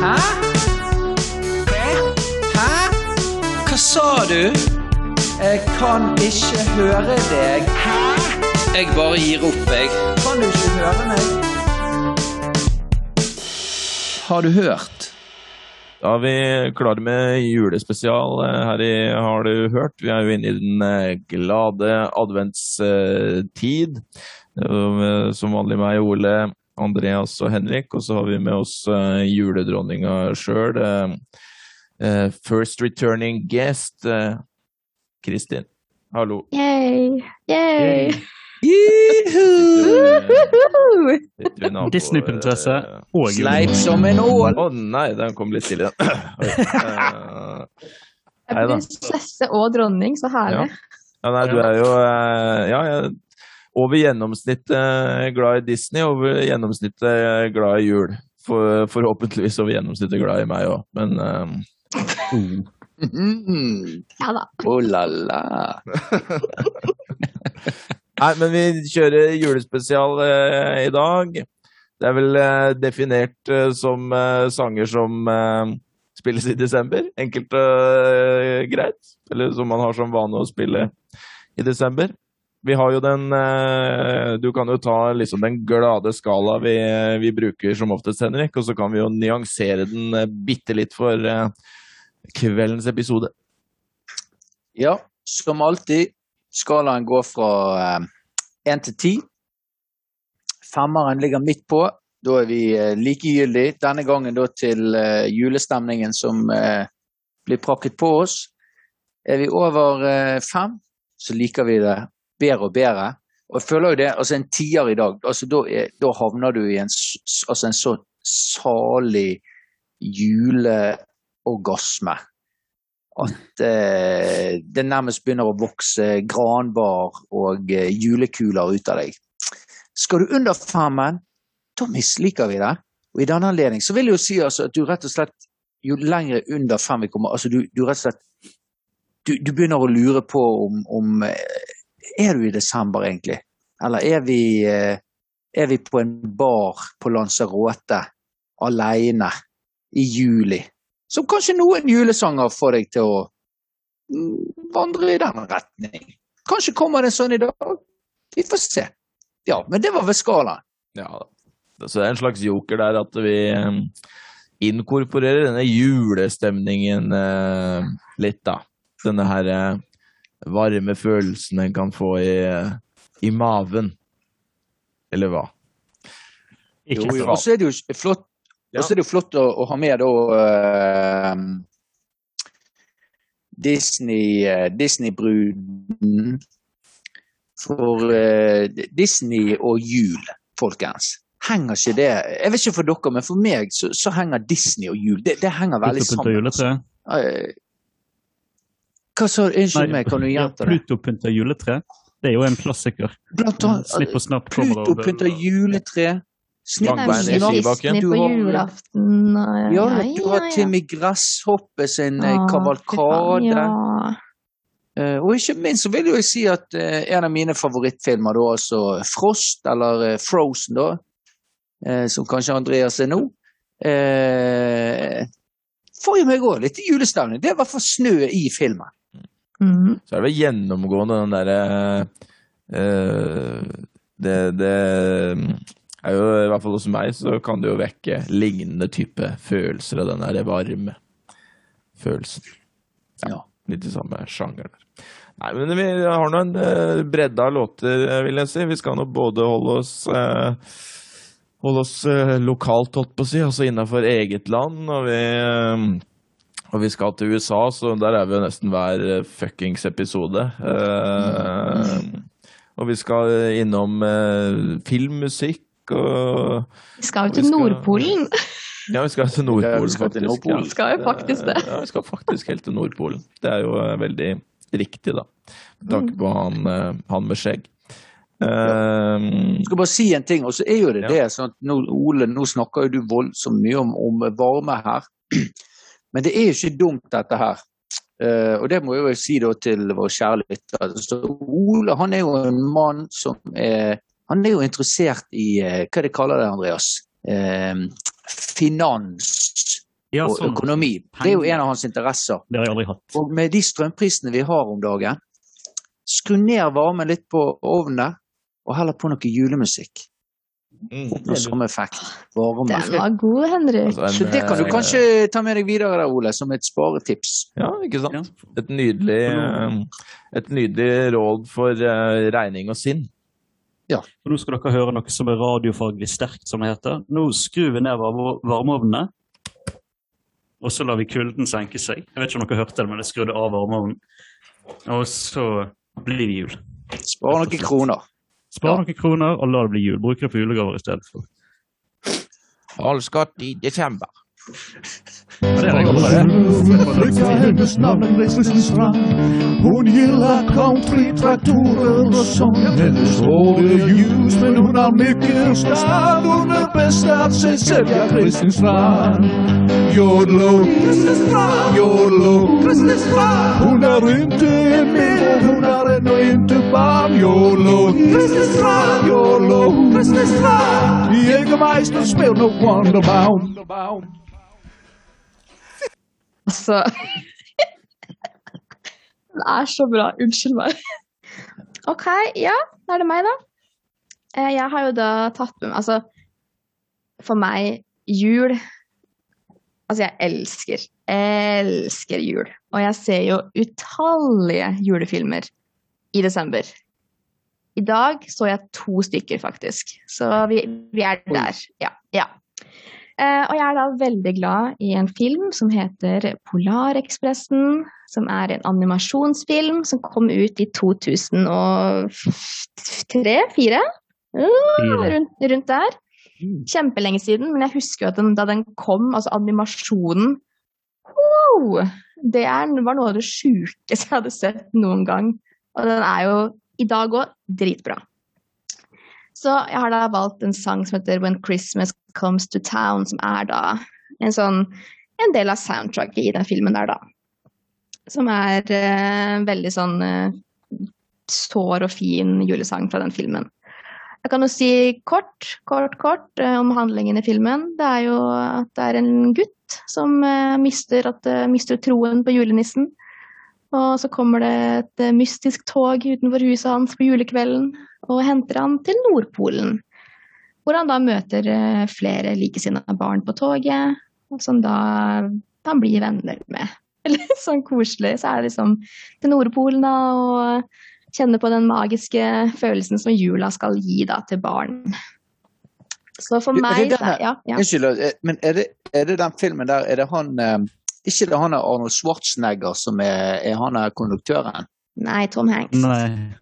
Hæ? Hva? Hæ? Hva sa du? Jeg kan ikke høre deg. Hæ? Jeg bare gir opp, jeg. Kan du ikke høre meg? Har du hørt? Da er vi klare med julespesial eh, her i Har du hørt? Vi er jo inne i den eh, glade adventstid. Eh, Som vanlig meg, og Ole, Andreas og Henrik. Og så har vi med oss eh, juledronninga sjøl. First returning guest, eh, Kristin. Hallo. Yay! Yay! Disney-prinsesse eh, og Sleip som en ål. Å nei, den kom litt tidlig, den. Eh, prinsesse og dronning, så herlig. Ja, nei, du er jo eh, ja, jeg- over gjennomsnittet eh, glad i Disney, over gjennomsnittet glad i jul. For, forhåpentligvis over gjennomsnittet glad i meg òg, men eh, Mm. Ja da. Oh la la. Nei, men vi kjører julespesial eh, i dag. Det er vel eh, definert eh, som eh, sanger som eh, spilles i desember. Enkelt og eh, greit. Eller som man har som vane å spille i desember. Vi har jo den eh, Du kan jo ta liksom den glade skala vi, vi bruker som oftest, Henrik, og så kan vi jo nyansere den eh, bitte litt for eh, kveldens episode. Ja, som alltid. Skalaen går fra én til ti. Femmeren ligger midt på. Da er vi likegyldig. Denne gangen da til julestemningen som blir prakket på oss. Er vi over fem, så liker vi det bedre og bedre. Og jeg føler jo det, altså En tier i dag, altså da, da havner du i en, altså en så salig juleorgasme at eh, det nærmest begynner å vokse granbar og eh, julekuler ut av deg. Skal du under femmen, da misliker vi det. Og i denne anledning så vil jeg jo si altså, at du rett og slett, jo lenger under fem vi kommer, altså du, du rett og slett du, du begynner å lure på om, om eh, Er du i desember, egentlig? Eller er vi, eh, er vi på en bar på Lanzarote aleine i juli? Som kanskje noen julesanger får deg til å mm, vandre i den retning. Kanskje kommer det sånn i dag. Vi får se. Ja, men det var ved skalaen. Ja, så det er en slags joker der at vi eh, inkorporerer denne julestemningen eh, litt, da. Denne her eh, varme følelsen en kan få i, i maven. Eller hva? Ikke Jo, jo. Og så er det jo flott, Ja. er det jo flott å, å ha med da uh, Disney, uh, Disney-bruden. For uh, Disney og jul, folkens. Henger ikke det Jeg vet ikke for dere, men for meg så, så henger Disney og jul Det, det henger veldig sammen. juletre. Eh, Hva sa du? Unnskyld meg, kan du gjenta det? Pluto pynter juletre. Det er jo en klassiker. Blant annet Snipp og snapp kommer Pluto pynter juletre. Snipp og snapp. julaften. og- Ja, du har Timmy Gresshoppe sin eh, kavalkade. Ja. Eh, og ikke minst så vil jeg si at uh, en av mine favorittfilmer, da, altså Frost, eller uh, Frozen, da, eh, som kanskje Andreas er nå, eh, får jo meg òg litt julestemning. Det er i hvert fall snø i filmen. Mhm. Så er det vel gjennomgående den derre uh, det, det er jo I hvert fall hos meg så kan det jo vekke lignende type følelser av den derre varme følelsen. Ja. Litt i samme sjanger. Nei, men vi har nå en eh, bredde av låter, eh, vil jeg si. Vi skal nå både holde oss eh, Holde oss eh, lokalt, holdt på å si, altså innafor eget land. Og vi, eh, og vi skal til USA, så der er vi jo nesten hver eh, fuckings episode. Eh, og vi skal innom eh, filmmusikk og Vi skal jo til skal- Nordpolen. Ja, vi skal til Ja, Nordpolen, vi skal til faktisk. Nordpolen. Ja. Skal jo faktisk det. Ja, vi skal faktisk helt til Nordpolen. Det er jo eh, veldig riktig, da. Med tanke på han, eh, han med skjegg. Ja. Jeg skal bare si en ting, og så er jo det Ja. det sånn at nå, Ole, nå snakker jo du voldsomt mye om, om varme her. Men det er jo ikke dumt, dette her. Uh, og det må jeg jo si til vår kjære lytter. Ole han er jo en mann som er Han er jo interessert i uh, Hva de kaller det, Andreas? Uh, finans Ja, og sånn. økonomi. Det er jo en av hans interesser. Det har jeg aldri hatt. Og med de strømprisene vi har om dagen, skru ned varmen litt på ovnene, og heller på noe julemusikk. Mm. Samme effekt. Varme. Den var god, Henrik. Altså en, Så det kan du eh, kanskje ta med deg videre der, Ole, som et sparetips. Ja, ikke sant? Et nydelig, eh, et nydelig råd for eh, regning og sinn. Og nå skal dere høre noe som er radiofaglig sterkt, som det heter. Nå skrur vi ned varme- varmeovnene, og så lar vi kulden senke seg. Jeg vet ikke om dere hørte det, men jeg skrudde av varmeovnen. Og så blir det jul. Spar noen kroner. Spar noen kroner og la det bli jul. Bruk det på julegaver i stedet for. All skatt i desember. Er. Flicka hennes Strand Hon gillar country, traktorer och sånt Hennes hår ljus men hon har mycket stand Hon är bäst att sig sälja Kristin Strand Jodlo, jodlo. Hon är inte en mer, hun er ennå inte barn. Jodlo, jodlo. Jägermeister spiller no Wonderbaum Altså Det er så bra. Unnskyld meg. OK, ja, da er det meg, da. Eh, Jeg har jo da tatt med meg Altså, for meg, jul Altså, jeg elsker, elsker jul. Og jeg ser jo utallige julefilmer i desember. I dag så jeg to stykker, faktisk. Så vi, vi er der. Ja. ja. Eh, og jeg er da veldig glad i en film som heter Polarekspressen. Som er en animasjonsfilm som kom ut i 2003-2004. rundt, rundt der. Kjempelenge siden, men jeg husker jo at den, da den kom, altså animasjonen wow, Det er, var noe av det sjukeste jeg hadde sett noen gang. Og den er jo i dag òg dritbra. Så jeg har da valgt en sang som heter When Christmas Comes to Town, som er da en sånn en del av soundtracket i den filmen der, da. Som er eh, veldig sånn eh, sår og fin julesang fra den filmen. Jeg kan jo si kort, kort, kort eh, om handlingen i filmen. Det er jo at det er en gutt som eh, mister, at, eh, mister troen på julenissen. Og så kommer det et eh, mystisk tog utenfor huset hans på julekvelden og henter han til Nordpolen. Hvor han da møter eh, flere likesinnede barn på toget, som da han blir venner med. Eller sånn koselig. Så er det liksom til Nordpolen da, og kjenne på den magiske følelsen som jula skal gi da til barn. Så for meg er, ja, ja. Unnskyld, eh, men er det, er det den filmen der Er det han Ikke det han er Arnold Schwarzenegger som er, er han er konduktøren? Nei, Tom Hanks. Nei.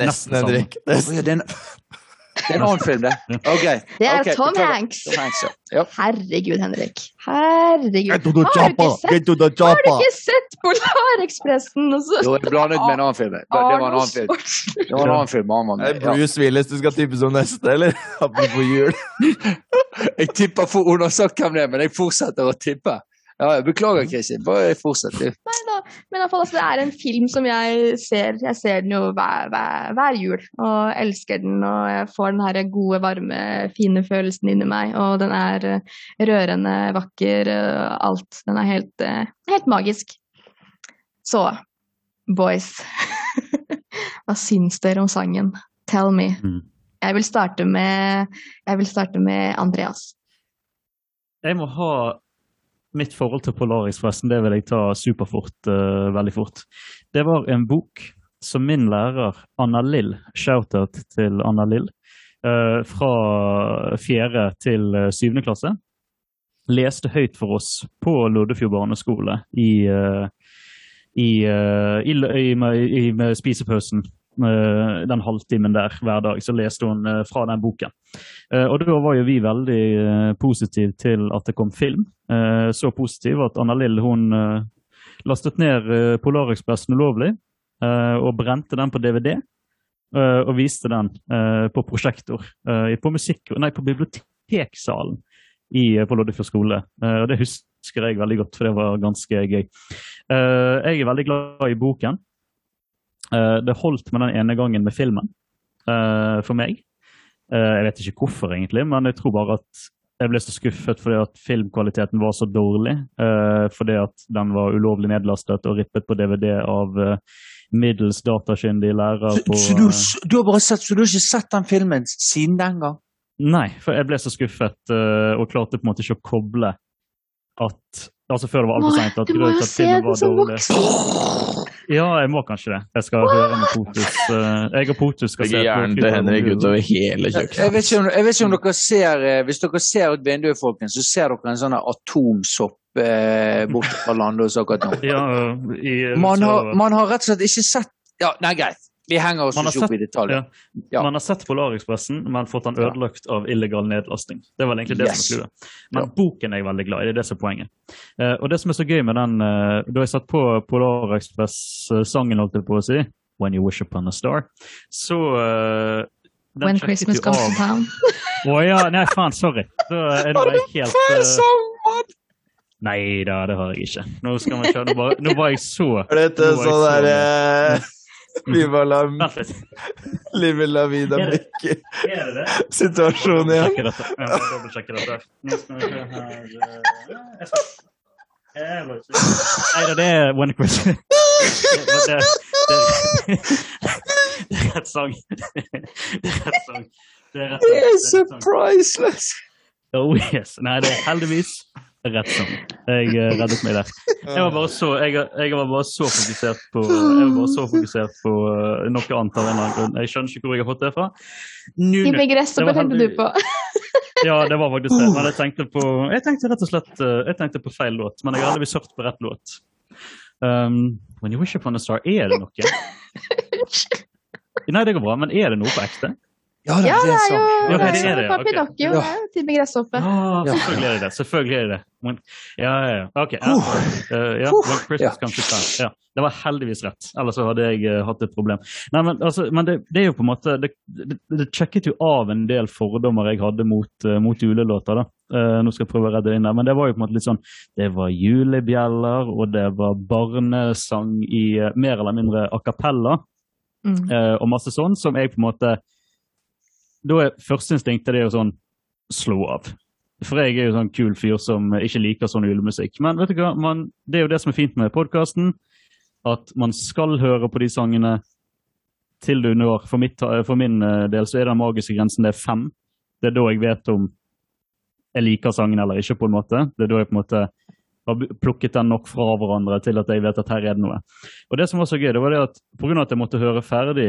Nesten. Henrik. Nesten. det, er en, annen film, det. Okay. Det er okay, Tom. Hanks. Tom Hanks, ja. ja. Herregud, Henrik. Herregud. Har du ikke sett, har du ikke Polarekspressen? Jo, jeg blandet med en annen film. Det, det var en annen film. Det var en annen film Er med. Ja. Bruce Willis du skal tippe som neste, eller? Apropos jul. Jeg tipper for undersøkt hvem det er, men jeg fortsetter å tippe. Ja, jeg beklager, Kristin. Bare fortsett, du. Nei da. Men i hvert fall, altså, det er en film som jeg ser Jeg ser den jo hver, hver, hver jul, og elsker den. Og jeg får den her gode, varme, fine følelsen inni meg. Og den er eh, rørende, vakker, og alt. Den er helt, eh, helt magisk. Så, boys. Hva syns dere om sangen? Tell me. Mm. Jeg vil starte med, jeg vil starte med Andreas. Jeg må ha mitt forhold til Polarekspressen, det vil jeg ta superfort, uh, veldig fort. Det var en bok som min lærer Anna Lill, shout-out til Anna Lill, uh, fra fjerde til eh, syvende klasse, leste høyt for oss på Loddefjord barneskole i, uh, i, i, i, i med spisepausen. Eh, Den halvtimen der hver dag, så leste hun eh, fra den boken. Eh, Og da var jo vi veldig positive til at det kom film. Så positiv at Anna Lill hun lastet ned Polarekspressen ulovlig og brente den på DVD. Og viste den på prosjektor på, musikk, nei, på biblioteksalen på Loddefjord skole. Og det husker jeg veldig godt, for det var ganske gøy. Jeg er veldig glad i boken. Eh, Det holdt med den ene gangen med filmen eh, for meg. Eh, Jeg vet ikke hvorfor, egentlig, men jeg tror bare at jeg ble så skuffet fordi at filmkvaliteten var så dårlig. fordi at den var ulovlig nedlastet og rippet på DVD av middels datakyndig lærer Så, på så, du, eh, du har bare sett, så du har ikke sett den filmen siden den gang? Nei, for jeg ble så skuffet og klarte på en måte ikke å koble at Altså før det var altfor seint. Du må jo se den som dårlig voksen! Ja, jeg må kanskje det. Jeg skal høre med Potus. eh, jeg og Potus skal se hjernen til Henrik utover hele Jeg kjøkkenet. vet, ikke om, jeg vet ikke om dere ser eh, Hvis dere ser ut vinduet, folkens, så ser dere en sånn atomsopp eh, borte fra landet hos akkurat nå. Ja, i, Man har, man har rett og slett ikke sett Ja, nei, greit. Vi henger oss Man ikke opp i detaljer. ja. Ja. Man har sett Polarekspressen, men fått den ødelagt av illegal nedlasting. Det var egentlig det Yes. som var clouet. Men Ja. boken er jeg veldig glad i. Det er det som er poenget. Uh, og det som er så gøy med den uh, Da jeg satt på Polarekspress-sangen, holdt jeg på å si, When You Wish Upon a Star, så uh, den When Christmas comes to town. Å ja, nei, faen, sorry. Da er det helt uh, Nei da, det har jeg ikke. Nå skal man kjøre, nå, bare, nå var jeg så Er Nå var jeg sånn så- Viva la Vent litt. Live la vida det det? igjen. Jeg må dobbeltsjekke dette. Vi eh. Nei da, det er one Christmas det, er rett sang. Det er rett sang. Det er rett sang. Det er så priceless! Oh yes. Nei, det er heldigvis rett sånn. Jeg eh, reddet meg der. Jeg var bare så, jeg, jeg var bare så fokusert på Jeg var bare så fokusert på eh, noe annet av en eller annen grunn. Jeg skjønner ikke hvor jeg har fått det fra. Det var tenkte du på. Ja, det var faktisk det. Men jeg tenkte på Jeg tenkte rett og slett eh, Jeg tenkte på feil låt, men jeg har heldigvis hørt på rett låt. Um, When you wish upon a star, er det noe? Nei, det går bra, men er det noe på ekte? Ja, Ja, det er jo Ja, det det er det, jo ok. Pinocchio. Ja. det er jo Til gresshoppe. Ja, Ja. selvfølgelig er det det. Selvfølgelig er det det. Men, ja, ja, ja. Ok. Ja. Uh. When Ja. Det var heldigvis rett, ellers hadde jeg eh, hatt et problem. Nei, Men, altså, men det, det er jo på en måte Det, det, det sjekket jo av en del fordommer jeg hadde mot, eh, mot julelåter. da. Uh, nå skal jeg prøve å redde det inn der, men det var jo på en måte litt sånn Det var julebjeller, og det var barnesang i mer eller mindre a cappella Mm. eh, og masse sånn, som jeg på en måte Da er førsteinstinktet det å sånn slå av. For jeg er jo sånn kul fyr som ikke liker sånn julemusikk. Men vet du hva, man, det er jo det som er fint med podkasten. At man skal høre på de sangene til du når For, mitt, for min eh, del så er den magiske grensen det er fem. Det er da jeg vet om jeg liker sangen eller ikke, på en måte. Det er da jeg på en måte har plukket den nok fra hverandre til at jeg vet at her er det noe. Og det som var så gøy, det var det at pga. at jeg måtte høre ferdig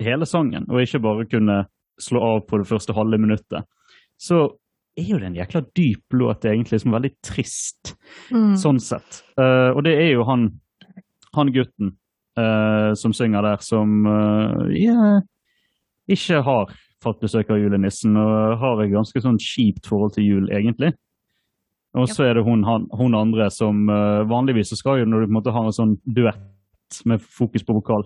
hele sangen, og ikke bare kunne slå av på det første halve minuttet, så er jo det en jækla dyp låt, egentlig, som er veldig trist, Mm. sånn sett. Uh, og det er jo han, han gutten uh, som synger der, som uh, yeah, ikke har fått besøk av julenissen, og har et ganske sånn kjipt forhold til jul, egentlig. Og så er det hun, han, hun andre som eh, vanligvis så skal jo når du på en måte har en sånn duett med fokus på vokal,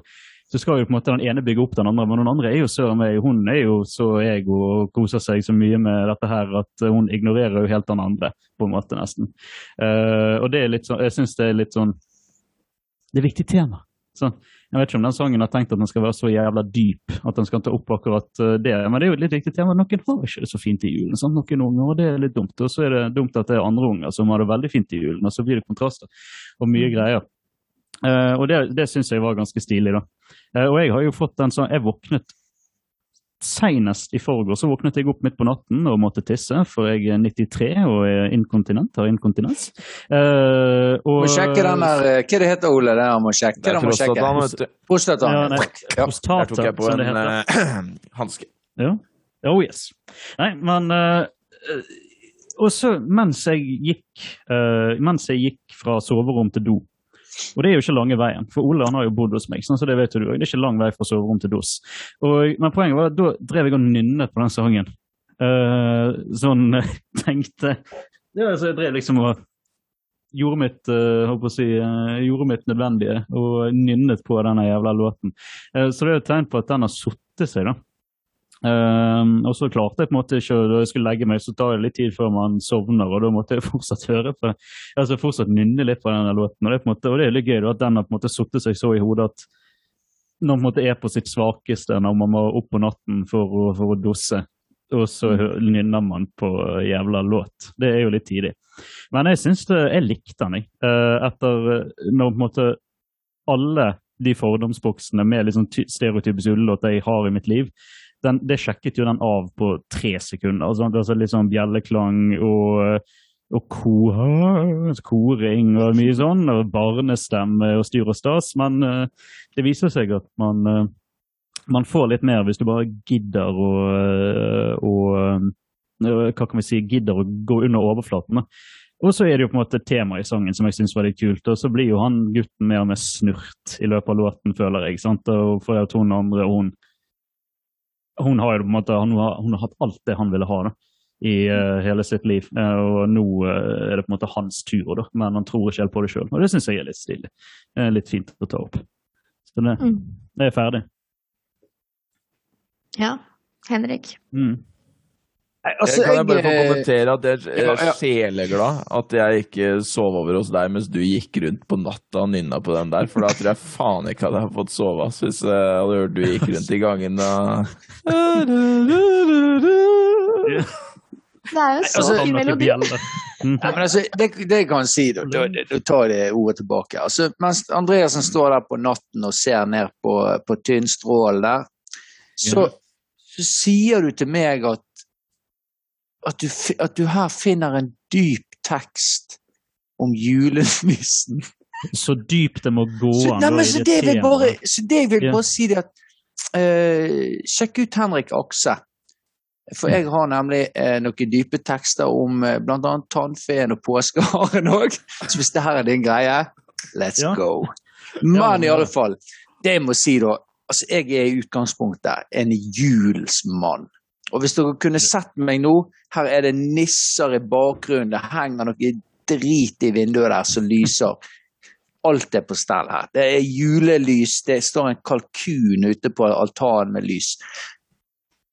så skal jo på en måte den ene bygge opp den andre, men den andre er jo søren meg, hun er jo så ego og koser seg så mye med dette her at hun ignorerer jo helt den andre, på en måte nesten. Uh, og det er litt sånn, jeg syns det er litt sånn Det er viktig tema. Så, jeg vet ikke om den sangen har tenkt at den skal være så jævla dyp at den skal ta opp akkurat eh, det, men det er jo et litt viktig tema. Noen har ikke det så fint i julen, sant? noen unger, og det er litt dumt. Og så er det dumt at det er andre unger som har det veldig fint i julen, og så blir det kontraster og mye greier. Eh, og det, det syns jeg var ganske stilig, da. Uh, og jeg har jo fått den sånn Jeg våknet Senest i forgårs så våknet jeg opp midt på natten og måtte tisse, for jeg er 93 og er inkontinent, har inkontinens. Uh, og, Må sjekke den der Hva det heter Ole? Det må sjekke. Det er må sjekke. prostataen, vet Ja, nei. Ja. Der tok jeg på en uh, hanske. Ja. Oh yes. Nei, men eh, eh, Og så, mens jeg gikk uh, Mens jeg gikk fra soverom til do Og det er jo ikke lange veien, for Ole han har jo bodd hos meg. sånn så Det vet du. Det er ikke lang vei fra soverom til dos. Og, men poenget var at da drev jeg og nynnet på den sangen. Uh, sånn tenkte ja, altså Jeg drev liksom og gjorde mitt, uh, håper å si, uh, gjorde mitt nødvendige og nynnet på denne jævla låten. Uh, så det er jo et tegn på at den har suttet seg, da. Um, og så klarte jeg på en måte ikke Da jeg skulle legge meg, så tar det litt tid før man sovner, og da måtte jeg fortsatt høre på altså fortsatt nynne litt på denne låten. Og det er, på en måte, og det er litt gøy at den har på en måte satt seg så i hodet at når man på er på sitt svakeste når man må opp på natten for å, for å dosse, og så hø- nynner man på jævla låt. Det er jo litt tidlig. Men jeg syns Jeg likte den, jeg. Eh, Etter eh, når på en måte alle de fordomsboksene med liksom ty- stereotypiske julelåter jeg har i mitt liv, den, det sjekket jo den av på tre sekunder. Altså, altså litt sånn bjelleklang og og ko, koring og mye sånn, og barnestemme og styr og stas. Men eh, det viser seg at man, eh, man får litt mer hvis du bare gidder å, eh, å eh, Hva kan vi si? Gidder å gå under overflaten. Og så er det jo på en måte tema i sangen som jeg syns var litt kult. Og så blir jo han gutten mer og mer snurt i løpet av låten, føler jeg. sant? Og for at hun andre, hun hun har måte, har, hun har hatt alt det han ville ha da, i uh, hele sitt liv. Uh, og nå uh, er det på en måte hans tur, da, men han tror ikke helt på det sjøl. Og det syns jeg er litt stilig. Litt fint å ta opp. Så det, Mm. det er ferdig. Ja. Henrik. Mm. Nei, Altså, kan jeg bare få eh, kommentere at jeg er ja. sjeleglad at jeg ikke sov over hos deg mens du gikk rundt på natta og nynna på den der, for da tror jeg faen ikke at jeg hadde fått sove ass, hvis jeg hadde hørt du gikk rundt i gangen og Det er jo så Altså, fin melodi. Mm. Ja, altså, det, det jeg si, da, da, tar jeg det ordet tilbake. Altså, mens Andreassen står der på natten og ser ned på, på tynn strål der, så, så sier du til meg at, at, du, at du her finner en dyp tekst om julenissen. Så dypt det må gå Så, an. å irritere. så det jeg vil bare, si det at uh, Sjekk ut Henrik Akse. For jeg har nemlig eh, noen dype tekster om eh, bl.a. tannfeen og påskeharen òg. Så hvis det her er din greie, let's Ja. go. men i alle fall, det jeg må si da altså Jeg er i utgangspunktet en julsmann. Og hvis dere kunne sett meg nå, her er det nisser i bakgrunnen, det henger noe drit i vinduet der som lyser. Alt er på stell her. Det er julelys, det står en kalkun ute på altanen med lys.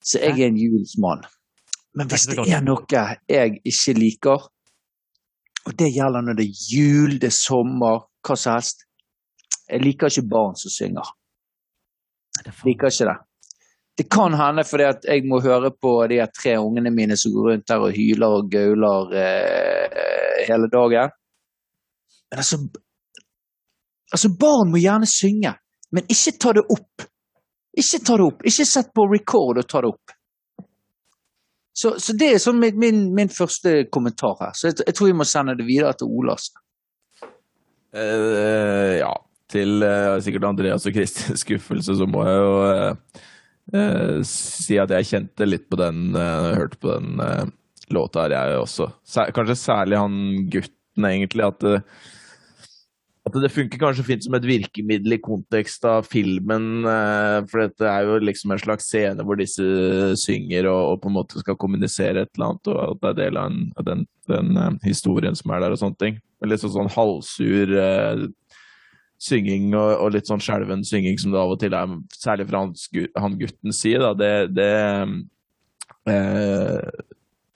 Så jeg er en julsmann. Men hvis det er noe jeg ikke liker, og det gjelder når det er jul, det er sommer, hva som helst Jeg liker ikke barn som synger. Jeg liker ikke det. Det kan hende fordi at jeg må høre på de tre ungene mine som går rundt der og hyler og gauler eh, hele dagen. Men altså Altså, barn må gjerne synge, men ikke ta det opp. Ikke ta det opp. Ikke sett på record og ta det opp. Så, så det er sånn min, min, min første kommentar her. Så jeg, jeg tror vi må sende det videre til Olas. Uh, ja, til uh, sikkert Andreas og Kristins skuffelse, så må jeg jo eh, eh, si at jeg kjente litt på den, uh, hørte på den eh, låta her, jeg også. Sær, kanskje særlig han gutten, egentlig, at det, at det funker kanskje fint som et virkemiddel i kontekst av filmen, eh, for dette er jo liksom en slags scene hvor disse synger og, og på en måte skal kommunisere et eller annet, og at det er del av, en, den, den eh, historien som er der og sånne ting. Litt sånn, sånn halvsur eh, synging og, og litt sånn skjelven synging som det av og til er, særlig fra han, sku- han guttens side, da, det, det eh,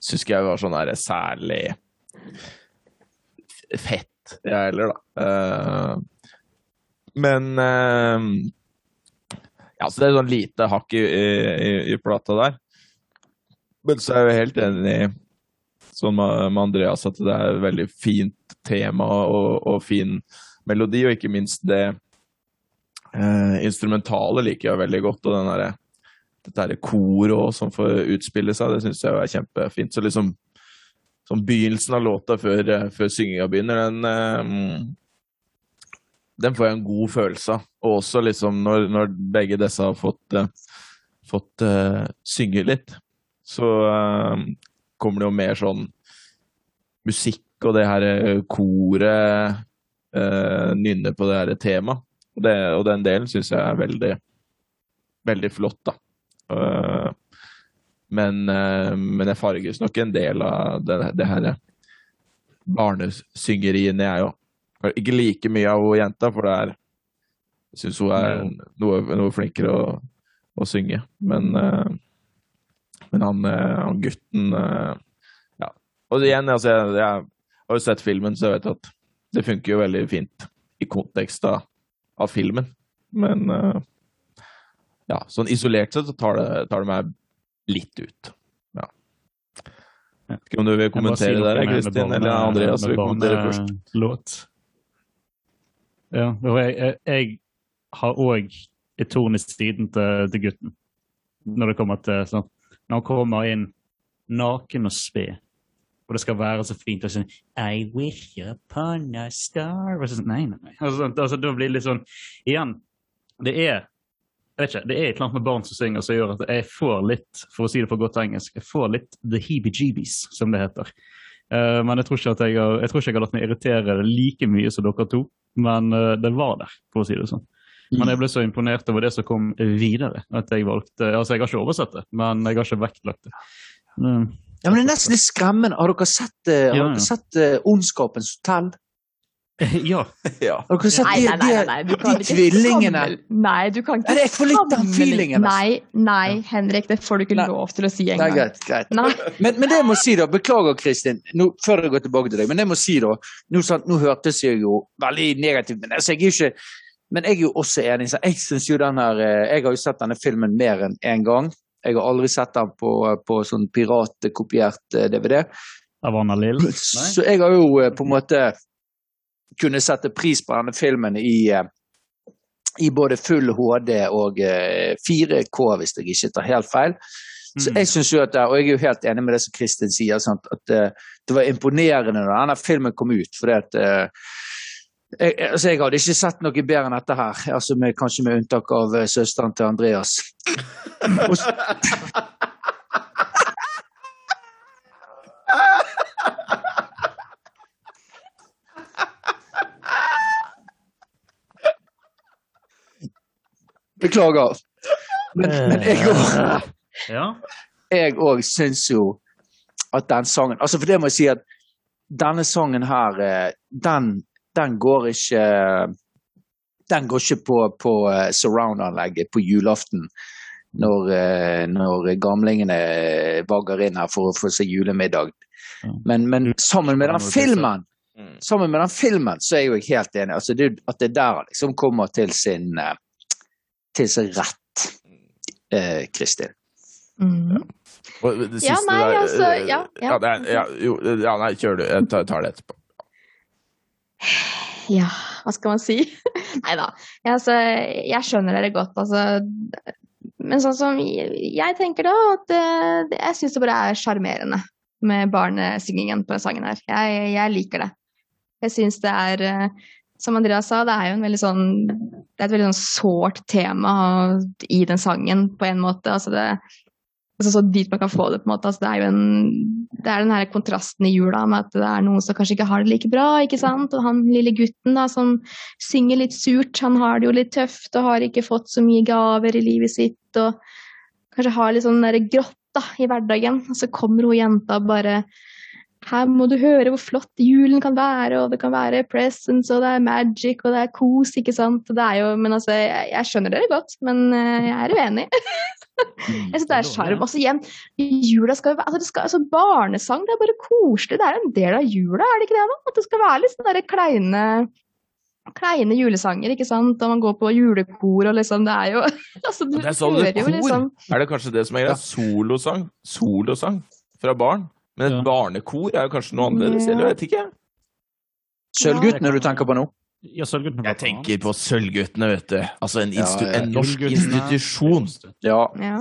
syns jeg var sånn der særlig fett, jeg heller, da. Eh, men eh, Ja, så det er sånn lite hakk i, i, i plata der. Men så er jeg jo helt enig sånn med, med Andreas at det er et veldig fint tema og, og fin melodi, og ikke minst det eh, instrumentale liker jeg veldig godt. Og den derre dette her koret òg som får utspille seg, det syns jeg er kjempefint. Så liksom sånn begynnelsen av låta før, eh, før synginga begynner, den eh, den får jeg en god følelse av. Og også liksom når, når begge disse har fått, eh, fått eh, synge litt, så eh, kommer det jo mer sånn musikk og det her koret uh, nynner på det her temaet. Og, det, og den delen syns jeg er veldig, veldig flott, da. Uh, men, uh, men jeg farges nok en del av det, det her barnesyngeriene, jeg òg. Ikke like mye av hun jenta, for det er Jeg syns hun er noe, noe flinkere å, å synge. Men, uh, men han, han gutten uh, Ja. Og igjen, altså, jeg, jeg har jo sett filmen, så jeg vet at det funker jo veldig fint i kontekst av, av filmen. Men uh, ja, sånn isolert sett så tar det, tar det meg litt ut. Ja. Ikke om du vil kommentere Jeg si der, Kristin, eller Andreas med vil kommentere først. Låt. Ja, jeg, jeg, jeg har òg et torn i siden til, til gutten. Når det kommer til sånn Når han kommer inn naken og sped, og det skal være så fint og sånn I wish upon a star og sånn, Nei, nei, nei. Altså, altså, da blir det litt sånn Igjen, det er jeg vet ikke, Det er et eller annet med barn som synger som gjør at jeg får litt for å si det på godt engelsk, jeg får litt the heebie-jeebies, som det heter. Uh, men jeg tror, ikke at jeg har, jeg tror ikke jeg har latt meg irritere like mye som dere to. Men uh, det var der, for å si det sånn. Men jeg ble så imponert over det som kom videre, at jeg valgte Altså, jeg har ikke oversett det, men jeg har ikke vektlagt det. Mm. Ja, men det er nesten litt skremmende. Har dere sett, eh, har Ja, ja. dere sett uh, Ondskapens hotell? ja. Ja. Har dere sett Nei, de, nei, nei, nei, nei, de, de tvillingene? Nei, du kan ikke jeg får litt den feelingen, altså. Nei, nei, Henrik, det får du ikke Nei. lov til å si Nei, engang. greit. greit. Nei. Men, men det jeg må si, da Beklager, Kristin, nå, før jeg går tilbake til deg. Men det jeg må si, da Nå, sant, nå hørtes jeg jo veldig negativt men altså, jeg er jo ikke Men jeg er jo også enig. Jeg jo den her eh, Jeg har jo sett denne filmen mer enn én en gang. Jeg har aldri sett den på, på sånn piratkopiert eh, DVD. Av Anna Lill? Så jeg har jo eh, på en måte kunnet sette pris på denne filmen i, eh, i både full HD og eh, 4K, hvis jeg ikke tar helt feil. Så Mm. jeg synes jo at, Og jeg er jo helt enig med det som Kristin sier, sant? at eh, det var imponerende da denne filmen kom ut. fordi at eh, jeg, altså jeg hadde ikke sett noe bedre enn dette her, altså med, kanskje med unntak av eh, søsteren til Andreas. Og så- Beklager. Men, men jeg òg jeg òg syns jo at den sangen Altså, for det må jeg si at denne sangen her, eh, den, den går ikke Den går ikke på, på eh, surround-anlegget på julaften. Når, eh, når gamlingene vagger inn her for å få seg julemiddag. Men, men sammen med den filmen Mm. sammen med den filmen så er jeg jo helt enig. Altså, det, at det der liksom kommer til sin, eh, til sin rett, eh, Kristin. Og det Ja, nei, der, altså, ja, ja, ja. det er, ja, jo, ja, nei, kjør du. Jeg tar, tar det etterpå. Ja, hva skal man si? Nei da. Altså, jeg skjønner dere godt, altså. Men sånn som jeg tenker da, at eh, det, jeg syns det bare er sjarmerende med barnesyngingen på den sangen her. Jeg, jeg liker det. Jeg syns det er eh, Som Andreas sa, det er jo en veldig sånn Det er et veldig sånn sårt tema i den sangen, på en måte. Altså det altså så dit man kan få det, på en måte. Altså det er jo en det er den her kontrasten i jula med at det er noen som kanskje ikke har det like bra. ikke sant? Og han lille gutten da, som synger litt surt, han har det jo litt tøft og har ikke fått så mye gaver i livet sitt. og Kanskje har litt sånn grått da, i hverdagen. Og så kommer hun jenta og bare her må du høre hvor flott julen kan være, og det kan være presents, og det er magic, og det er kos, ikke sant. Det er jo, men altså, jeg, jeg skjønner dere godt, men eh, jeg er uenig. Jeg synes det er sjarm. Altså igjen, jula skal jo være altså, altså, Barnesang, det er bare koselig. Det er en del av jula, er det ikke det? da? At det skal være litt sånne der kleine, kleine julesanger, ikke sant. Og man går på julekor og liksom Det er jo altså, du Det er sånn det kor. liksom Er det kanskje det som er greia? Solosang. Solosang fra barn. Men et Ja. barnekor er jo kanskje noe annerledes, eller jeg vet ikke. Sølvguttene du tenker på nå? Ja, Sølvguttene. Jeg tenker på Sølvguttene, vet du. Altså en, institu Ja, ja. en norsk institusjon. Ja. Ja.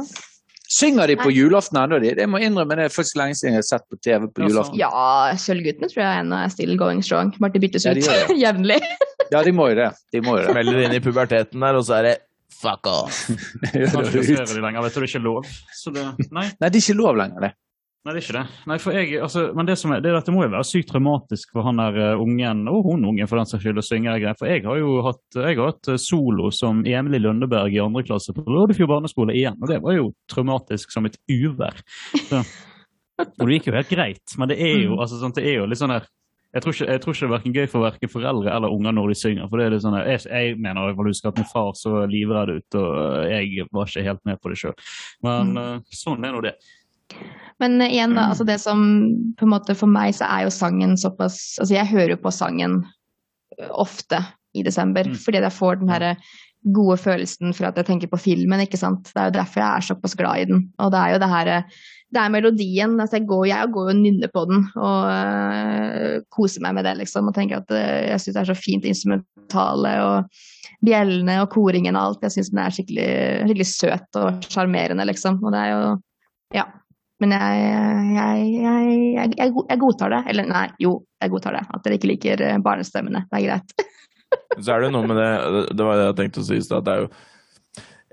Synger de på julaften ennå, de? Det må innrømme, det er faktisk lenge siden jeg har sett på TV på julaften. Ja, Sølvguttene tror jeg ennå er still going strong. Bare de byttes ut jevnlig. Ja, de må jo det. De må jo det. Smeller inn i puberteten der, og så er det fuck off. Kan ikke de lenger, vet du, det er ikke lov. Så det, nei, Nei, det er ikke lov lenger, det. Nei, det er ikke det. Nei, jeg, altså, men det som er, det, dette må jo være sykt traumatisk for han der eh, ungen, og hun ungen for den saks skyld, å synge de greiene. For jeg har jo hatt, har hatt eh, solo som Emilie Lundeberg i andre klasse på Loddefjord barneskole igjen, og det var jo traumatisk som et uvær. Så, og det gikk jo helt greit, men det er jo, altså, sånn, det er jo litt sånn der jeg tror, ikke, jeg tror ikke det er hverken gøy for verken foreldre eller unger når de synger. for det er litt sånn, Jeg, jeg mener jeg husker at min far så livredd ut, og eh, jeg var ikke helt med på det sjøl. Men Mm. sånn er nå det. Men eh, igjen, da. altså det som på en måte For meg så er jo sangen såpass Altså jeg hører jo på sangen eh, ofte i desember, Mm. fordi jeg får den herre gode følelsen for at jeg tenker på filmen, ikke sant. Det er jo derfor jeg er såpass glad i den. Og det er jo det her Det er melodien. Altså jeg, går, jeg går og nynner på den og øh, koser meg med det, liksom. Og tenker at øh, jeg syns det er så fint instrumentale og bjellene og koringen og alt. Jeg syns den er skikkelig, skikkelig søt og sjarmerende, liksom. Og det er jo Ja. Men jeg, jeg, jeg, jeg, godtar det. Eller nei, jo, jeg godtar det. At dere ikke liker øh, barnestemmene. Det er greit. Så er det noe med det Det var det jeg tenkte å si i stad. Det er jo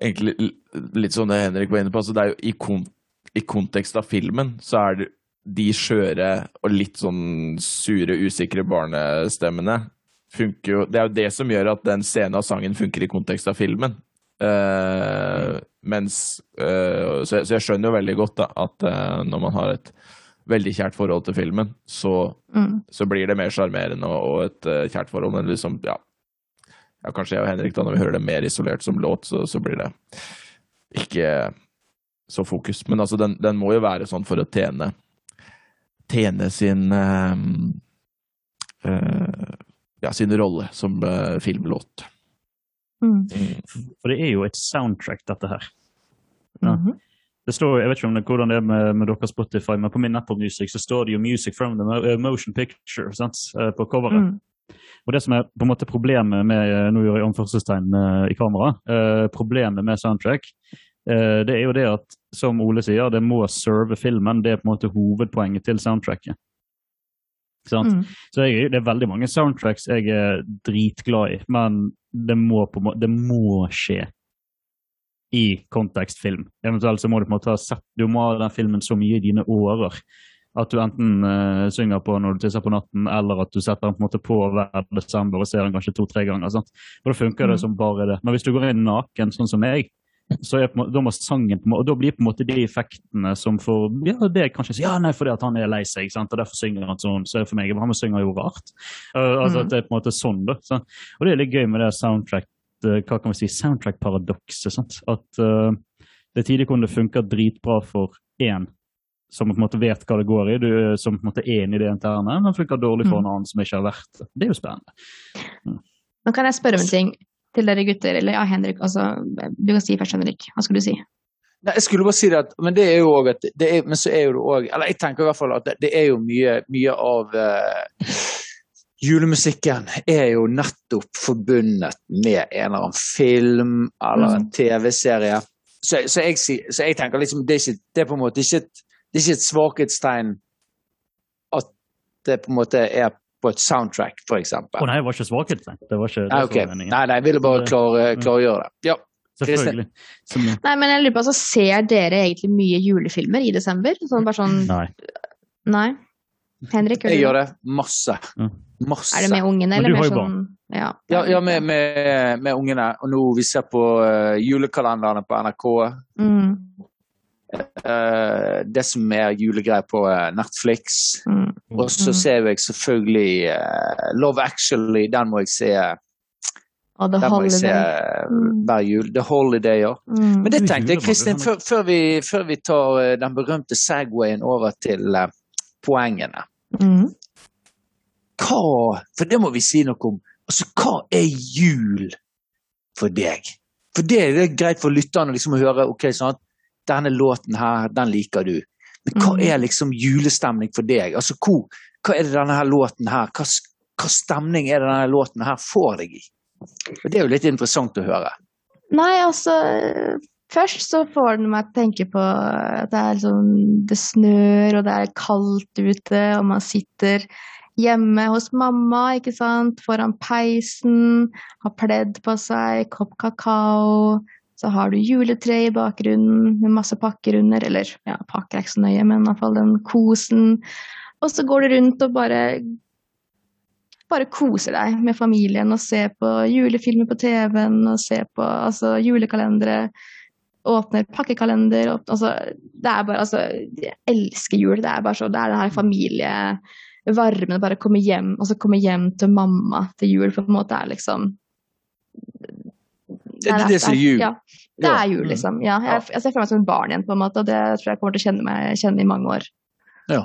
egentlig litt sånn det Henrik var inne på. Altså det er jo i, kon i kontekst av filmen så er det de skjøre og litt sånn sure, usikre barnestemmene funker jo Det er jo det som gjør at den scenen av sangen funker i kontekst av filmen. Uh, mens uh, så, jeg, så, jeg skjønner jo veldig godt da, at uh, når man har et veldig kjært forhold til filmen, så, mm. så blir det mer sjarmerende og, og, et kjært forhold. Men liksom, ja, ja, kanskje jeg og Henrik, da, når vi hører det mer isolert som låt, så, så blir det ikke så fokus. Men altså, den, den, må jo være sånn for å tjene Tjene sin Ja, sin rolle som filmlåt. Mm. mm. For det er jo et soundtrack, dette her. Ja. Mm -hmm. Det står, jeg vet ikke om det, hvordan det er med, med deres Spotify, men på min Apple Music så står det jo 'Music from the Motion Picture' sant? på coveret. Mm. Og det som er på en måte problemet med eh, nå gjør jeg anførselstegn eh, i kamera, eh, problemet med soundtrack, eh, det er jo det at, som Ole sier, det må serve filmen. Det er på en måte hovedpoenget til soundtracket. Mm. Så jeg, det er veldig mange soundtracks jeg er dritglad i, men det må, på, det må skje i kontekstfilm. Eventuelt så må du på en måte ha sett du må ha den filmen så mye i dine årer at du enten uh, synger på når du tisser på natten, eller at du setter den på en måte på hver desember og ser den kanskje to-tre ganger. Sant? Og Da funker det mm. som bare det. Men hvis du går inn naken, sånn som meg, så er på, da må sangen på, og da blir på en måte de effektene som får ja, det er kanskje ja, nei, fordi at han er lei seg, sant? og derfor synger han sånn. Så er det for meg, Han synger jo rart. Uh, altså mm. Det er på en måte sånn, da. Så. Og det er litt gøy med det soundtrack uh, hva kan vi si, soundtrack-paradokset. At uh, det tidlig kunne det dritbra for én som på en måte vet hva det går i, du som på en måte er enig i det interne, men funker dårlig for en annen som ikke har vært det. Det er jo spennende. Mm. Nå kan jeg spørre om en ting til dere gutter, eller ja, Henrik. altså, Du kan si først, Henrik. Hva skulle du si? Nei, jeg skulle bare si det at, Men det er jo òg at det er, Men så er jo det òg Eller jeg tenker i hvert fall at det, det er jo mye, mye av uh, julemusikken er jo nettopp forbundet med en eller annen film eller en mm. TV-serie. Så, så, så, jeg tenker liksom det er, ikke, det er på en måte ikke et det er ikke et svakhetstegn at det på en måte er på et soundtrack, f.eks. Å nei, det var ikke svakhet, Det var ikke det nei, okay. nei, nei, jeg ville bare klargjøre klar det. Ja. Selvfølgelig. Som... Nei, men jeg lurer på, altså, Ser dere egentlig mye julefilmer i desember? Sånn, bare sånn... Nei. Nei? Henrik? Jeg gjør det masse. Masse. Er det med ungene, eller mer sånn Ja, ja, ja med, med, med, ungene. Og nå vi ser på uh, julekalenderne på NRK. Mm. Uh, det som er julegreier på uh, Netflix. Mm. Og så mm. ser jeg selvfølgelig uh, Love Actually, den må jeg se. Ah, den må jeg se mm. hver jul. The Holidayer. Mm. Men det tenkte jeg, Kristin, før, før, vi, før, vi, tar den berømte Segwayen over til poengene. Mm. Hva For det må vi si noe om. Altså, hva er jul for deg? For det er greit for lytterne liksom å høre. ok, sånn at denne låten her, den liker du. Men hva mm. er liksom julestemning for deg? Altså, hvor, hva er det denne her låten her, hva, hva stemning er det denne låten her får deg i? Og Det er jo litt interessant å høre. Nei, altså Først så får den meg til å tenke på at det er liksom Det snør, og det er kaldt ute, og man sitter hjemme hos mamma, ikke sant, foran peisen, har pledd på seg, kopp kakao, så har du juletre i bakgrunnen med masse pakker under, eller ja, pakker er ikke så nøye, men iallfall den kosen. Og så går du rundt og bare bare koser deg med familien og ser på julefilmer på TV-en og ser på altså, julekalendere. Åpner pakkekalender. og, altså, det er bare, altså, jeg elsker jul. Det er bare så, det er den her familievarmen. Bare komme hjem, altså komme hjem til mamma til jul. på en måte er liksom det det som er jul? Ja, det er jul, liksom. Ja, jeg, jeg ser for meg som et barn igjen, på en måte, og det tror jeg kommer til å kjenne, meg, kjenne i mange år. Ja.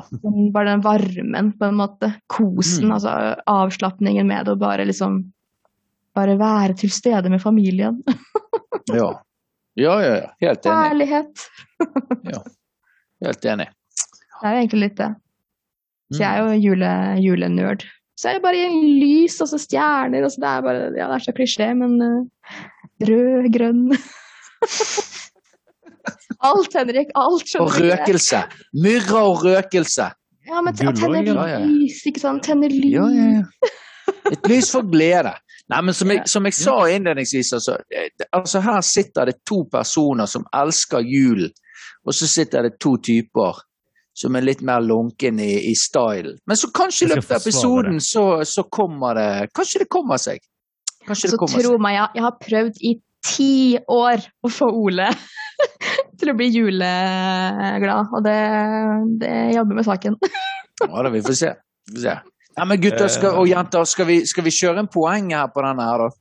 Bare den varmen, på en måte. Kosen, mm. altså avslapningen med det, og bare liksom bare være til stede med familien. Ja. Ja, ja, ja. Helt enig. Herlighet. Helt enig. Det er jo egentlig litt det. Så jeg er Mm. jo jule, julenerd. Så er det bare lys og så stjerner, og så det er bare Ja, det er så klisjé, men eh, rød, grønn Alt, Henrik. Alt, Og røkelse. Myrra og røkelse. Ja, men Gull tenner ja, ja. lys, ikke sant? Tenner lys. Ja, ja, ja. Et lys for glede. Nei, men som jeg, som jeg sa innledningsvis, altså, eh, altså Her sitter det to personer som elsker julen, og så sitter det to typer som er litt mer lunken i, i style. Men så kanskje i løpet av episoden så, så kommer det Kanskje det kommer seg. Kanskje Så det kommer tro meg, jeg, jeg har prøvd i ti år å få Ole til å bli juleglad, og det, det jobber med saken. Ja, da, vi får se. Vi får se. Ja, men gutter skal, og jenter, skal vi, skal vi kjøre en poeng her på denne her, da?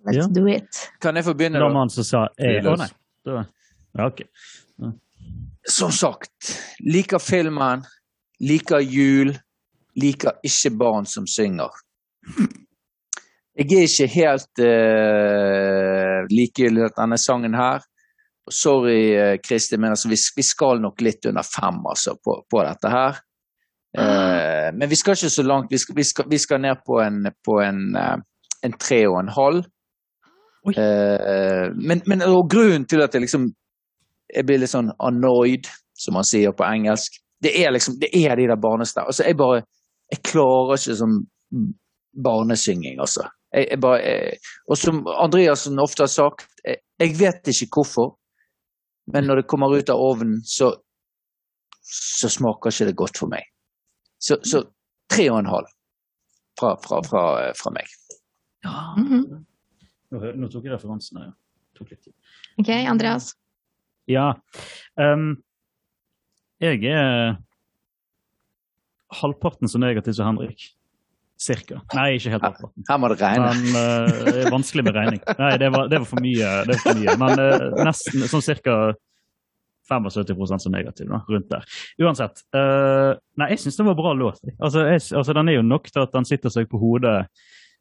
Let's Ja. do it. Kan jeg få begynne, da? mannen som sa eh, Å nei. Da, ja, ok. Som sagt, liker filmen, liker jul, liker ikke barn som synger. Jeg er ikke helt uh, likegyldig til denne sangen her. Sorry, eh, Kristi, men altså, vi, vi skal nok litt under fem altså, på, på dette her. Eh, men vi skal ikke så langt. Vi skal, vi skal, vi skal ned på en, på en, en tre og en halv. Eh, men, men og grunnen til at jeg liksom jeg blir litt sånn annoyed, som man sier på engelsk. Det er liksom, det er de der barnestemmene. Altså, jeg bare Jeg klarer ikke sånn barnesynging, altså. Jeg, jeg bare, jeg, og som Andreassen ofte har sagt, jeg, jeg vet ikke hvorfor, men når det kommer ut av ovnen, så, så smaker ikke det godt for meg. Så, så tre og en halv fra, fra, fra, fra meg. Ja. Nå, -hmm. nå tok jeg referansen. Ja. Tok litt tid. Ok, Andreas. Ja. Um, jeg er halvparten så negativ som Henrik. Cirka. Nei, ikke helt halvparten. Her må det regne. Men uh, det er vanskelig med regning. Nei, det var, det var for mye. Det var for mye. Men uh, nesten sånn cirka 75% så negativ, da, rundt der. Uansett. Uh, nei, jeg syns det var bra låt. Altså, jeg, altså, den er jo nok til at den sitter seg på hodet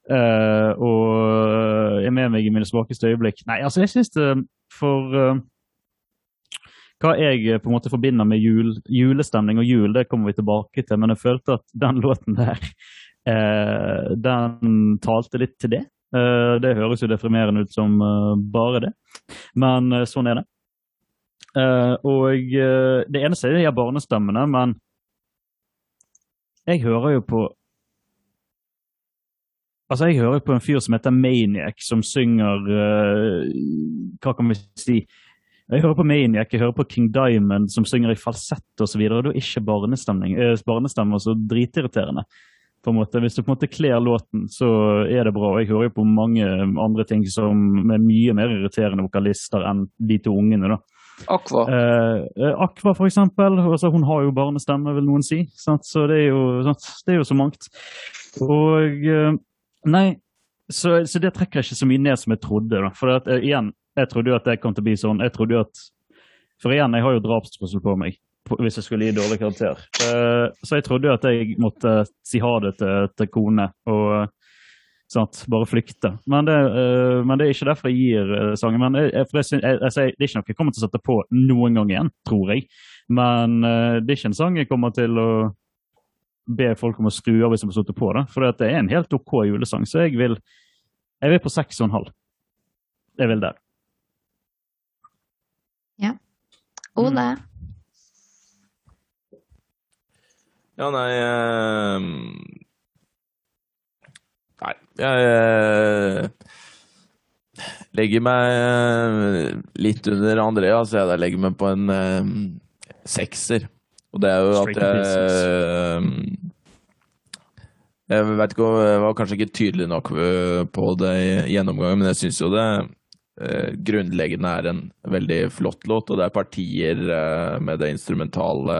og er med meg i mine svakeste øyeblikk. Nei, altså, jeg syns det for hva jeg på en måte forbinder med jul, julestemning og jul, det kommer vi tilbake til, men jeg følte at den låten der, den talte litt til det. Eh, det høres jo deprimerende ut som eh, bare det, men eh, sånn er det. Eh, og eh, det eneste er de barnestemmene, men jeg hører jo på Altså, jeg hører på en fyr som heter Maniac, som synger eh, Hva kan vi si? Jeg hører på Maniac, jeg hører på King Diamond, som synger i falsett osv. Da er ikke barnestemning, eh, barnestemmer så dritirriterende. På en måte. Hvis du på en måte kler låten, så er det bra. Og jeg hører jo på mange andre ting som er mye mer irriterende vokalister enn de to ungene. da. Aqua. Eh, eh, Aqua, for eksempel. Altså, hun har jo barnestemme, vil noen si. Sant? Så det er, jo, sant? det er jo så mangt. Og eh, Nei, så, så det trekker jeg ikke så mye ned som jeg trodde. da. For at, eh, igjen, jeg trodde jo at det kom til å bli sånn. Jeg trodde jo at For igjen, jeg har jo drapstrussel på meg hvis jeg skulle gi dårlig karakter. Eh, så jeg trodde jo at jeg måtte si ha det til, til kone og sant, bare flykte. Men det, eh, men det er ikke derfor jeg gir eh, sangen. Men jeg, jeg, sier- det er ikke noe jeg kommer til å sette på noen gang igjen, tror jeg. Men eh, det er ikke en sang jeg kommer til å be folk om å skru av hvis de har sittet på. da. For det er en helt OK julesang, så jeg vil, jeg vil på seks og en halv. Jeg vil der. Ole. Ja, nei eh, Nei, jeg eh, legger meg eh, litt under Andreas. Jeg legger meg på en eh, sekser. Og det er jo at jeg eh, Jeg vet ikke jeg var kanskje ikke tydelig nok på det i gjennomgangen, men jeg syns jo det eh, grunnleggende er en veldig flott låt, og det er partier eh, med det instrumentale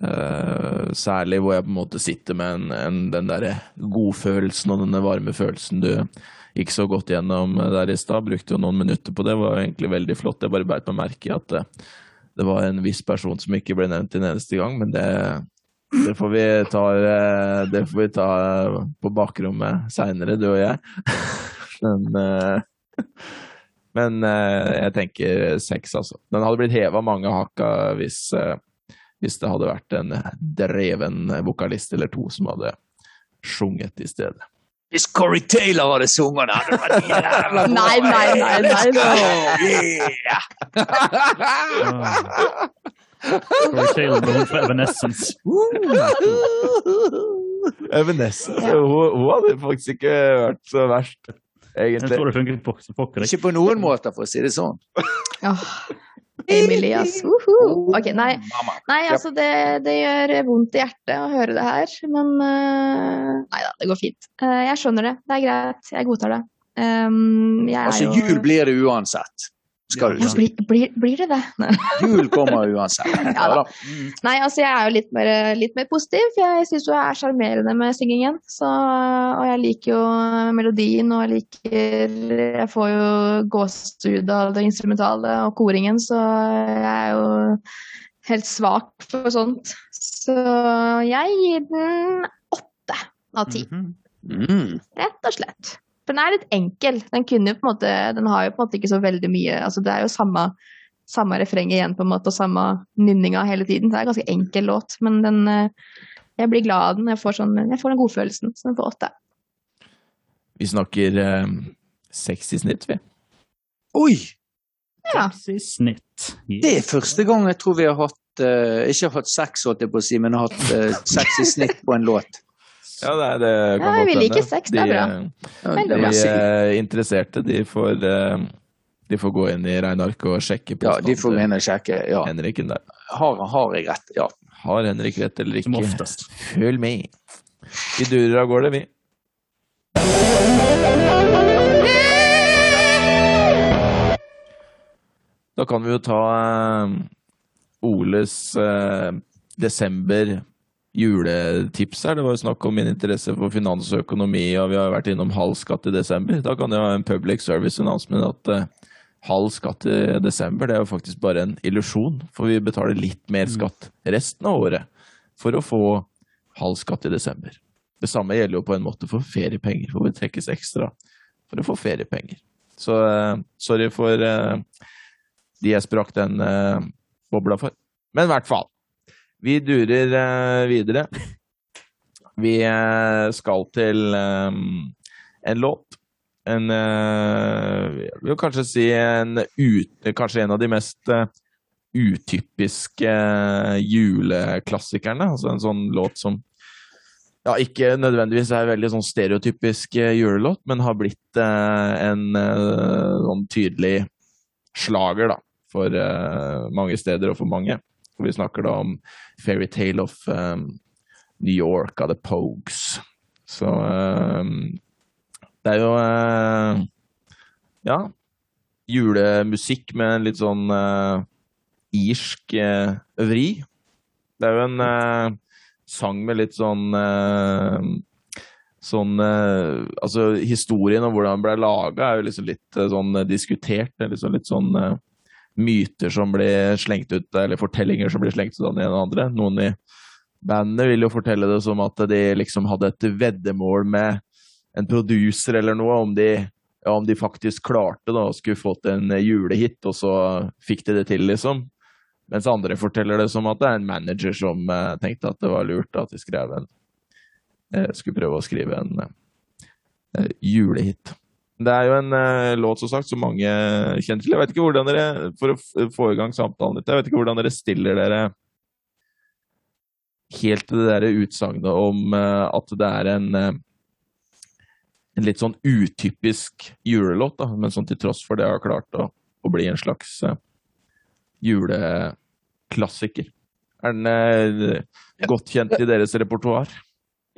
Eh, særlig hvor jeg på en måte sitter med en, en, den derre godfølelsen og denne varme følelsen du gikk så godt gjennom der i stad. Brukte jo noen minutter på det, var egentlig veldig flott. Jeg bare beit meg merke i at det, det var en viss person som ikke ble nevnt en eneste gang, men det Det får vi ta, uh, det får vi ta på bakrommet seinere, du og jeg. Men, men jeg tenker seks, altså. Den hadde blitt heva mange hakka hvis, hvis det hadde vært en dreven vokalist eller to som hadde sunget i stedet. Hvis Corey Taylor hadde sunget det, hadde det vært jævla bra. Nei, nei, nei, nei, nei. Corey Taylor med for Evanescence. Evanescence, hun, hun hadde faktisk ikke vært så verst, Jeg tror det funket på på. Ikke på noen måter, for å si det sånn. Åh, Emily, ass. Ok, nei. Nei, altså det, det gjør vondt i hjertet å høre det her, men uh, Nei da, det går fint. Uh, jeg skjønner det. Det er greit. Jeg godtar det. Um, Altså, jo jul blir det uansett. Skal du blir, blir, blir det det? Jul kommer uansett. Ja da. Nei, altså jeg er jo litt mer, litt mer positiv. for Jeg syns jeg er sjarmerende med syngingen. Så, og jeg liker jo melodien, og jeg liker Jeg får jo gåsehud av det instrumentale og koringen, så jeg er jo helt svak for sånt. Så jeg gir den åtte av ti, Mm. rett og slett. For den er litt enkel. Den kunne jo på en måte Den har jo på en måte ikke så veldig mye Altså det er jo samme samme refrenget igjen, på en måte, og samme nynninga hele tiden. Det er en ganske enkel låt, men den eh, Jeg blir glad av den. Jeg får, sånn, jeg får den godfølelsen. Så den får åtte. Vi snakker eh, seks i snitt, vi. Oi! Ja. i snitt. Det er første gang jeg tror vi har hatt eh, Ikke hatt seks, holdt jeg på å si, men har hatt eh, seks i snitt på en låt. Ja, det, det kan Ja, godt vi liker sex, det er bra. eh, Ja, Veldig må De er eh, interesserte, de får, eh, de får gå inn i regnearket og sjekke Ja, de får gå inn og sjekke. Ja. Henriken der. Har, har jeg rett? Ja. Har Henrik rett eller Som ikke? oftest. Følg med. Vi durer av gårde, vi. Da kan vi jo ta eh, Oles eh, desember juletips her. Det var jo snakk om min interesse for finans og økonomi, og vi har vært innom halv skatt i desember. Da kan jeg ha en public service announcement at uh, halv skatt i desember, det er jo faktisk bare en illusjon, for vi betaler litt mer skatt resten av året for å få halv skatt i desember. Det samme gjelder jo på en måte for feriepenger, hvor vi trekkes ekstra for å få feriepenger. Så uh, sorry for uh, de jeg sprakk den bobla for. Men i hvert fall. Vi durer uh, videre. Vi uh, skal til um, en låt. En Jeg vil kanskje si en ut, kanskje en av de mest utypiske juleklassikerne. Altså en sånn låt som ja, ikke nødvendigvis er veldig sånn stereotypisk julelåt, men har blitt eh, en eh, sånn tydelig slager da, for eh, mange steder og for mange. Vi snakker da om Fairy Tale of um, New York av The Pogues. Så um, det er jo uh, ja, julemusikk med en litt sånn uh, irsk uh, vri. Det er jo en uh, sang med litt sånn eh, Sånn eh, Altså, historien om hvordan den ble laga, er jo liksom litt eh, sånn diskutert. Er liksom litt sånn myter som blir slengt ut, eller fortellinger som blir slengt ut av den ene og andre. Noen i bandet vil jo fortelle det som at de liksom hadde et veddemål med en producer eller noe, om de, ja, om de faktisk klarte da, og skulle få til en eh, julehit, og så fikk de det til, liksom. Mens andre forteller det som at det er en manager som eh, tenkte at det var lurt at de skrev en eh, skulle prøve å skrive en eh, julehit. Det er jo en uh, låt som sagt som mange kjenner til. Jeg vet ikke hvordan dere, For å f- få i gang samtalen litt, jeg vet ikke hvordan dere stiller dere helt til det der utsagnet om uh, at det er en uh, en litt sånn utypisk julelåt, da, men sånn til tross for det har klart å, å bli en slags eh, juleklassiker. Er den eh, godt kjent i deres repertoar?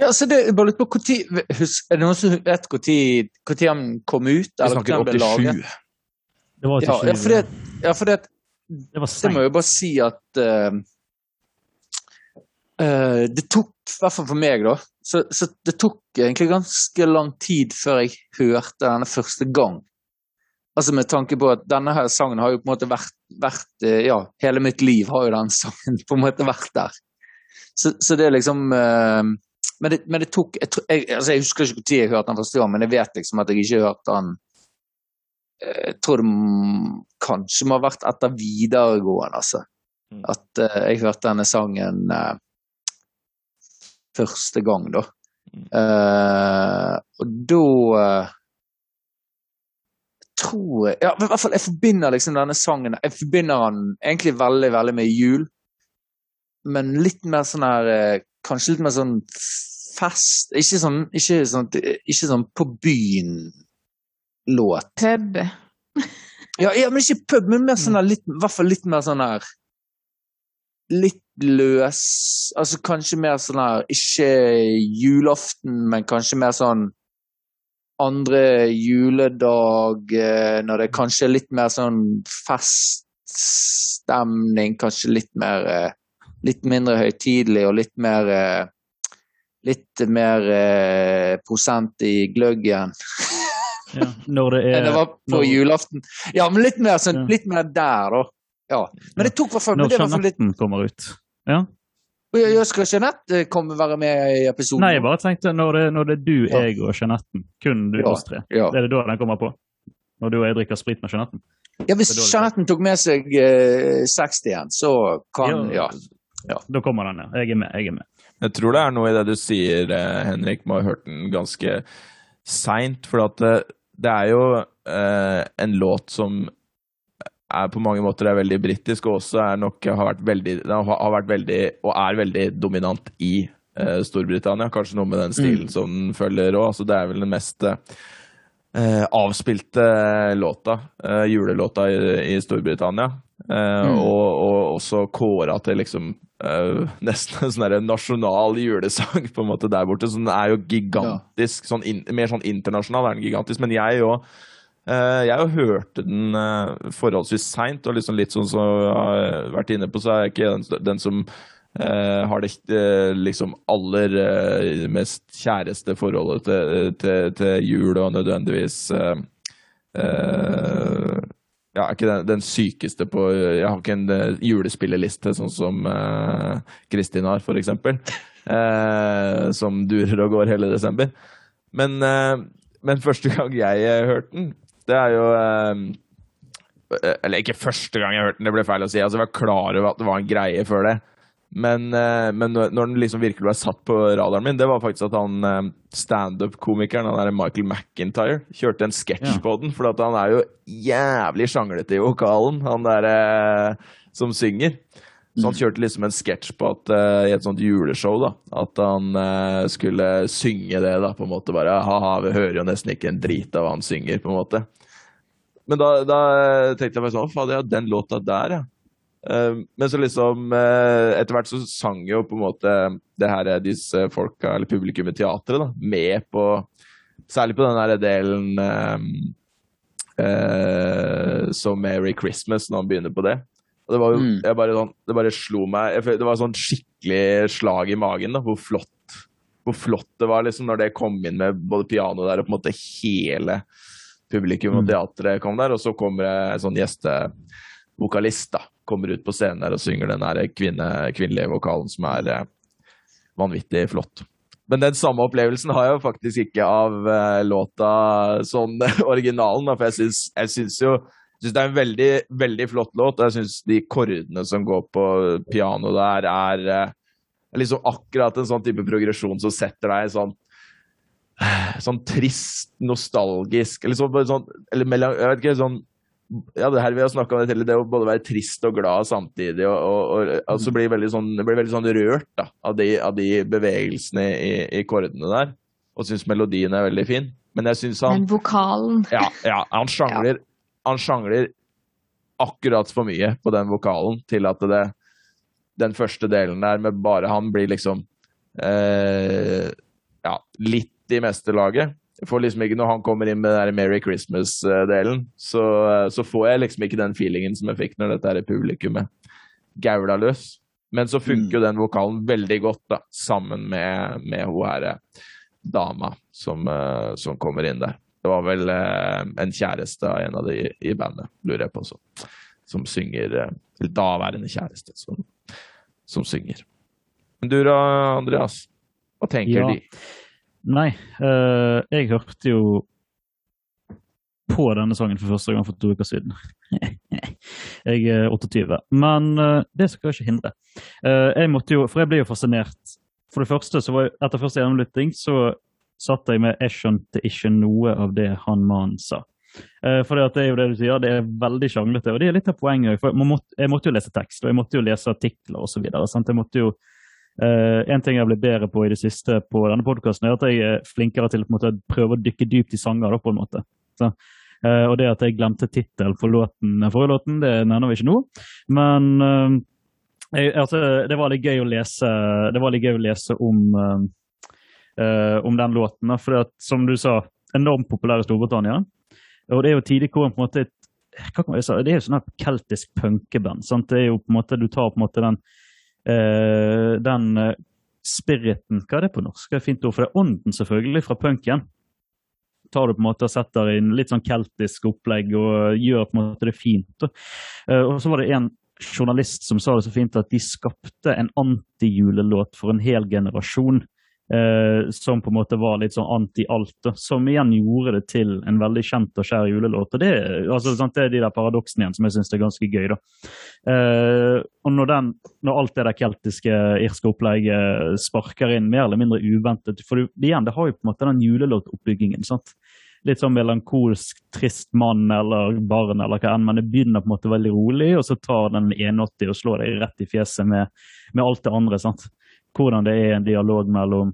Ja, så det, bare litt på, hvor tid, husk, Er det noen som vet når han kom ut? Vi snakker når den ble 87. Det var Ja, ikke ja, for det, ja, for det, Det var det må jeg jo bare si at uh, uh, Det tok, i hvert fall for meg, da så, så det tok egentlig ganske lang tid før jeg hørte denne første gang. Altså med tanke på at denne her sangen har jo på en måte vært, vært eh, Ja, hele mitt liv har jo den sangen på en måte vært der. Så, så det er liksom eh, men, det, men det tok jeg, jeg, altså jeg husker ikke når jeg hørte den første gang, men jeg vet liksom at jeg ikke hørte den eh, Jeg tror det kanskje må ha vært etter videregående, altså. Mm. At uh, jeg hørte denne sangen uh, første gang, da. Mm. Uh, og da tror jeg Ja, i hvert fall jeg forbinder liksom denne sangen Jeg forbinder den egentlig veldig, veldig med jul. Men litt mer sånn her eh, Kanskje litt mer sånn fest Ikke sånn, ikke sånn, ikke sånn på byen-låt. Pub. Ja, ja, men ikke pub, men mer sånn her litt, i hvert fall litt mer sånn her Litt løs Altså kanskje mer sånn her Ikke julaften, men kanskje mer sånn andre juledag, eh, når det kanskje er litt mer sånn feststemning, kanskje litt mer eh, Litt mindre høytidelig og litt mer eh, Litt mer eh, prosent i gløggen Ja, når det enn er det var på når- julaften. Ja, men litt mer, sånn, litt mer der, da. Ja. Men det tok i hvert fall Når det var i hvert fall litt kommer ut. Ja. Jeg Skal Jeanette komme være med i episoden? Nei, jeg bare tenkte når det, når det er du, Ja. jeg og Jeanetten. Kun du Ja. oss tre. Ja. Det er det da den kommer på? Når du og jeg drikker sprit med Jeanetten? Ja, Hvis Det er dårlig. Jeanette tok med seg eh, 60 igjen, så kan Ja. Da kommer han ja. Jeg er med. Jeg er med. Jeg tror det er noe i det du sier, eh, Henrik. Må ha hørt den ganske seint. For at det, det er jo eh, en låt som er på mange måter er veldig britisk, og også er nok har vært veldig, har vært veldig, og er veldig dominant i eh, Storbritannia. Kanskje noe med den stilen som den følger òg. Altså, det er vel den mest eh, avspilte låta, eh, julelåta i, i Storbritannia. Eh, Mm. og, og også kåra til liksom eh, nesten en sånn nasjonal julesang på en måte der borte. Så den er jo gigantisk. Sånn in, mer sånn internasjonal er den gigantisk. Men jeg òg jeg jo hørte den uh, forholdsvis seint, og liksom litt sånn som jeg har vært inne på, så er jeg ikke den, den som har det liksom aller mest kjæreste forholdet til, til, til jul, og nødvendigvis eh, ja, ikke den, den sykeste på Jeg har ikke en eh, julespilleliste sånn som eh, Kristin har, for eksempel. Eh, som durer og går hele desember. Men, uh, men første gang jeg hørte den, det er jo Eller ikke første gang jeg hørte den, det ble feil å si. Altså, jeg var klar over at det var en greie før det. Men, eh, men når den liksom virkelig ble satt på radaren min, det var faktisk at han eh, standup-komikeren, han der Michael McIntyre, kjørte en sketsj Ja. på den. For han er jo jævlig sjanglete i vokalen, han der eh, som synger. Så han kjørte liksom en sketsj på at i et sånt juleshow, da, at han skulle synge det, da, på en måte. Bare ha-ha, vi hører jo nesten ikke en drit av hva han synger, på en måte. Men da, da tenkte jeg meg sånn, fader, ja, den låta der, ja. Eh, men så liksom eh, Etter hvert så sang jo på en måte det her eh, disse folka, eller publikum i teatret, da, med på Særlig på den der delen um, uh, som Merry Christmas, når han begynner på det. Og det var jo Mm. bare sånn, Det bare slo meg jeg Det var sånn skikkelig slag i magen, da, hvor flott hvor flott det var liksom når det kom inn med både piano der og på en måte hele publikum og Mm. teatret kom der, og så kommer det en sånn gjestevokalist da, kommer ut på scenen der og synger den der kvinne, kvinnelige vokalen som er eh, vanvittig flott. Men den samme opplevelsen har jeg jo faktisk ikke av eh, låta sånn originalen, for jeg syns, jeg syns jo jeg syns det er en veldig, veldig flott låt, og jeg syns de kordene som går på piano der, er eh, liksom akkurat en sånn type progresjon som setter deg i sånn sånn trist, nostalgisk eller sånn, sånn eller Jeg vet ikke, sånn ja, det her vi har snakket om det det å både være trist og glad samtidig, og, og, og altså blir veldig sånn, blir veldig sånn rørt da, av de, av de bevegelsene i, i kordene der, og syns melodien er veldig fin. Men jeg syns han Men vokalen ja, ja, han sjangler, han sjangler akkurat for mye på den vokalen til at det, den første delen der med bare han blir liksom eh, ja, litt i mesterlaget. Får liksom ikke, Når han kommer inn med den der Merry Christmas-delen, så, så får jeg liksom ikke den feelingen som jeg fikk når dette her publikummet gaula løs. Men så funker jo den vokalen veldig godt da, sammen med, med hun her eh, dama som, eh, som kommer inn der. Det var vel eh, en kjæreste av en av de i bandet, lurer jeg på, så, som synger eh, Eller daværende kjæreste som, som synger. Du da, Andreas? Hva tenker Ja. de? Nei, uh, jeg hørte jo på denne sangen for første gang for to uker siden. jeg er 28, men uh, det skal ikke hindre. Uh, jeg måtte jo, for jeg ble jo fascinert. For det første, så var jeg, etter første gjennomlytting, så satt jeg med 'jeg skjønte ikke noe av det han mannen sa'. Uh, for det er jo det du sier, det er veldig sjanglete, og det er litt av poenget. For Jeg måtte, jeg måtte jo lese tekst, og jeg måtte jo lese artikler osv. Jeg måtte jo Eh, en ting jeg blitt bedre på i det siste på denne podkasten, er at jeg er flinkere til å prøve å dykke dypt i sanger. Da, på en måte. Så, uh, og det at jeg glemte tittelen for låten forrige låten, det nevner vi ikke nå. Men uh, jeg, altså, det var litt gøy å lese, det var litt gøy å lese om, eh, eh, om den låten. At, som du sa, enormt populær i Storbritannia. Og det er jo tidlig hvor på en måte Det er jo sånn keltisk punkeband. Det er jo på en måte, Du tar på en måte den eh, den eh, spiriten Hva er det på norsk? Det er fint ord for det. Ånden, selvfølgelig, fra punken. Tar du på en måte og setter inn litt sånn keltisk opplegg og gjør på en måte det fint. Eh, og så var det en journalist som sa det så fint at de skapte en antijulelåt for en hel generasjon. Eh, som på en måte var litt sånn anti-alt, da, som igjen gjorde det til en veldig kjent og kjær julelåt. og Det, altså, sant, det er de der paradoksene igjen som jeg syns er ganske gøy. da. Eh, og når, den, når alt det der keltiske, irske opplegget sparker inn mer eller mindre uventet For det, igjen, det har jo på en måte den julelåtoppbyggingen. sant? Litt sånn melankolsk, trist mann eller barn eller hva enn, men det begynner på en måte veldig rolig, og så tar den 81 og slår deg rett i fjeset med, med alt det andre. sant? Hvordan det er en dialog mellom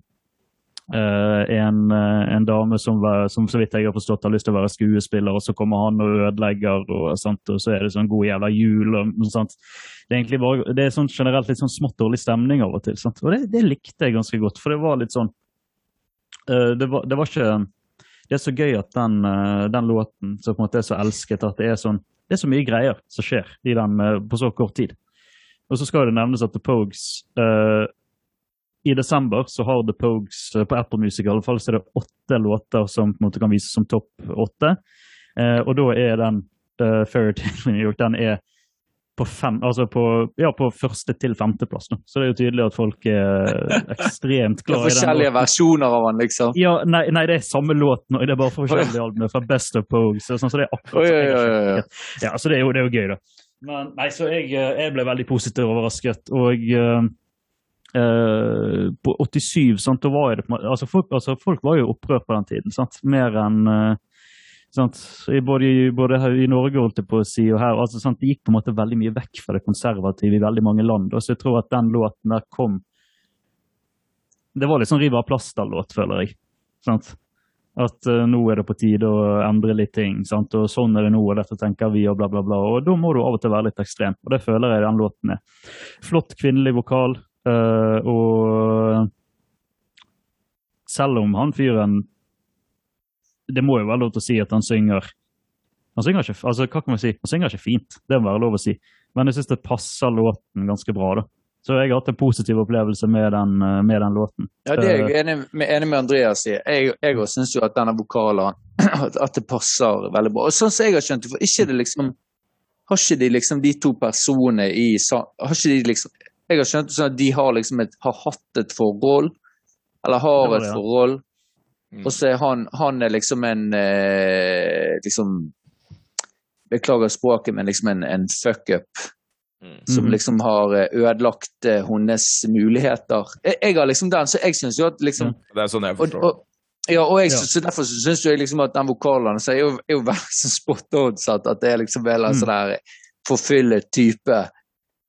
Uh, en, uh, en dame som, var, som så vidt jeg har forstått har lyst til å være skuespiller, og så kommer han og ødelegger, og, sant? og så er det sånn god jævla jul. og sant? Det er egentlig bare, det er sånn generelt litt sånn smått dårlig stemning av og til. sant? Og det, det likte jeg ganske godt, for det var litt sånn uh, det, var, det var ikke Det er så gøy at den, den låten som på en måte er så elsket, at det er sånn det er så mye greier som skjer i den på så kort tid. Og så skal det nevnes at The Pogues i desember så har The Pogues eh, på Apple Music i alle fall, så er det åtte låter som på en måte kan vises som topp åtte. Eh, og da er den uh, Fairytale in New York den er på, fem, altså på, ja, på første til femteplass. nå. Så det er jo tydelig at folk er ekstremt glad i den. forskjellige versjoner av den, liksom. Ja, nei, nei, det er samme låt nå. Det er bare forskjellige albumer fra Best of Pogues. Sånn, så det er akkurat Oi, Ja, ja, ja. Ja, så det er jo, det er jo gøy, da. Men nei, så jeg, eh, jeg ble veldig positivt overrasket. Og eh, eh, på 87, sant, det altså folk, altså folk var jo opprørt på den tiden. sant? Mer enn uh? Både, i- både i Norge holdt jeg på å si, og her. altså sant? Det gikk på en måte veldig mye vekk fra det konservative i veldig mange land. Og så jeg tror at den låten der kom Det var litt sånn Riva av plaster-låt, føler jeg. sant? At uh, nå er det på tide å endre litt ting. sant? Og sånn er det nå, og dette tenker vi, og bla, bla, bla. Og da må du av og til være litt ekstrem. Og det føler jeg den låten er. Flott kvinnelig vokal. Eh, og selv om han fyren Det må jo være lov til å si at han synger Han synger ikke, altså, hva kan man si? Han synger ikke fint, det må være lov å si. Men jeg syns det passer låten ganske bra. da. Så jeg har hatt en positiv opplevelse med den, eh, med den låten. Ja, det er jeg enig med, enig med Andreas i. Jeg, òg syns jo at denne vokalen at det passer veldig bra. Og sånn som jeg har skjønt det, for ikke det liksom Har ikke de liksom de to personene i Har ikke de liksom Jeg har skjønt det sånn at de har liksom et, har hatt et forhold, eller har et forhold, Mm. og så er han, han er liksom en eh, liksom Beklager språket, men liksom en, en fuck-up Mm. som Mhm. liksom har eh, ødelagt eh, hennes muligheter. Jeg, jeg har liksom den, så jeg syns jo at liksom Det er sånn jeg forstår det. og, ja, og jeg, Ja. derfor syns jeg liksom at den vokalen så er jo, er jo veldig spot on, at det er liksom en Mm. sånn der forfyllet type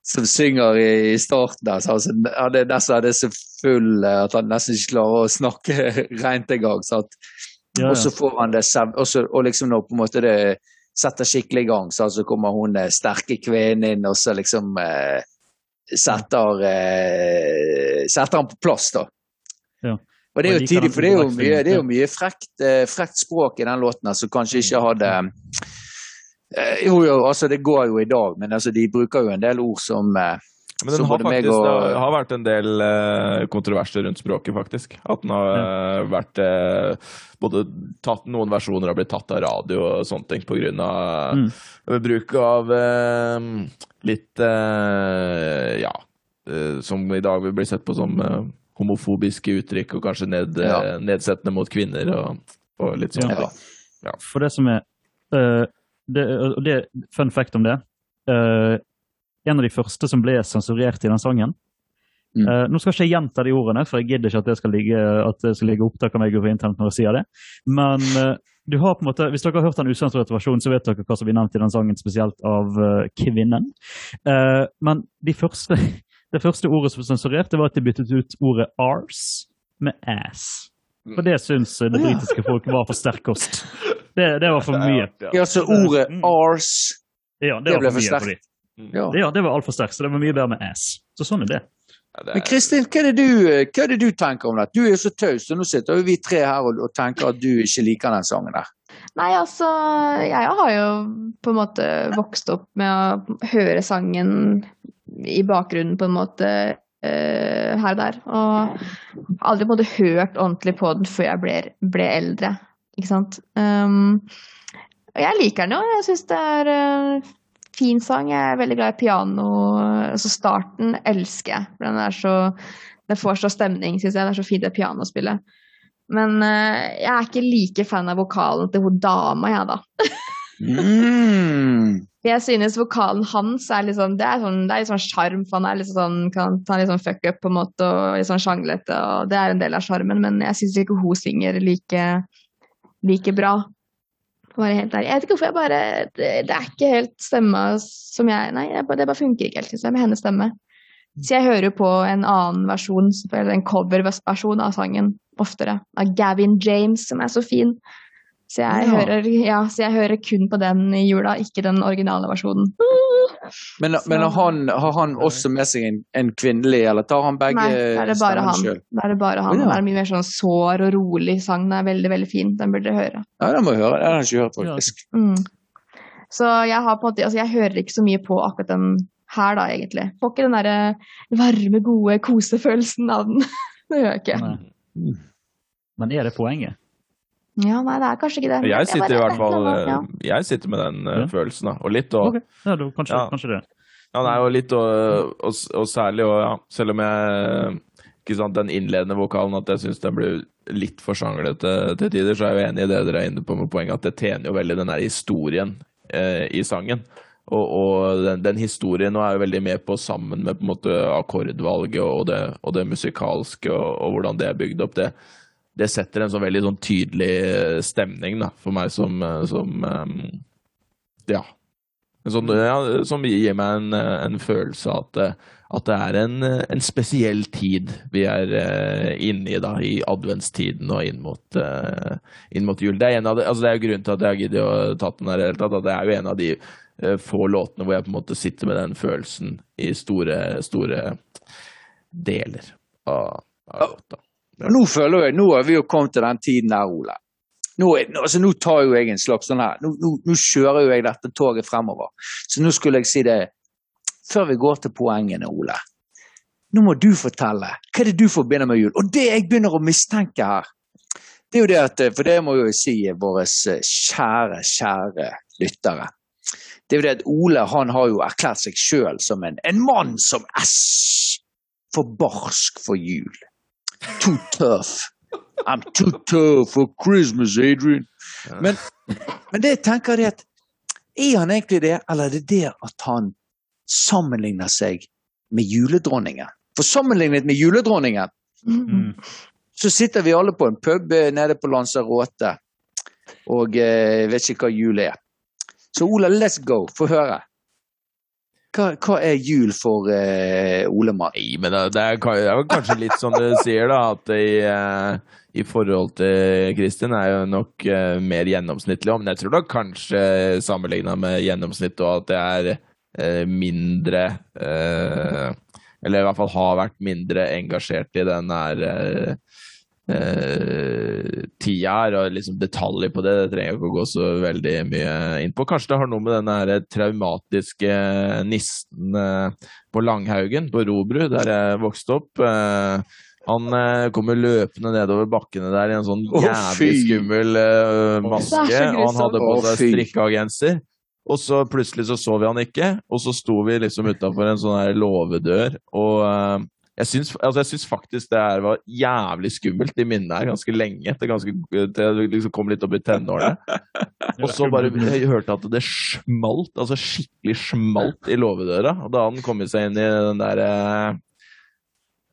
som synger i, starten der. Så altså, han er nesten så full eh, at han nesten ikke klarer å snakke rent engang. Ja, Ja, Og så får han det sev- og, liksom når på en måte det setter skikkelig i gang, så, altså kommer hun eh, sterke kvinnen inn, og så liksom eh, setter, eh, setter han på plass, da. Ja. Og det er jo tidlig, for det er jo mye, det er jo mye frekt, eh, frekt språk i den låten som kanskje ikke hadde Jo, jo, altså det går jo i dag, men altså de bruker jo en del ord som eh, Men den har faktisk og- det har vært en del eh, kontroverser rundt språket, faktisk. At den har eh, vært eh, både tatt Noen versjoner har blitt tatt av radio og sånne ting på grunn av Mm. bruk av eh, litt eh, ja eh, som i dag vil bli sett på som eh, homofobiske uttrykk, og kanskje ned, eh, Ja. nedsettende mot kvinner og, og litt sånn. Ja. For det som er eh, det, det fun fact om det uh, En av de første som ble sensurert i den sangen Mm. Uh, Nå skal ikke jeg gjenta de ordene, for jeg gidder ikke at det skal ligge, at det skal ligge opptak av meg på internett når jeg sier det. Men uh, du har på en måte, hvis dere har hørt den usensurerte versjonen, så vet dere hva som blir nevnt i den sangen, spesielt av uh, kvinnen. Uh, men de første, det første ordet som ble sensurert, det var at de byttet ut ordet ars med ass. For det syns eh, det britiske folk var for sterk kost. Det, det var for mye. Ja, så ordet Mm. ars Ja, det, Det ble for sterkt. for ja. Ja, det var altfor sterkt, så det var mye bedre med ass. Så sånn er det. Ja, Men Kristin, hva er, det du, hva er det du tenker om det? Du er jo så taus, og nå sitter jo vi tre her og, og tenker at du ikke liker den sangen der. Nei, altså, jeg har jo på en måte vokst opp med å høre sangen i bakgrunnen på en måte her og der. Og aldri på en måte hørt ordentlig på den før jeg ble, ble eldre, ikke sant. Um, og jeg liker den jo, jeg syns det er uh, fin sang. Jeg er veldig glad i piano. Altså starten elsker jeg, den er så Den får så stemning, syns jeg. Det er så fint det pianospillet. Men uh, jeg er ikke like fan av vokalen til hun dama, jeg, da. Mm. Jeg synes vokalen hans er litt sånn Det er, sånn, det er litt sånn sjarm, for han er litt sånn, kan ta litt sånn fuck up på en måte, og litt sånn sjanglete, og det er en del av sjarmen, men jeg syns ikke hun synger like, like bra. Jeg vet ikke hvorfor jeg bare Det, det er ikke helt stemma som jeg Nei, det bare funker ikke helt, synes jeg, med hennes stemme. Så jeg hører på en annen versjon, eller en coverversjon av sangen oftere, av Gavin James, som er så fin. Så jeg, Ja. hører, ja, så jeg hører kun på den i jula, ikke den originale versjonen. Men, men har, han, har han også med seg en, en kvinnelig, eller tar han begge Nei, da er det bare han. Da er det bare han. Ja. Det er mye mer sånn sår og rolig sang. Den er veldig, veldig fin. Den burde dere høre. Ja, den må jeg høre. Den har jeg ikke hørt, faktisk. Mm. Så jeg har på en måte, altså jeg hører ikke så mye på akkurat den her, da, egentlig. Får ikke den derre varme, gode kosefølelsen av den. det gjør jeg ikke. Nei. Men er det poenget? Ja, nei, det er kanskje ikke det. Jeg sitter i hvert fall ja. eh, Jeg sitter med den uh, Ja. følelsen, da. Og litt og okay. ja, da, kanskje, Ja. kanskje det. Ja, det er jo litt og, og, og særlig og, ja, Selv om jeg ikke sant, Den innledende vokalen at jeg syns den blir litt for sjanglete til tider, så er jeg jo enig i det dere er inne på med poenget at det tjener jo veldig den der historien eh, i sangen. Og, og den, den historien nå er jo veldig med på sammen med på en måte akkordvalget og det, og det musikalske og, og hvordan det er bygd opp. Det, det setter en sånn veldig sånn tydelig stemning da, for meg som, eh, som eh, Ja. Sånn, ja, som gir meg en, en følelse av at, at det er en, en spesiell tid vi er eh, inne i, da, i adventstiden og inn mot, eh, inn mot jul. Det er, en av de, altså det er grunnen til at jeg har giddet å ta den her i det hele tatt. At det er jo en av de eh, få låtene hvor jeg på en måte sitter med den følelsen i store, store deler av, av låta. Og Nå føler jeg, nå har vi jo kommet til den tiden der, Ole. Nå, altså, nå tar jo jeg en slags sånn her, nå, nå, nå kjører jo jeg dette toget fremover. Så nå skulle jeg si det, før vi går til poengene, Ole. Nå må du fortelle, hva er det du forbinder med jul? Og det jeg begynner å mistenke her, det er jo det at, for det må jo si våre kjære, kjære lyttere. Det er jo det at Ole han har jo erklært seg sjøl som en, en mann som æsj for barsk for jul. Too tough. I'm too tough for Christmas, Adrian. Men, men det jeg tenker er at er han egentlig det, eller er det det at han sammenligner seg med juledronningen? For sammenlignet med juledronningen, Mm. så sitter vi alle på en pub eh, nede på Lanzarote og eh, vet ikke hva jul er. Så Ola, let's go. Få høre. Hva, hva er jul for eh, Ole Mann? Nei, men det, det, er, det er kanskje litt som du sier, da, at i, eh, i forhold til Kristin er jo nok eh, mer gjennomsnittlig. Men jeg tror da kanskje sammenligna med gjennomsnitt og at det er eh, mindre eh, Eller i hvert fall har vært mindre engasjert i den der eh, tida her, og liksom detaljer på det, det trenger jeg ikke å gå så veldig mye inn på. Kanskje det har noe med den her traumatiske nissen eh, på Langhaugen, på Robru, der jeg vokste opp. Eh, han eh, kommer løpende nedover bakkene der i en sånn jævlig skummel eh, er maske, og han hadde på seg strikka genser. Og så plutselig så så vi han ikke, og så sto vi liksom utafor en sånn her låvedør, og eh, jeg syns, altså jeg syns faktisk det her var jævlig skummelt i minnet her ganske lenge. Til, ganske, til jeg liksom kom litt opp i tenårene. Og så bare jeg hørte at det smalt, altså skikkelig smalt i låvedøra. Og da han kom seg inn i den der eh,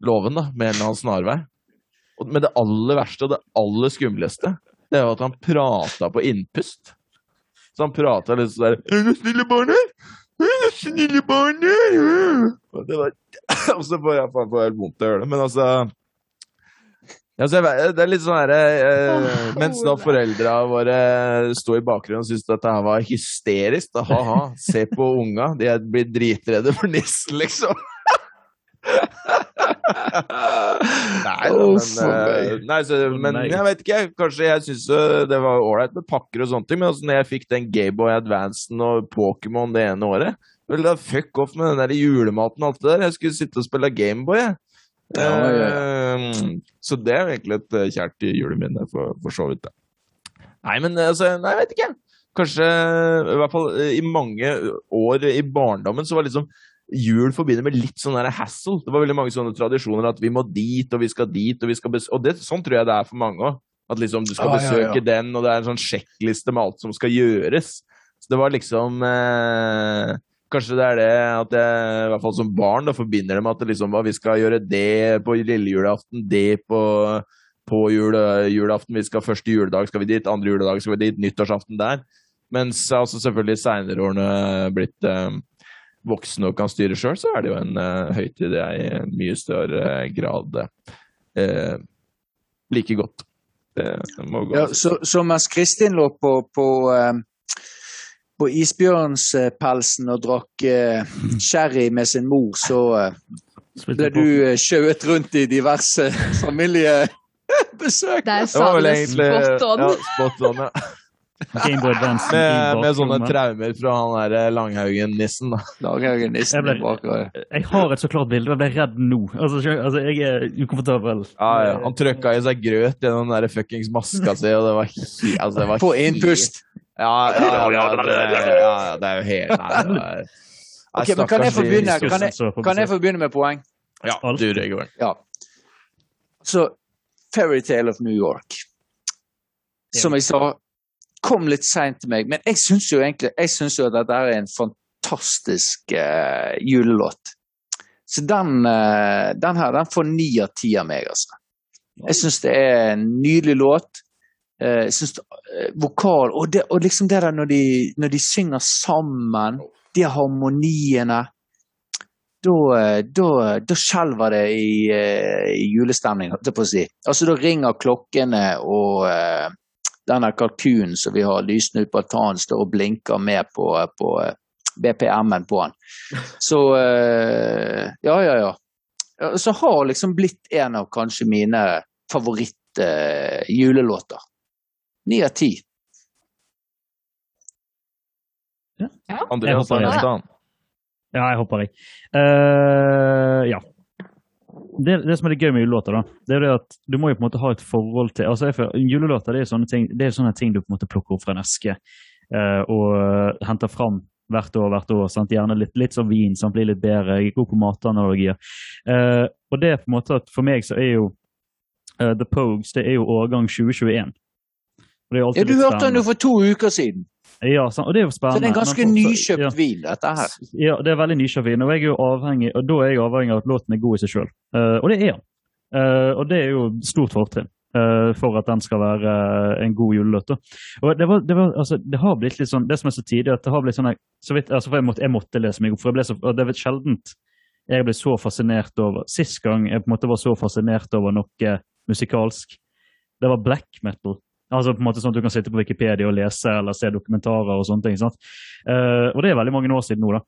låven da, med en eller annen snarvei. Og, men det aller verste og det aller skumleste, det er jo at han prata på innpust. Så han prata litt sånn der Er du snille barn her? Er det snille barn? Og det var Og så får jeg faen få helt vondt av å gjøre det. Men altså ja, vet- det er litt sånn herre eh, Mens da foreldra våre sto i bakgrunnen og syntes dette her var hysterisk, da ha-ha, se på unga, de blir dritredde for nissen, liksom. Nei, da, men, eh, nei, så, men jeg vet ikke. Kanskje jeg syns det var ålreit med pakker og sånne ting, men altså, når jeg fikk den Gameboy Advancen og Pokémon det ene året Vel, da fuck off med den der julematen og alt det der. Jeg skulle sitte og spille Gameboy, jeg. Ja, ja, Eh, Så det er egentlig et eh, kjært juleminne, for, for så vidt. Da. Nei, men altså, nei, jeg vet ikke. Kanskje i hvert fall eh, i mange år i barndommen så var liksom jul forbinder med litt sånn hassle. Det var veldig mange sånne tradisjoner at vi må dit, og vi skal dit, og vi skal besøke Og det, sånn tror jeg det er for mange òg. At liksom du skal Ja, ja, ja. besøke den, og det er en sånn sjekkliste med alt som skal gjøres. Så det var liksom eh, Kanskje det er det at jeg, i hvert fall som barn, da forbinder det med at det liksom, hva, vi skal gjøre det på lille julaften, det på, på jule, julaften, vi skal første juledag skal vi dit, andre juledag skal vi dit, nyttårsaften der. Mens altså selvfølgelig seinere årene blitt eh, voksen og kan styre sjøl, så er det jo en uh, høytid jeg i mye større grad uh, liker godt. Det må gå. Ja, så, så mens Kristin lå på, på, eh, på isbjørnspelsen og drakk eh, sherry med sin mor, så eh, ble du sjauet rundt i diverse familiebesøk. Det er egentlig spot on. Ja, spot on, ja. Gameboy Advance Med, med sånne traumer fra han der eh, Langhaugen-nissen, da. Langhaugen nissen Jeg ble-. Jeg har et så klart bilde, og jeg ble redd nå. Altså, altså jeg er ukomfortabel. Ja, ja. Han trøkka i seg grøt gjennom den der fuckings maska si, og det var helt altså, det var På innpust. Ja, ja, ja, ja, det, ja, det er jo helt Nei, det er, Nei, men kan jeg få begynne? Kan jeg- Kan jeg få begynne med poeng? Ja, du Regård. Ja. Så Fairytale of New York. Som jeg sa, kom litt seint til meg, men jeg syns jo egentlig jeg synes jo at dette er en fantastisk uh, julelåt. Så den, uh, den her den får ni av ti av meg, altså. Jeg syns det er en nydelig låt. Uh, Jeg synes eh, vokal og, det, og liksom det der når de, når de synger sammen, de harmoniene da, skjelver det i, i julestemning, holdt jeg på å si. Altså, da ringer klokkene, og denne kalkunen som vi har lysende ut på altanen, står og blinker med på, på eh, BPM-en på den. Så eh, ja, ja, ja. Ja, Så har liksom blitt en av kanskje mine favorittjulelåter. Ni av ti. Andreas Jeg er hopper i. Ja, jeg hopper, jeg. Uh, ja. Det, det som er det gøy med julelåter, da, det er det at du må jo på en måte ha et forhold til altså Julelåter det er sånne ting det er sånne ting du på en måte plukker opp fra en eske eh, og eh, henter fram hvert år, hvert år. Sant? Gjerne litt, litt som vin, som blir litt bedre. Jeg er god på matanalogier. Eh, og det er på en måte at for meg så er jo uh, The Pogues det er jo årgang 2021. Og det er jo alltid Ja, du hørte den jo for to uker siden. Ja, sant? og det er jo spennende. Så det er en ganske men nykjøpt ja. vin, dette her. Ja, det er veldig nykjøpt vin, og, jeg er jo avhengig, og da er jeg avhengig av at låten er god i seg sjøl. og det er den. Uh, og det er jo stort fortrinn eh, for at den skal være eh, en god julelåt. Og det, var, det, var, altså, det har blitt litt sånn, det som er så tidlig, at det har blitt sånn jeg- så vidt, altså, for jeg, måtte, jeg måtte lese meg opp, for jeg ble så, og det er sjeldent jeg ble så fascinert over Sist gang jeg på en måte var så fascinert over noe musikalsk, det var black metal. Altså på en måte sånn at Du kan sitte på Wikipedia og lese eller se dokumentarer og sånne ting. sant? Uh, og det er veldig mange år siden nå, da.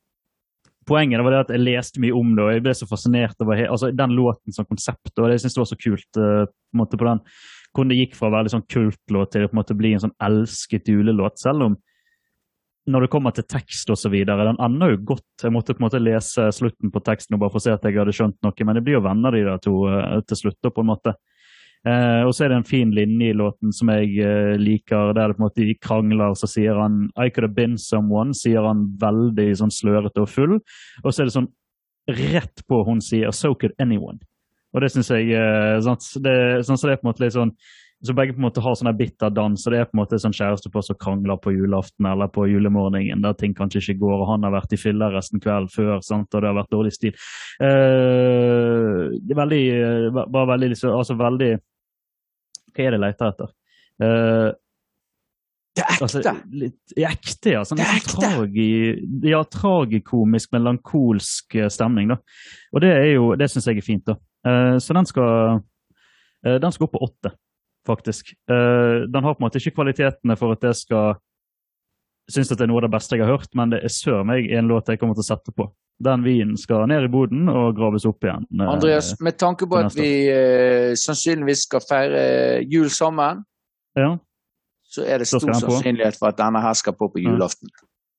Poenget var det at jeg leste mye om det, og jeg ble så fascinert over altså, den låten som konsept. og Jeg synes det var så kult uh, på en måte på den, hvordan det gikk fra å være litt sånn kultlåt til å på en måte bli en sånn elsket julelåt. Selv om når det kommer til tekst videre, den ender jo godt. Jeg måtte på en måte lese slutten på teksten og bare for å se at jeg hadde skjønt noe, men det blir jo venner de der to uh, til slutt, på en måte. Eh, og så er det en fin linje i låten som jeg eh, liker, der det på en måte de krangler. Så sier han 'I could have been someone', sier han veldig sånn slørete og full. Og så er det sånn rett på hun sier 'so could anyone'. Og det syns jeg eh, sant? Det, sånn, så det er på en måte litt sånn så begge på en måte har sånn bitter dans, og det er på en måte sånn kjærestepar som krangler på julaften eller på julemorgenen, der ting kanskje ikke går, og han har vært i fylla resten kvelden før, sant? og det har vært dårlig stil. Eh, det er veldig, eh, bare veldig, liksom, altså veldig Hva det jeg leter etter? Uh, Det er ekte! Altså, litt ekte, ja. Sånn, Det er ekte. Tragi, ja, tragikomisk, melankolsk eh, stemning, da. Og det er jo, det syns jeg er fint, da. Uh, så den skal, uh, den skal opp på åtte, faktisk. Uh, den har på en måte ikke kvalitetene for at det skal synes at det er noe av det beste jeg har hørt, men det er sør meg en låt jeg kommer til å sette på. Den vinen skal ned i boden og graves opp igjen. Eh, Andreas, med tanke på at vi eh, sannsynligvis skal feire jul sammen, Ja, så er det stor sannsynlighet for at denne her skal på på Ja. julaften.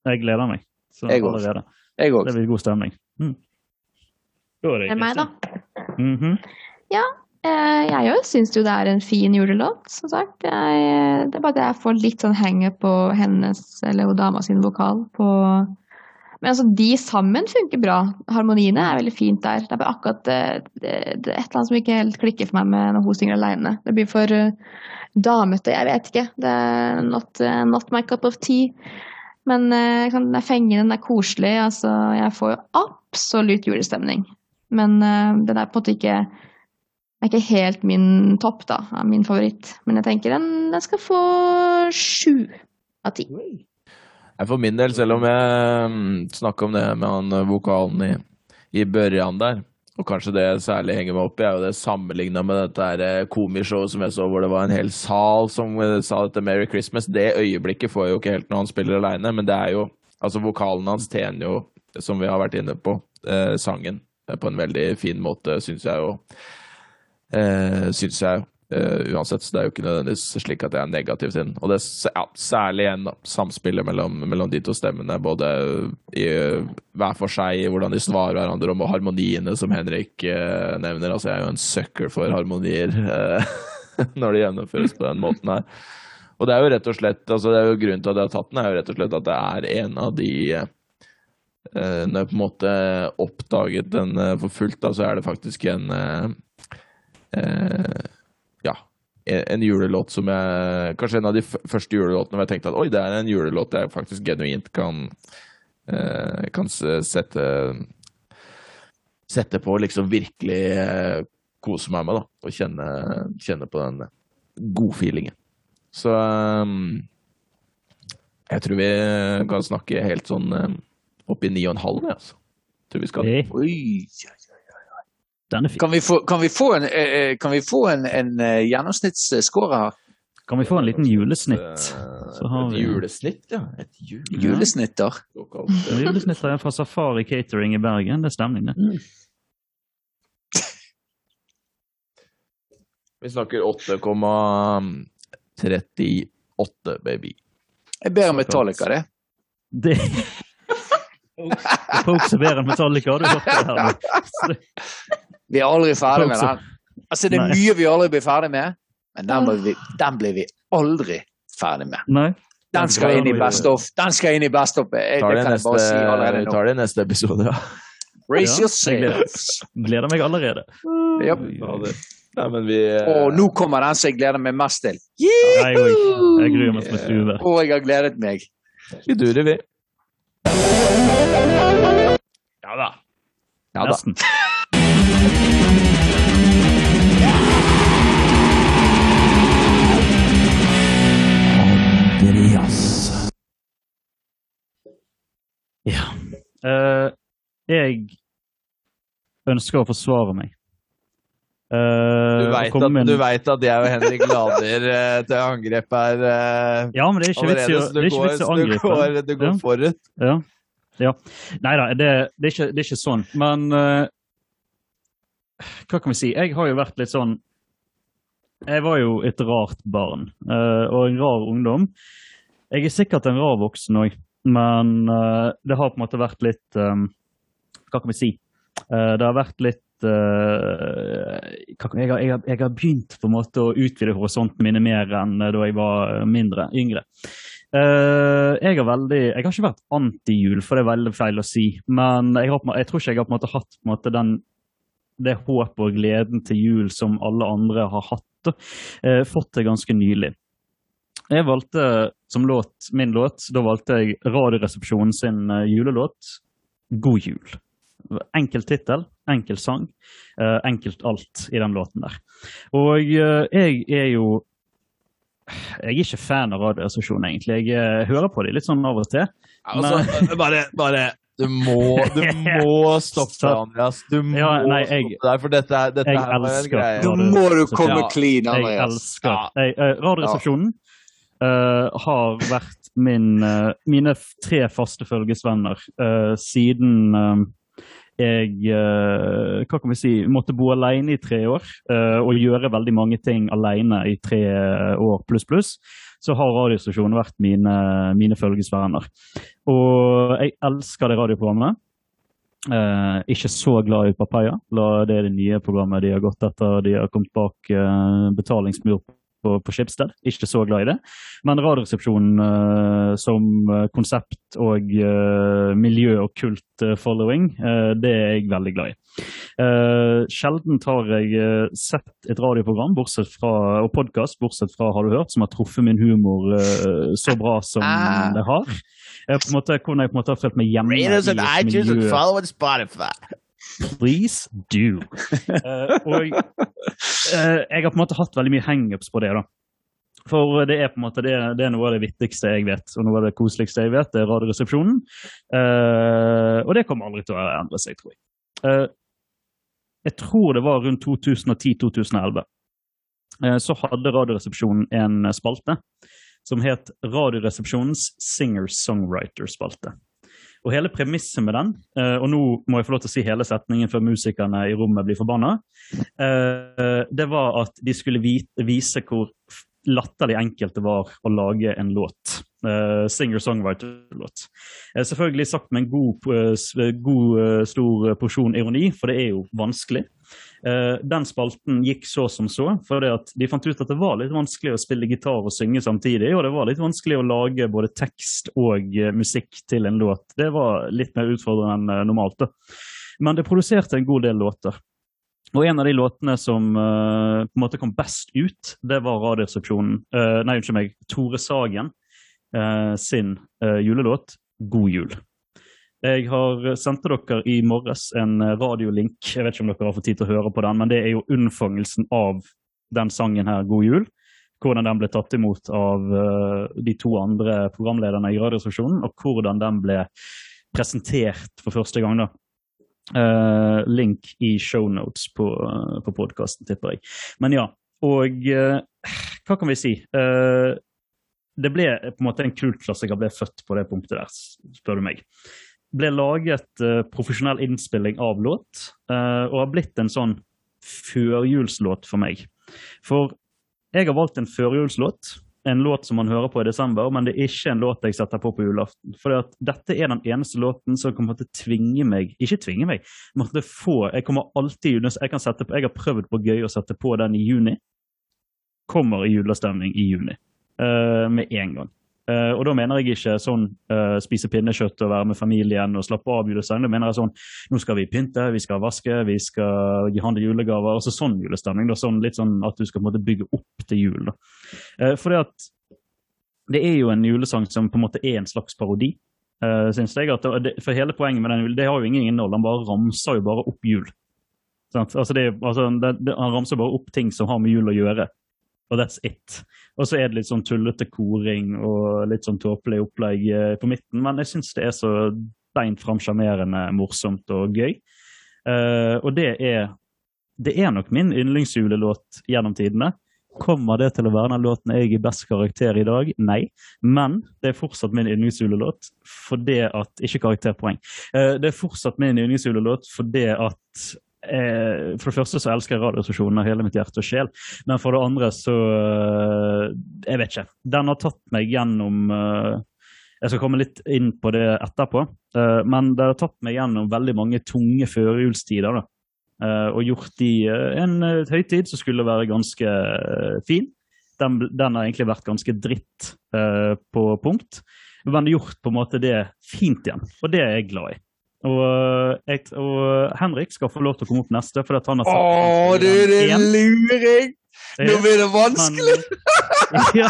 jeg gleder meg. Så Jeg også. allerede. Jeg òg. Det blir god stemning. Mm. Da er det Det er meg, da. Mhm. Eh, Jeg òg syns jo det er en fin julelåt, som sagt. Jeg, det er bare at jeg får litt sånn henge på hennes, eller dama sin vokal på Men altså, de sammen funker bra. Harmoniene er veldig fint der. Det er bare akkurat det, det, det er et eller annet som ikke helt klikker for meg med når hun synger alene. Det blir for uh, damete, jeg vet ikke. Det er not, uh, not my cup of tea. Men uh, den er fengende, den er koselig. Altså, jeg får jo absolutt julestemning. Men eh, den er på en måte ikke er ikke helt min topp, da, av min favoritt. Men jeg tenker den, den skal få sju av ti. For min del, selv om jeg snakka om det med han eh, vokalen i, i børjan der, og kanskje det særlig henger meg opp i, er jo det sammenligna med dette eh, komishowet som jeg så, hvor det var en hel sal som eh, sa dette Merry Christmas. Det øyeblikket får jeg jo ikke helt når han spiller aleine, men det er jo Altså, vokalen hans tjener jo, som vi har vært inne på, eh, sangen på en veldig fin måte, syns jeg jo. Eh, syns jeg. Eh, uansett, så det er jo ikke nødvendigvis slik at jeg er negativ til den. Og det er ja, særlig da, samspillet mellom, mellom de to stemmene, både i, hver for seg, hvordan de svarer hverandre om, og harmoniene som Henrik uh, nevner. Altså, jeg er jo en sucker for harmonier uh, når det gjennomføres på den måten her. Og det er jo rett og slett, altså det er jo grunnen til at jeg har tatt den, er jo rett og slett at det er en av de Når jeg på en måte oppdaget den for fullt, da, så er det faktisk en eh, ja, en julelåt som jeg Kanskje en av de første julelåtene hvor jeg tenkte at oi, det er en julelåt jeg faktisk genuint kan eh, kan sette sette på liksom virkelig eh, kose meg med, da. Og kjenne, kjenne på den godfeelingen. Så um, jeg tror vi kan snakke helt sånn um, opp i ni og en halv, jeg, altså. Tror vi skal Oi. Den er fin. Kan vi få, kan vi få en, eh, eh, kan vi få en, en eh, gjennomsnittsscore her? Kan vi få en liten julesnitt? Så har et julesnitt, ja. Et jule. Julesnitter? Ja. Julesnitter er fra Safari Catering i Bergen. Det er stemning, det. Vi snakker 8,38, baby. Jeg ber om Metallica, det. det... Pokes er bedre enn Metallica, har du hørt det her? Vi er aldri ferdig med den. Altså, det er Nei. mye vi aldri blir ferdig med, men den, må vi, den blir vi aldri ferdig med. Nei? Den skal inn i Best of. Den skal inn i Best of. Jeg, Tar det det, kan jeg bare si allerede neste, nå. tar det i neste episode, ja. Raise Ja, yourself. gleder- Gleder meg allerede. Yep. Ja. Nei, men vi Og nå kommer den som jeg gleder meg mest til. Jeg. Jeg gruer meg som en stue. Og jeg har gledet meg. Vi durer, vi. Ja da. Ja da. Ja. Uh, jeg ønsker å forsvare meg. Uh, Du veit at, at jeg og Henrik lader uh, til angrep her uh, Ja, men det er ikke vits i å, angripe. du går, du går Ja. forut. Ja. ja. Nei da, det, det, det er ikke sånn. Men hva kan vi si? Jeg har jo vært litt sånn Jeg var jo et rart barn og en rar ungdom. Jeg er sikkert en rar voksen òg, men uh, det har på en måte vært litt um, Hva kan vi si? Uh, det har vært litt uh, jeg, har, jeg, har, jeg har begynt på en måte å utvide horisonten mine mer enn da jeg var mindre, yngre. Jeg, har veldig, jeg har ikke vært anti-jul, for det er veldig feil å si. Men jeg, har, jeg tror ikke jeg har på en måte hatt på en måte den, det håpet og gleden til jul som alle andre har hatt. fått det ganske nylig. Jeg valgte som låt, min låt, da valgte jeg Radioresepsjonen sin eh, julelåt 'God jul'. Enkel tittel, enkel sang, eh, enkelt alt i den låten der. Og eh, jeg er jo Jeg er ikke fan av Radioresepsjonen, egentlig. Jeg hører på dem litt sånn av og til. Altså, bare, bare Du må, du må stoppe, Så- Andreas. Du må Ja, nei, jeg- stoppe deg, for dette, dette her var en greie. Nå må du komme Ja. clean, Jeg Andreas. elsker Ja. jeg, Radioresepsjonen eh, har vært min, uh, mine tre faste følgesvenner uh, siden eh, jeg eh, hva kan vi si, måtte bo alene i tre år og gjøre veldig mange ting alene i tre år pluss pluss, så har radiostasjonen vært mine, mine følgesvenner. Og jeg elsker det radioprogrammet. Eh, ikke så glad i Papaya. Det er det nye programmet de har gått etter. De har kommet bak eh, betalingsmur på, på Schibsted. Ikke så glad i det. Men Radioresepsjonen uh, som konsept og uh, miljø og kult eh, following, uh, det er jeg veldig glad i. Sjelden har jeg sett et radioprogram bortsett fra, og podkast bortsett fra Har du hørt, som har truffet min humor så bra som Ah. det har. Jeg, på en måte, kunne jeg på en måte har følt meg hjemme i Rate Please do. Uh, og uh, jeg har på en måte hatt veldig mye hangups på det. da. For det er på en måte det, det er noe av det viktigste jeg vet, og noe av det koseligste jeg vet, det er Radioresepsjonen. Uh, og det kommer aldri til å endre seg, tror jeg. Uh, jeg tror det var rundt 2010-2011. Eh, så hadde Radioresepsjonen en spalte som het Radioresepsjonens Singer-Songwriter-spalte. Og hele premisset med den, eh, og nå må jeg få lov til å si hele setningen før musikerne i rommet blir forbanna, eh, det var at de skulle vise hvor latterlig enkelt det var å lage en låt. Eh, Singer-songwriter-låt. Eh, selvfølgelig sagt med en god, eh, god stor porsjon ironi, for det er jo vanskelig. Den spalten gikk så som så, for de fant ut at det var litt vanskelig å spille gitar og synge samtidig, og det var litt vanskelig å lage både tekst og musikk til en låt. Det var litt mer utfordrende enn normalt. da. Men det produserte en god del låter. Og en av de låtene som uh, på en måte kom best ut, det var Radioresepsjonen Uh, Nei, unnskyld meg, Tore Sagen eh, sin eh, julelåt 'God jul'. Jeg har sendt til dere i morges en eh, radiolink. Jeg vet ikke om dere har fått tid til å høre på den, men det er jo unnfangelsen av den sangen her, 'God jul'. Hvordan den ble tatt imot av uh, de to andre programlederne i Radioresepsjonen, og hvordan den ble presentert for første gang. da. Uh, link i shownotes på, uh, på podkasten, tipper jeg. Men ja. Og uh, hva kan vi si? Eh, det ble på en måte en kultklassiker ble født på det punktet der, spør du meg. Ble laget uh, profesjonell innspilling av låt, uh, og har blitt en sånn førjulslåt for meg. For jeg har valgt en førjulslåt, en låt som man hører på i desember, men det er ikke en låt jeg setter på på julaften. For dette er den eneste låten som kommer til å tvinge meg Ikke tvinge meg, men få Jeg kommer alltid jeg, kan sette på, jeg har prøvd på gøy å sette på den i juni. Kommer i julestemning i juni. Eh, med en gang. Eh, og da mener jeg ikke sånn eh, spise pinnekjøtt og være med familien og slappe av julestemning. Da mener jeg sånn nå skal vi pynte, vi skal vaske, vi skal gi handle julegaver. altså Sånn julestemning. da, sånn Litt sånn at du skal på en måte bygge opp til jul. da. For det at det er jo en julesang som på en måte er en slags parodi. Uh, synes jeg det, For hele poenget med den det har jo ingen innhold. Han bare ramser jo bare opp jul. Altså det, altså det, han ramser bare opp ting som har med jul å gjøre. Og that's it. Og så er det litt sånn tullete koring og litt sånn tåpelig opplegg eh, på midten. Men jeg syns det er så beint fram sjarmerende, morsomt og gøy. Uh, og det er det er nok min yndlingsjulelåt gjennom tidene. Kommer det til å være den låten jeg gir best karakter i dag? Nei. Men det er fortsatt min yndlingsjulelåt for det at Ikke karakterpoeng. Uh, det er fortsatt min yndlingsjulelåt for det at eh, For det første så elsker jeg Radioresepsjonen av hele mitt hjerte og sjel. Men for det andre så eh, Jeg vet ikke. Den har tatt meg gjennom eh, Jeg skal komme litt inn på det etterpå. men det har tatt meg gjennom veldig mange tunge førjulstider. og gjort de en høytid som skulle være ganske fin. Den, den har egentlig vært ganske dritt på punkt, men gjort på en måte det fint igjen. Og det er jeg glad i. Og, eh, jeg, og Henrik skal få lov til å komme opp neste. For at han har Å, sagt du, det er luring! Nå blir det vanskelig! Men, ja,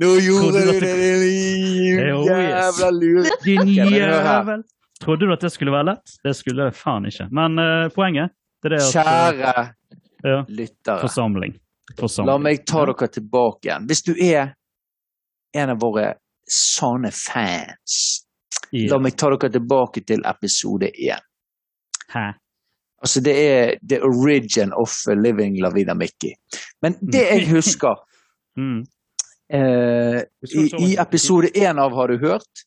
Nå gjorde du du det, din jævla luring. din jævel. Trodde du at det skulle være lett? Det skulle det faen ikke. Men uh, poenget det er det at Kjære ja, lyttere, Forsamling. la meg ta dere tilbake igjen. Hvis du er en av våre sanne fans, I, la meg ta dere tilbake til episode én. Hæ? Altså, det er the origin of Living La Vida Mickey. Men det jeg husker Mm. eh, i, I episode én av Har du hørt?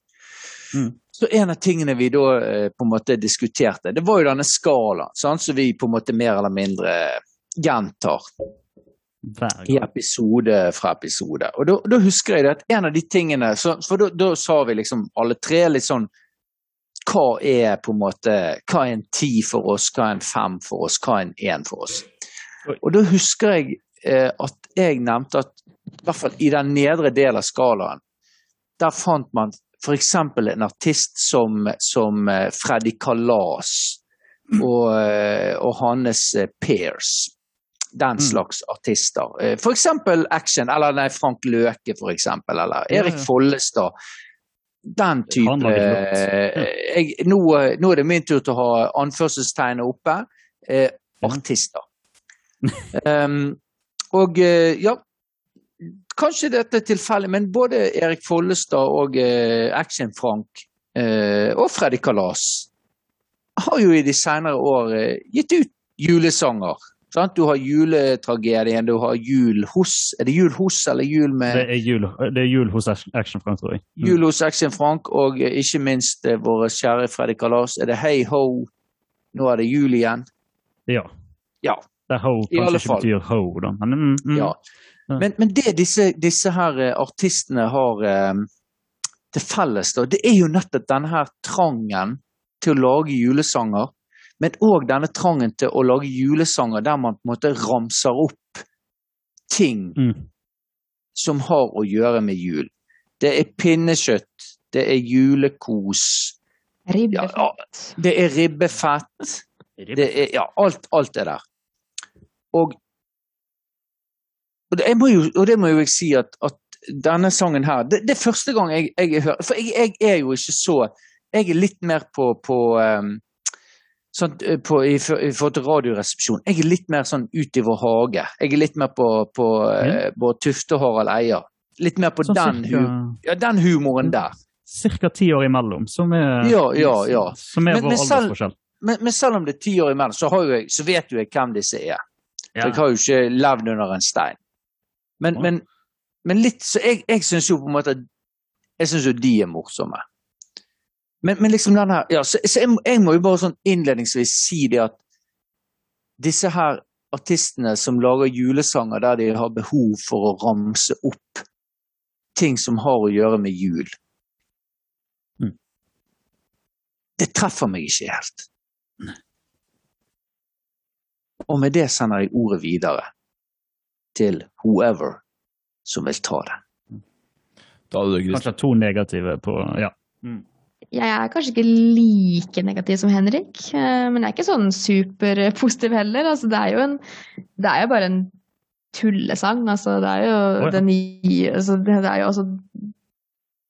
Mm. Så en av tingene vi da eh, på en måte diskuterte, det var jo denne skalaen, som vi på en måte mer eller mindre gjentar i episode fra episode. Og da, husker jeg det at en av de tingene så, For da, sa vi liksom alle tre litt sånn Hva er på en måte Hva er en ti for oss, hva er en fem for oss, hva er en én for oss? Og da husker jeg eh, at jeg nevnte at i hvert fall i den nedre delen av skalaen, der fant man f.eks. en artist som, som eh, Freddy Kalas og, eh, og hans eh, Pears. Den Mm. slags artister. Eh, For eksempel Action, eller nei, Frank Løke for eksempel, eller Erik. Follestad. Den type eh, jeg, nå, nå er det min tur til å ha anførselstegnet oppe. Eh, artister. um, og eh, ja, kanskje dette er tilfeldig, men både Erik Follestad og eh, Action-Frank eh, og Freddy Kalas har jo i de senere år eh, gitt ut julesanger. Sant? Du har juletragedien, du har jul hos Er det jul hos eller jul med Det er jul, det er jul hos Action Frank, tror jeg. Mm. Jul hos Action Frank, og ikke minst eh, vår kjære Freddy Kalas. Er det Hei Ho, nå er det jul igjen? Ja. Ja. Det er ho kanskje ikke betyr ho, da. Men, mm, mm. Ja. Ja. Men, men det disse, disse her eh, artistene har eh, til felles, da, det er jo nettopp denne her trangen til å lage julesanger, men òg denne trangen til å lage julesanger der man på en måte ramser opp ting Mm. som har å gjøre med jul. Det er pinnekjøtt, det er julekos, Ribbefett. det er ribbefett, det er Ja, alt, alt er der. Og, og, det, jeg må jo, og det må jo jeg si at, at denne sangen her Det, det er første gang jeg, jeg hører For jeg, jeg er jo ikke så Jeg er litt mer på, på um, sånn, eh, på, i, I forhold til Radioresepsjon. Jeg er litt mer sånn ut i vår hage. Jeg er litt mer på, på eh, på Tufte og Harald Eia. Litt mer på Sånn den, cirka, ja, den humoren der. cirka ti år imellom, som er, Ja, ja, ja. Som er Men- vår men selv- aldersforskjell. Men, men selv om det er ti år imellom, så, har jeg, så vet jo jeg hvem disse er. For. Jeg har jo ikke levd under en stein. Men, men litt Så jeg, jeg syns jo på en måte Jeg syns jo de er morsomme. Men, men liksom den her ja, Så, så jeg, jeg må jo bare sånn innledningsvis si det at disse her artistene som lager julesanger der de har behov for å ramse opp ting som har å gjøre med jul Mm. Det treffer meg ikke helt. Og med det sender jeg ordet videre til whoever som vil ta det. Da hadde du Kanskje to negative på Ja. Jeg er kanskje ikke like negativ som Henrik, eh, men jeg er ikke sånn superpositiv heller. Altså, det er en Det er jo bare en tullesang. Altså, det er jo oh, ja. den nye altså, det, er jo altså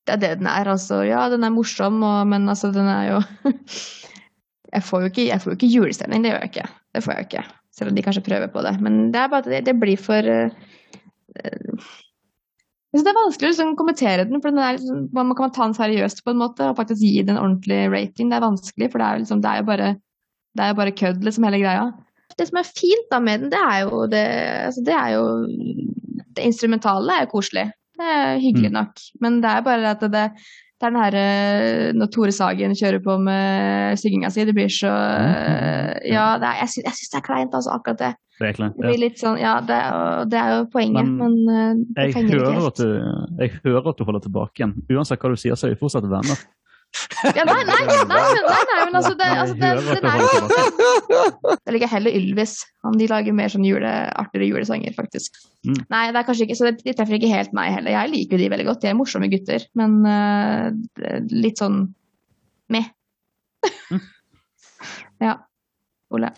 Det er det den er, altså. Ja, den er morsom, og, men altså, den er jo Jeg får jo ikke, jeg får jo ikke julestemning, det gjør jeg ikke. Det får jeg ikke. Selv om de kanskje prøver på det. Men det er bare at det, det blir for eh, jeg synes det er vanskelig å liksom kommentere den, for den er, liksom- man kan ta den seriøst på en måte og faktisk gi den en ordentlig rating. Det er vanskelig, for det er liksom, det er jo bare, det er bare kødd, liksom, hele greia. Det som er fint da med den, det er jo det, altså, det er jo det instrumentale er jo koselig. Det er hyggelig Mm. nok. Men det er bare at det, det er den her eh, Når Tore Sagen kjører på med synginga si, det blir så eh, Ja, det er, jeg syns synes det er kleint, altså, akkurat det. Det er kleint. Det blir litt sånn, ja, det, det er jo poenget, Men men, eh, det Jeg hører ikke helt. at du, jeg hører at du holder tilbake igjen. Uansett hva du sier, så er vi fortsatt venner. Ja, nei, nei, nei, nei, nei, nei men altså, det, altså det, det, det er. Liker heller Ylvis. Han, de lager mer sånn jule, artigere julesanger, faktisk. Mm. Nei, det er kanskje ikke, så de treffer ikke helt meg heller. Jeg liker de veldig godt. De er morsomme gutter, men uh, litt sånn med. Mm. ja. Ole.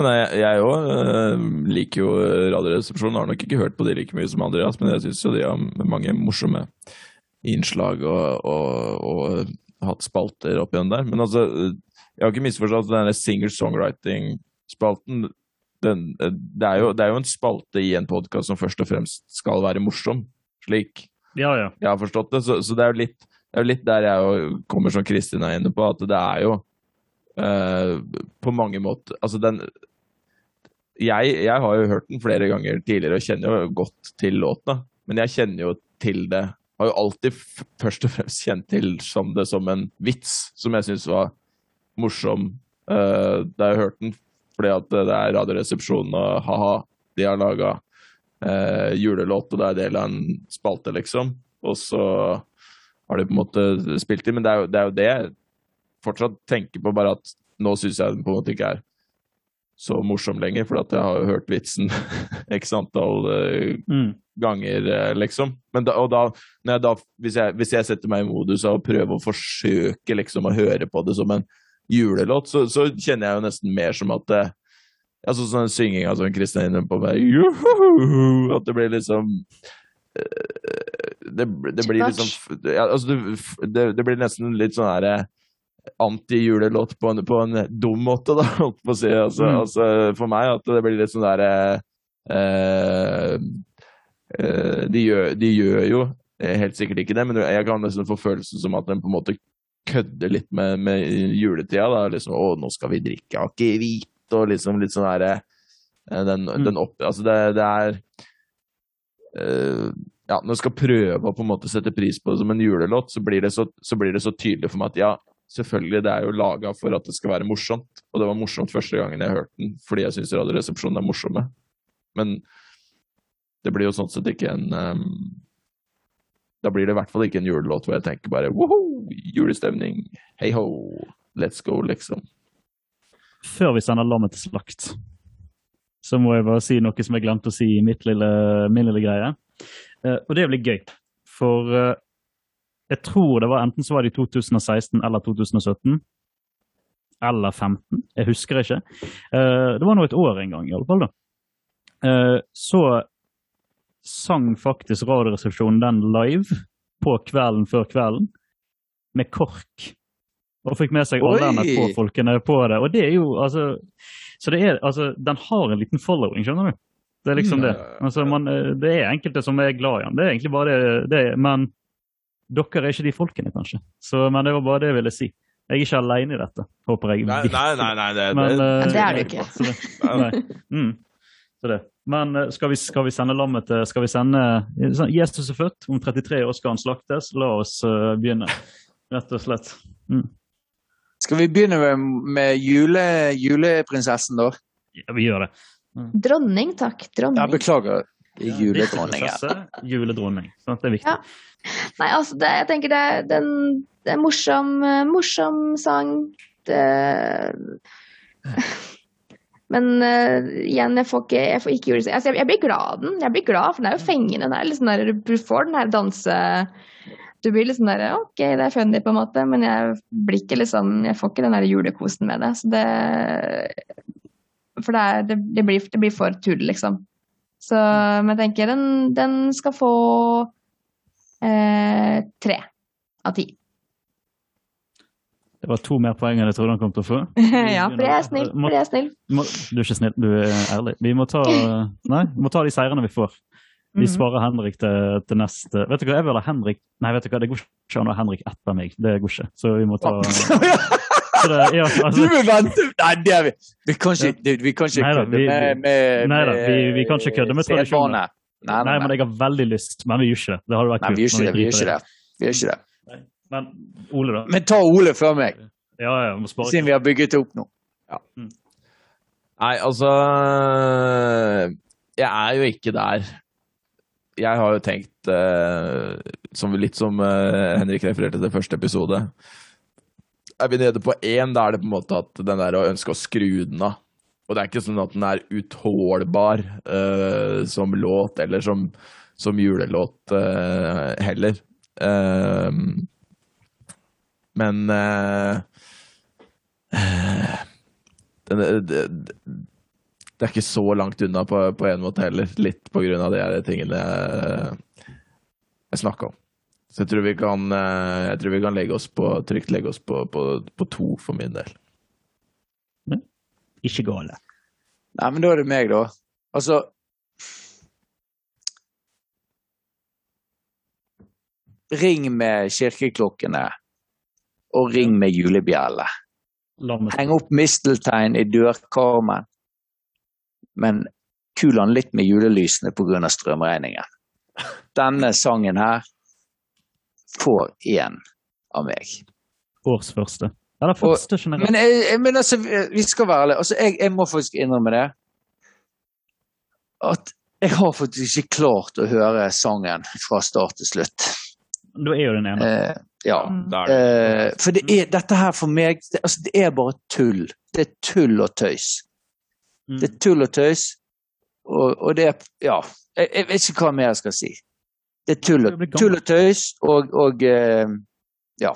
Nei, jeg òg liker jo Radioresepsjonen. Har nok ikke hørt på de like mye som Andreas, men jeg syns jo de har mange morsomme innslag og, og, og hatt spalter opp igjen der. Men altså, jeg har ikke misforstått den singer-songwriting-spalten. Den, det, er jo, det er jo en spalte i en podkast som først og fremst skal være morsom, slik Ja, ja. jeg har forstått det. Så, så det er litt, det er jo litt der jeg kommer som Kristin er inne på, at det er jo uh, på mange måter Altså den jeg, jeg har jo hørt den flere ganger tidligere og kjenner jo godt til låta, men jeg kjenner jo til det Har jo alltid først og fremst kjent til som det som en vits, som jeg syns var morsom uh, da jeg hørte den, fordi at det er Radioresepsjonen og ha-ha, de har laga uh, julelåt, og det er del av en spalte, liksom. Og så har de på en måte spilt inn, men det er jo det, er jo det jeg fortsatt tenker på, bare at nå syns jeg den på en måte ikke er så morsom lenger, for at jeg har jo hørt vitsen x antall uh, Mm. ganger, eh, liksom. Men da, og da, når jeg da hvis, jeg, hvis jeg setter meg i modus av å prøve å forsøke liksom å høre på det som en julelåt, så, så kjenner jeg jo nesten mer som at det, Altså sånn synginga som Kristin er inne på meg «Juhu», At det blir liksom eh, det, det blir liksom ja, altså det, det, blir nesten litt sånn her eh, anti-julelåt på, en- på en dum måte, da, holdt på å si. Altså, Mm. altså, for meg at det blir litt sånn derre eh, eh, de, de gjør jo eh, helt sikkert ikke det, men jeg kan nesten få følelsen som at den på en måte kødder litt med, med juletida. Da. Liksom, 'Å, nå skal vi drikke akevitt', og liksom litt sånn derre eh, den, Mm. den opp... Altså, det, det er eh, Ja, når jeg skal prøve å på en måte sette pris på det som en julelåt, så blir det så, så, blir det så tydelig for meg at ja, selvfølgelig, det er jo laga for at det skal være morsomt. Og det var morsomt første gangen jeg hørte den, fordi jeg syns Radioresepsjonen er morsomme. Men det blir jo sånn sett ikke en um, Da blir det i hvert fall ikke en julelåt hvor jeg tenker bare woho, julestemning, hei ho, let's go, liksom. Før vi sender lammet til slakt, så må jeg bare si noe som jeg glemte å si i mitt lille, min lille greie. Uh, og det blir gøy, for eh, jeg tror det var enten så var det i 2016 eller 2017. Eller 15, jeg husker ikke. Eh, det var nå et år en gang, i alle fall. da. Eh, så sang faktisk Radioresepsjonen den live på kvelden før kvelden, med KORK. Og fikk med seg alle på NRK-folkene på det. Og det er jo, altså Så det er, altså, den har en liten following, skjønner du. Det er liksom det. Altså, man, eh, det er enkelte som er glad i den. Det er egentlig bare det, det Men dere er ikke de folkene, kanskje. Så, men det var bare det jeg ville si. Jeg er ikke alene i dette, håper jeg. Nei, nei, nei, nei det, Men, det, uh, det er du ikke. Så det, nei. Mm. Så det. Men eh, skal vi, skal vi sende lammet til Skal vi sende Jesus er født, om 33 år skal han slaktes. La oss uh, begynne, rett og slett. Mm. Skal vi begynne med, med jule, juleprinsessen, da? Ja, vi gjør det. Dronning, takk. Ja, Dronning. Beklager. Ja, sånn at Juledronning. Det er viktig. Ja. Nei, altså, det, jeg tenker det, den, det er morsom, eh, morsom sang. Det... Men uh, igjen, jeg får ikke, jeg får ikke julesang. Altså, jeg, jeg blir glad av den. Jeg blir glad, for den er jo fengende. Den er sånn der, du får den her danse... Du blir sånn der OK, det er funny, på en måte, men jeg blir ikke liksom Jeg får ikke den der julekosen med det. Så det For det, er, det, det, blir, det blir for tull, liksom. Så men jeg tenker den, den skal få eh, tre av ti. Det var to mer poeng enn jeg trodde han kom til å få. ja, for jeg er snill. For jeg er snill. Må, du er ikke snill, du er ærlig. Vi må ta, nei, vi må ta de seirene vi får. Vi Mhm. svarer Henrik til, til neste Vet du hva, jeg vil ha Henrik Nei, vet du hva, det går ikke an å ha Henrik etter meg. Det går ikke. Så vi må ta det, ja, Du altså, vil vente Nei, det er vi. Vi kan ikke, det- vi kan ikke Neida, kødde med, med, med, Neida, vi- vi kan ikke kødde med tradisjoner. Nei, nei, Nei, men jeg har veldig lyst. Men vi gjør ikke det. Det hadde vært nei, vi gjør kult ikke det. Vi gjør ikke det. Vi gjør ikke det. Men Ole, da? Men ta Ole før meg, Ja, ja, må spare siden vi har bygget det opp nå. Nei, altså Jeg er jo ikke der. Jeg har jo tenkt, eh, som, litt som eh, Henrik refererte til første episode, er vi nede på én, da er det på en måte at den der å ønske å skru den av. Og det er ikke sånn at den er utålbar uh, som låt, eller som, som julelåt uh, heller. Uh, men eh, eh, den, det, det er ikke så langt unna på, på en måte heller. Litt på grunn av de tingene jeg, jeg snakka om. Så jeg tror vi kan, eh, jeg tror vi kan legge oss på, trygt legge oss på, på, på to for min del. Ikke gale. Nei, men da er det meg, da. Altså Ring med kirkeklokkene, og ring med julebjelle. Heng opp misteltein i dørkarmen, men kul han litt med julelysene pga. strømregningen. Denne sangen her får én av meg. års første. Eller første generelt. Men, jeg, men altså, vi skal være ærlige. Altså, jeg, jeg må faktisk innrømme det. At jeg har faktisk ikke klart å høre sangen fra start til slutt. Du er jo den ene. Eh, ja. Er. Eh, for det er, dette her for meg, det, altså, det er bare tull. Det er tull og tøys. Mm. Det er tull og tøys. Og, og det er Ja. Jeg, jeg vet ikke hva mer jeg skal si. Det er tull og, tull og tøys og, og eh, Ja.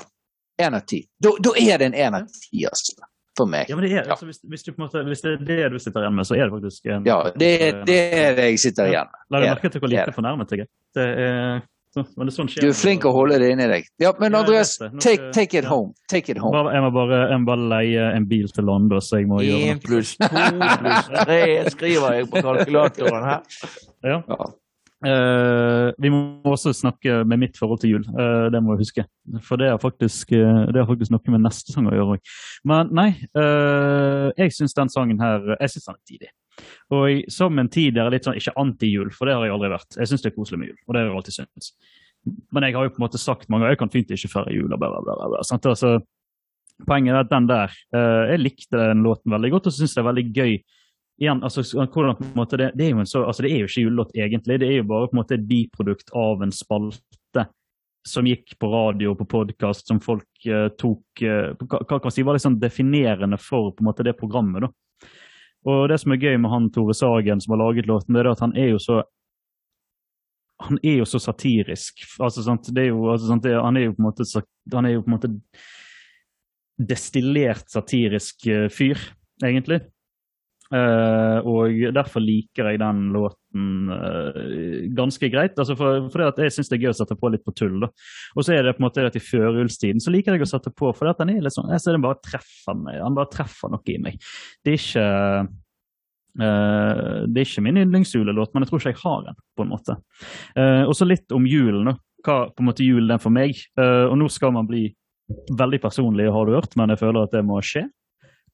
Én av ti. Da, da er det en én av ti, altså. For meg. Ja, men det er, Ja. altså, hvis, hvis, du på en måte, hvis det er det du sitter igjen med, så er det faktisk en Ja, det, er- det er det jeg sitter igjen med. La deg det er merke til hvor lite fornærmet jeg er. Det er men det er sånn skjer. Du er flink å holde det inni deg. Ja, men Andreas, take, take it ja. home. Take it home. Jeg, må bare, jeg må bare leie en bil til London, så jeg må gjøre Én noe. pluss to pluss tre skriver jeg på kalkulatoren her. Ja. Eh, vi må også snakke med mitt forhold til jul. Uh, det må jeg huske. For det har faktisk, eh, det faktisk noe med neste sang å gjøre òg. Men nei, uh, jeg syns den sangen her Jeg synes den er tidig. Og jeg, som en tidligere litt sånn, ikke anti-jul, for det har jeg aldri vært. Jeg syns det er koselig med jul, og det har jeg alltid syntes. Men jeg har jo på en måte sagt mange ganger jeg kan fint ikke feire jul. og bla, bla, bla. Sant? Altså, poenget er at den der Jeg likte den låten veldig godt, og syns det er veldig gøy igjen, altså, hvordan på en måte det, det, er jo en så, altså, det er jo ikke julelåt egentlig, det er jo bare på en måte et biprodukt av en spalte som gikk på radio og på podkast, som folk uh, tok eh, hva, hva kan man si, var liksom definerende for på en måte det programmet. da. Og det som er gøy med han Tore Sagen som har laget låten, det er at han er jo så han er jo så satirisk. Altså, sant? Det er jo, altså, sant? Det, han er jo på en måte han er jo på en måte destillert satirisk uh, fyr, egentlig. Eh, og derfor liker jeg den låten eh, ganske greit. Altså for, for at jeg syns det er gøy å sette på litt på tull. da. Og så er det på en måte at i førjulstiden så liker jeg å sette på, for at den er litt sånn, jeg ser den bare treffer meg. Han bare treffer noe i meg. Det er ikke Uh, det er ikke min yndlingsjulelåt, men jeg tror ikke jeg har en, på en måte. Uh, og så litt om julen. Hva på en måte julen er for meg. Uh, og nå skal man bli veldig personlig, har du hørt, men jeg føler at det må skje.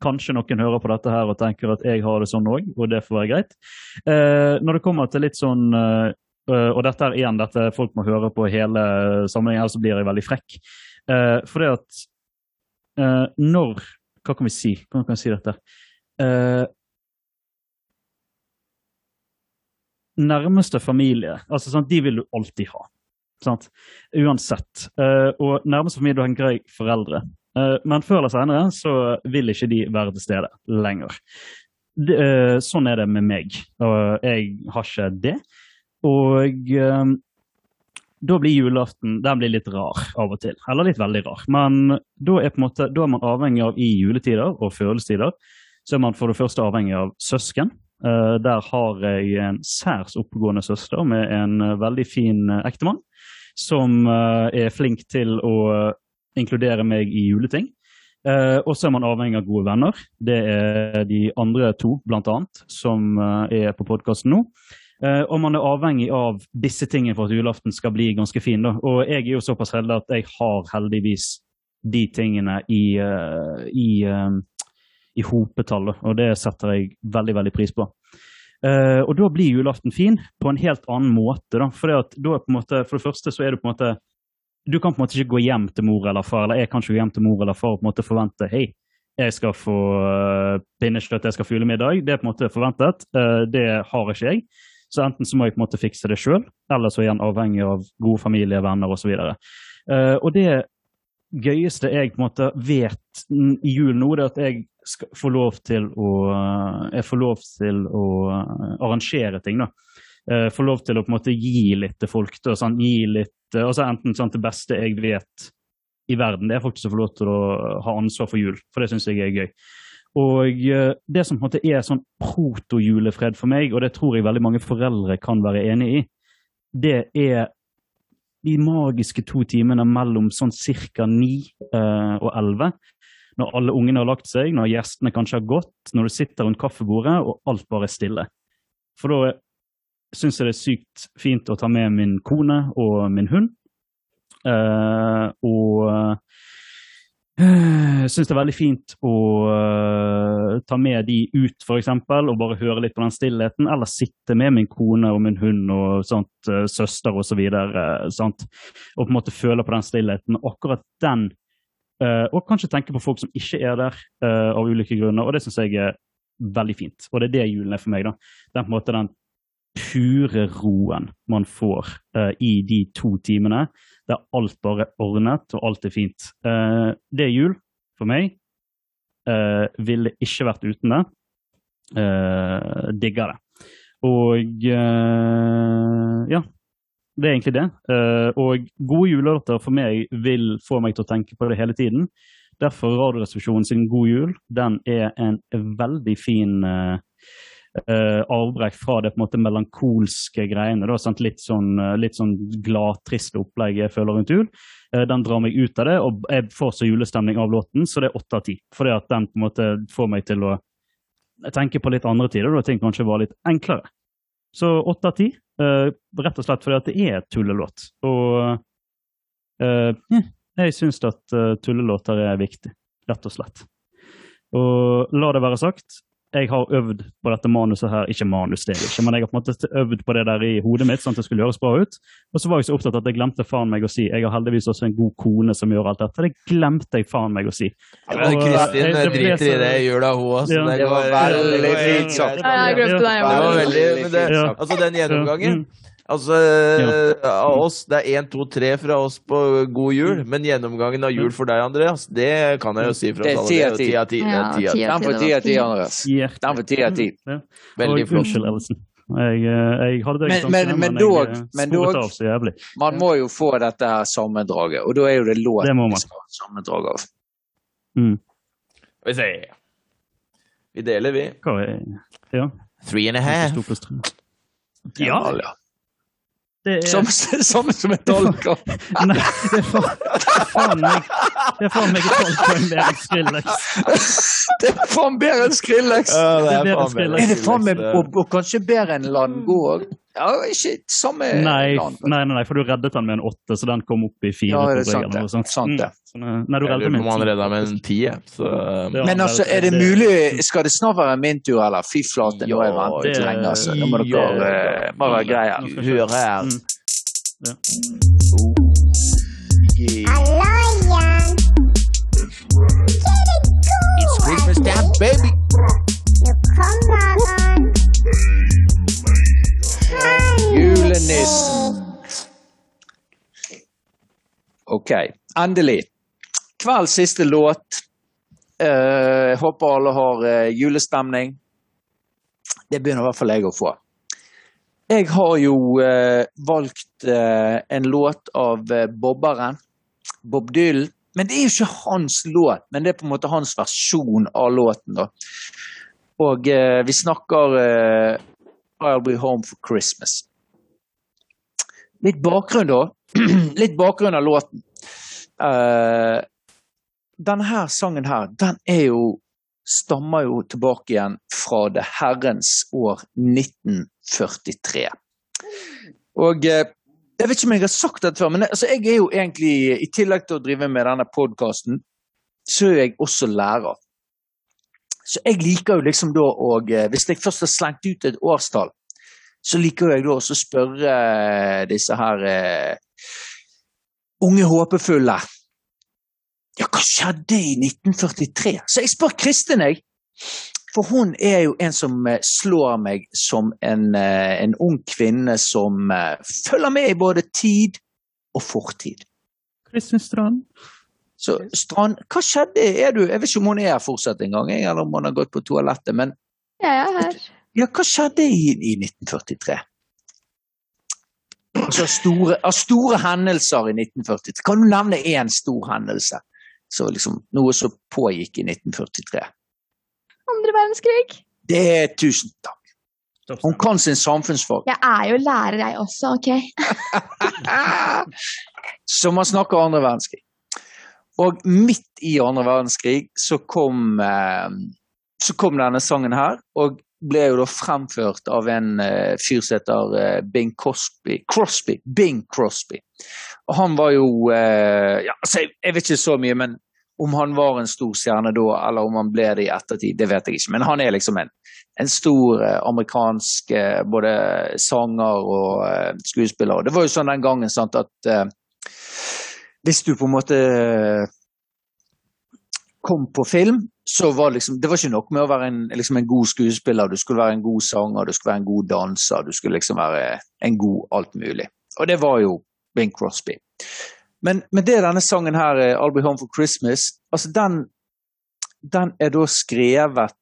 Kanskje noen hører på dette her og tenker at jeg har det sånn òg, og det får være greit. Eh, når det kommer til litt sånn eh, eh, Og dette er igjen dette folk må høre på hele sammenhengen, ellers blir jeg veldig frekk. Eh, for det at eh, når Hva kan vi si? Hvordan kan vi si dette? Eh, nærmeste familie, altså sant, de vil du alltid ha. Sant? Uansett. Og nærmeste familie, du har en foreldre. Eh, men før eller senere så vil ikke de være til stede lenger. Det, eh, sånn er det med meg. Og jeg har ikke det. Og eh, da blir julaften den blir litt rar av og til. Eller litt veldig rar. Men da er, måte, da er man avhengig av i juletider og følelsestider, så er man for det første avhengig av søsken. Der har jeg en særs oppegående søster med en veldig fin ektemann, som er flink til å inkludere meg i juleting. Eh, og så er man avhengig av gode venner. Det er de andre to, blant annet, som eh, er på podkasten nå. Eh, og man er avhengig av disse tingene for at julaften skal bli ganske fin. Da. Og jeg er jo såpass heldig at jeg har heldigvis de tingene i, uh, i, uh, i hopetall, og det setter jeg veldig, veldig pris på. Eh, og da blir julaften fin på en helt annen måte. Da. For, det at, da måte, for det første så er du på en måte Du kan på en måte ikke gå hjem til mor eller far, eller jeg kan ikke gå hjem til mor eller far og på en måte forvente hei, jeg skal få pinnekjøtt, jeg skal få julemiddag. Det er på en måte forventet. Eh, det har ikke jeg. Så enten så må jeg på en måte fikse det sjøl, eller så er jeg avhengig av gode familie, venner osv. Uh, og det gøyeste jeg på en måte vet i jul nå, det er at jeg skal få lov til å får lov til å eh, arrangere ting, da. Eh, Får lov til å på en måte gi litt til folk. Da, sånn, gi litt, eh, altså Enten sånn det beste jeg vet i verden, det er faktisk å få lov til å ha ansvar for jul. For det syns jeg er gøy. Og eh, det som på en måte er sånn proto-julefred for meg, og det tror jeg veldig mange foreldre kan være enig i, det er de magiske to timene mellom sånn ca. 9 eh, og 11. Når alle ungene har lagt seg, når gjestene kanskje har gått, når du sitter rundt kaffebordet og alt bare er stille. For da syns jeg det er sykt fint å ta med min kone og min hund. Uh, og jeg syns det er veldig fint å uh, ta med de ut, f.eks., og bare høre litt på den stillheten. Eller sitte med min kone og min hund og sånt, uh, søster og så videre. sant? Og på en måte føle på den stillheten. Akkurat den eh, Og kanskje tenke på folk som ikke er der eh, av ulike grunner. Og det syns jeg er veldig fint. Og det er det julen er for meg. da. Den på en måte den pure roen man får uh, i de to timene der alt bare er ordnet og alt er fint. Uh, det er jul for meg. Uh, ville ikke vært uten det. Uh, digger det. Og ja, det er egentlig det. Og gode julelåter for meg vil få meg til å tenke på det hele tiden. Derfor Radioresepsjonen sin God jul, den er en veldig fin eh, eh, avbrekk fra det på en måte melankolske greiene. Da, sant? Litt sånn, eh, litt sånn glad-trist opplegg jeg føler rundt jul. Eh, den drar meg ut av det, og jeg får så julestemning av låten, så det er åtte av ti. Fordi at den på en måte får meg til å tenke på litt andre tider, da ting kanskje var litt enklere. Så åtte av ti, eh, rett og slett fordi at det er tullelåt. Og eh, jeg syns at eh, tullelåter er viktig, rett og slett. Og la det være sagt, jeg har øvd på dette manuset her, ikke manus, det er det ikke, men jeg har på en måte øvd på det der i hodet mitt, sånn at det skulle høres bra ut. Og så var jeg så opptatt at jeg glemte faen meg å si jeg har heldigvis også en god kone som gjør alt dette. Det glemte jeg faen meg å si. Ja, men Kristin Og, eh, det driter i det i jula, hun også. Ja. Det var veldig fint sagt. Ja, jeg glemte det, jeg òg. altså den gjennomgangen Mm. Altså, av oss, Det er én, to, tre fra oss på god jul, men gjennomgangen av jul for deg, Andreas, det kan jeg jo si er oss alle. ti av det er ti av ti. Ja, Den får ti av ti, Andreas. Den får ti av ti. Ja. Veldig flott. Unnskyld, Ellison. Jeg, eh, jeg hadde det Men- ikke men- tankene, men dog- eh, men dog- av så jævlig. Man må jo få dette her sammendraget, og da er jo det låt Det man. skal ha sammendrag av. Skal vi se. Vi deler, vi. Hva er Ja. Three and a half. Ja, Ja. Det er Som, samme som en tolker. Nei, det er faen, det er meg Det er faen meg et tolv poeng bedre enn Skrillex. Det er faen bedre enn Skrillex! Ja, det Det er er faen Er det meg og, og kanskje bedre enn Landgå òg? Ja, ikke samme Nei, land. nei, nei, nei, for du reddet han med en åtte, så den kom opp i fire. Ja, det er sant det. Sant det. Mm, nei, du Jeg reddet lurer på med om han redda med en tie. Så Ja. Men altså, er det mulig Skal det snart være min tur, eller? Fy flate, nå har jeg ventet lenge. Altså. Nå må dere må være greie. Hør her. Mm. Ja. It's Christmas time, baby! Julenissen. OK, endelig. Kveldens siste låt. Jeg håper alle har eh, julestemning. Det begynner i hvert fall jeg å få. Jeg har jo eh, valgt eh, en låt av eh, Bobberen, Bob Dylan. Men det er jo ikke hans låt, men det er på en måte hans versjon av låten. da. Og eh, vi snakker eh, I'll Be Home for Christmas. Litt bakgrunn, da. Litt bakgrunn av låten. Eh, denne sangen her, den er jo Stammer jo tilbake igjen fra det herrens år 1943. Og eh, jeg vet ikke om jeg har sagt dette før, men altså, jeg er jo egentlig, i tillegg til å drive med denne podkasten, så er jeg også lærer. Så jeg liker jo liksom da å Hvis jeg først har slengt ut et årstall, så liker jeg da også å spørre eh, disse her uh, unge håpefulle Ja, hva skjedde i 1943? Så jeg spør Kristin, jeg. For hun er jo en som eh, slår meg som en, eh, en ung kvinne som eh, følger med i både tid og fortid. Kristin Strand. Så Strand, hva skjedde? Er du, jeg vet ikke om hun er her fortsatt engang, eller om hun har gått på toalettet. Men Jeg er her. ja, hva skjedde i, i 1943? Altså store, av store hendelser i 1943. Kan du nevne én stor hendelse? Så liksom, noe som pågikk i 1943. Andre verdenskrig. Det er tusen takk. Hun kan sin samfunnsfag. Jeg er jo lærer, jeg også, OK? Så man snakker andre verdenskrig. Og midt i andre verdenskrig så kom, eh, så kom denne sangen her, og ble jo da fremført av en eh, fyr som heter eh, Bing Crosby. Crosby. Bing Crosby. Og han var jo eh, ja, altså, jeg, vet ikke så mye, men om han var en stor stjerne da, eller om han ble det i ettertid, det vet jeg ikke. Men han er liksom en, en stor eh, amerikansk eh, både sanger og eh, skuespiller. Det var jo sånn den gangen sant, at eh, hvis du på en måte kom på film, så var liksom, det var ikke nok med å være en, liksom en god skuespiller. Du skulle være en god sanger, du skulle være en god danser, du skulle liksom være en god alt mulig. Og det var jo Bing Crosby. Men, men det denne sangen her, eh, I'll Be Home for Christmas, altså den, den er da skrevet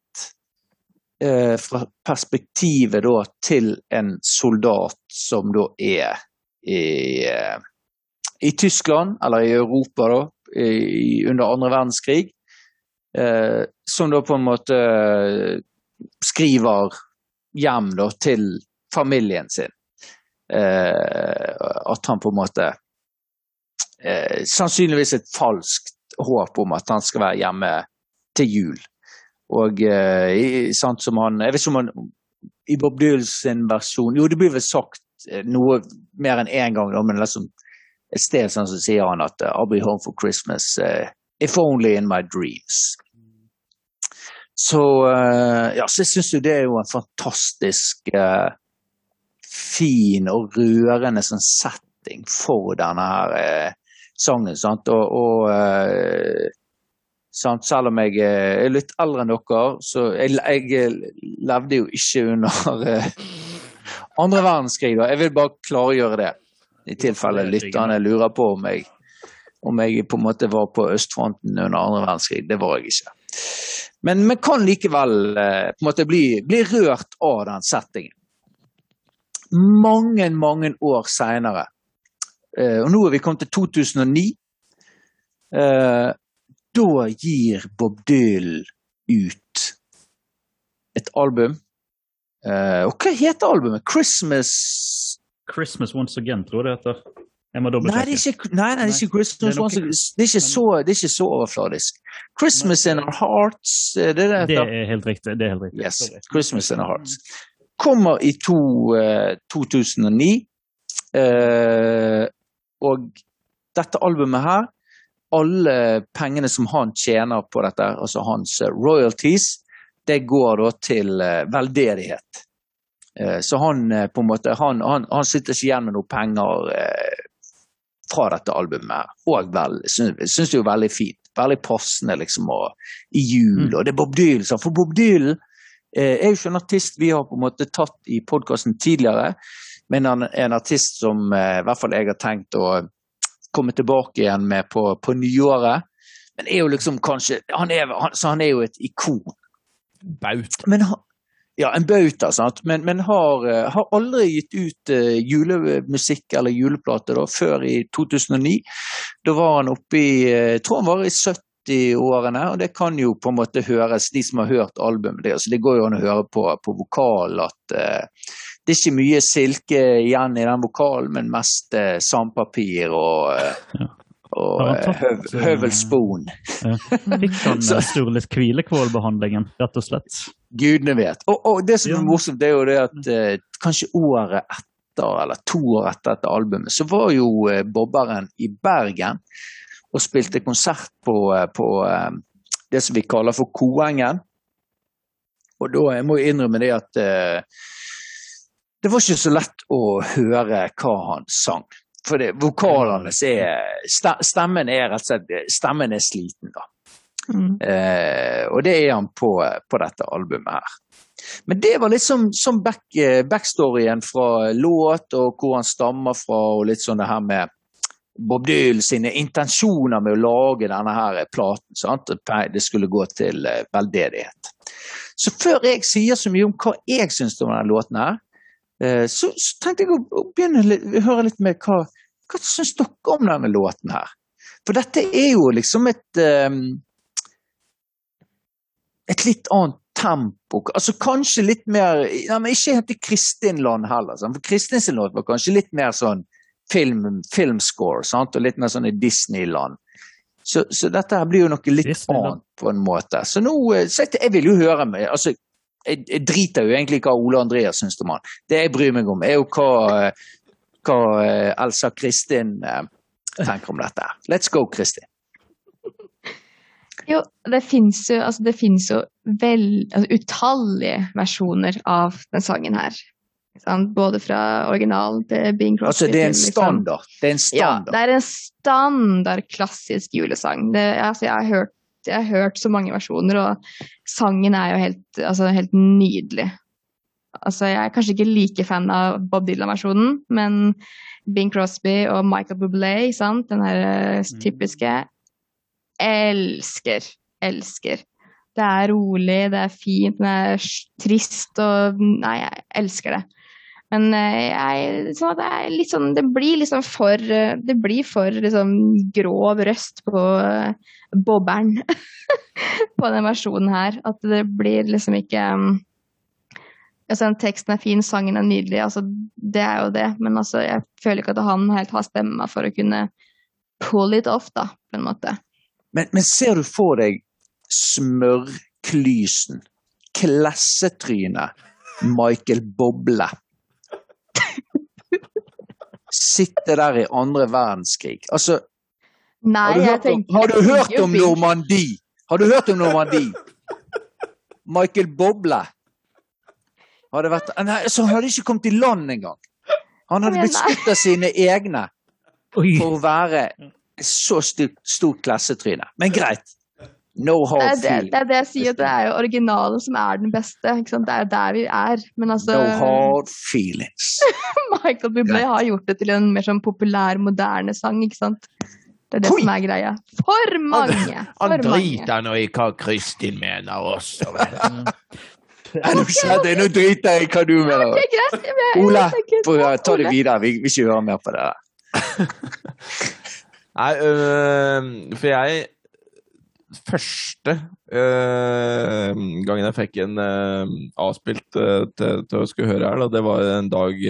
eh, fra perspektivet da til en soldat som da er i, eh, i Tyskland, eller i Europa da, i, under andre verdenskrig, eh, som da på en måte skriver hjem da til familien sin. Eh, at han på en måte eh, Sannsynligvis et falskt håp om at han skal være hjemme til jul. Og eh, sant som han Jeg vet ikke om han i Bob Dylan sin versjon Jo, det blir vel sagt noe mer enn én gang, da, men liksom et sted sånn så sier han at I'll be home for Christmas uh, if only in my dreams. Så, uh, ja, så jeg syns jo det er jo en fantastisk eh, fin og rørende sånn setting for denne her eh, sangen. Sant? Og, og eh, sant? selv om jeg eh, er litt eldre enn dere, så jeg, jeg eh, levde jo ikke under eh, andre verdenskrig. Da. Jeg vil bare klargjøre det, i tilfelle lytterne lurer på om jeg, om jeg på en måte var på østfronten under andre verdenskrig. Det var jeg ikke. Men vi kan likevel eh, på en måte bli, bli rørt av den settingen. Mange, mange år seinere, eh, og nå er vi kommet til 2009, eh, da gir Bob Dylan ut et album. Eh, og hva heter albumet? Christmas Christmas Once Again, tror jeg det heter. Jeg må Nei, det er dobbeltsjekke. ikke, nei, nei, det er ikke Christmas Det er Once Again. Det er ikke så, det er ikke så overfladisk. Christmas in our hearts, er det det Det er helt riktig. Det er helt riktig. Yes, Sorry. Christmas in our hearts. Kommer i to, eh, 2009. eh, og dette albumet her, alle pengene som han tjener på dette, altså hans eh, royalties, det går da til eh, veldedighet. Eh, så han på en måte, han, han, han sitter ikke igjen med noe penger fra dette albumet. Og vel, syns, det jo veldig fint. Veldig passende liksom og, i jul. Mm. Og det er Bob Dylan. For Bob Dylan eh, er jo ikke en artist vi har på en måte tatt i podkasten tidligere, men han er en artist som eh, i hvert fall jeg har tenkt å komme tilbake igjen med på, på nyåret. Men er jo liksom kanskje han er, han, Så han er jo et ikon. Bauta. Men ja, en bauta, sant? men, men har, eh, har aldri gitt ut julemusikk eller juleplate da, før i 2009. Da var han oppe i Jeg tror han var i 70-årene, og det kan jo på en måte høres, de som har hørt albumet, deres. altså, det går jo an å høre på, på vokal at uh, det er ikke mye silke igjen i den vokalen, men mest uh, sandpapir og, eh, og han tatt, høv, høvelspon. Fikk han Så- eh, Sturle Kvilekvål-behandlingen, rett og slett? Gudene vet. Og, og det som Ja. er morsomt, det er jo det at eh, kanskje året etter, eller to år etter dette albumet, så var jo eh, bobberen i Bergen og spilte konsert på, eh, på eh, det som vi kaller for Koengen. Og da jeg må jeg innrømme det at eh, det var ikke så lett å høre hva han sang. For det, vokalene er Stemmen er rett og slett Stemmen er sliten, da. Mm. Eh, og det er han på, på dette albumet her. Men det var litt sånn back, eh, backstoryen fra låt, og hvor han stammer fra, og litt sånn det her med Bob Dylan sine intensjoner med å lage denne her platen. Sant? Det skulle gå til eh, veldedighet. Så før jeg sier så mye om hva jeg syns om denne låten her, eh, så, tenkte jeg å, begynne å høre litt med hva, hva syns dere om denne låten her? For dette er jo liksom et um, et litt annet tempo. Altså Kanskje litt mer ja, men Ikke helt i Kristin-land heller. Sant? For låt var kanskje litt mer sånn film, filmscore, sant? og litt mer sånn i Disneyland. Så, så dette her blir jo noe litt Disneyland. annet, på en måte. Så nå eh, så jeg, jeg vil jo høre med altså, jeg, jeg driter jo egentlig hva Ole Andreas syns om han. Det jeg bryr meg om, er jo hva, eh, hva eh, Elsa Kristin tenker om dette. Let's go, Kristin. Jo, det fins jo, altså jo vel, altså utallige versjoner av den sangen her. Sant? Både fra originalen til Bing Crosby. Altså, det er en standard? liksom- standard. Det er en Ja, standard. det er en standard klassisk julesang. Det, altså, jeg, har hørt, jeg har hørt så mange versjoner, og sangen er jo helt, altså, helt nydelig. Altså, jeg er kanskje ikke like fan av Bob Dylan-versjonen, men Bing Crosby og Michael Bublé, sant? den her eh, typiske Elsker. Elsker. Det er rolig, det er fint, det er trist og Nei, jeg elsker det. Men eh, jeg, sånn det, sånn, det blir liksom for eh, Det blir for liksom grov røst på eh, bobberen på den versjonen her. At det blir liksom ikke altså, Teksten er fin, sangen er nydelig, altså, det er jo det. Men altså, jeg føler ikke at han helt har stemma for å kunne pull it off, da, på en måte. Men, men ser du for deg smørklysen, klassetrynet, Michael Boble? Sitte der i andre verdenskrig. Altså, Nei, har du, jeg hørt om, tenker har du hørt om. Normandie? Har du hørt om Normandie? Michael Boble. Hadde vært, nei, så han hadde ikke kommet i land engang. Han hadde blitt skutt av sine egne for å være så stort, stort klassetryne. Men greit. No Det hard er det, det er det jeg sier, det er jo originalen som er den beste. Ikke sant? Det er jo der vi er. Men altså, No hard feelings. Michael Bublé har gjort det til en mer sånn populær, moderne sang, ikke sant? Det er det Oi! som er greia. For mange! For Han driter nå i hva Kristin mener også. vel. Okay, Nå driter jeg i hva du mener. Okay, greit. men, tenker- ta det videre. Vi vil ikke høre mer på det. Nei, øh, for jeg Første øh, gangen jeg fikk en øh, avspilt øh, til, til å skulle høre her, da, det var en dag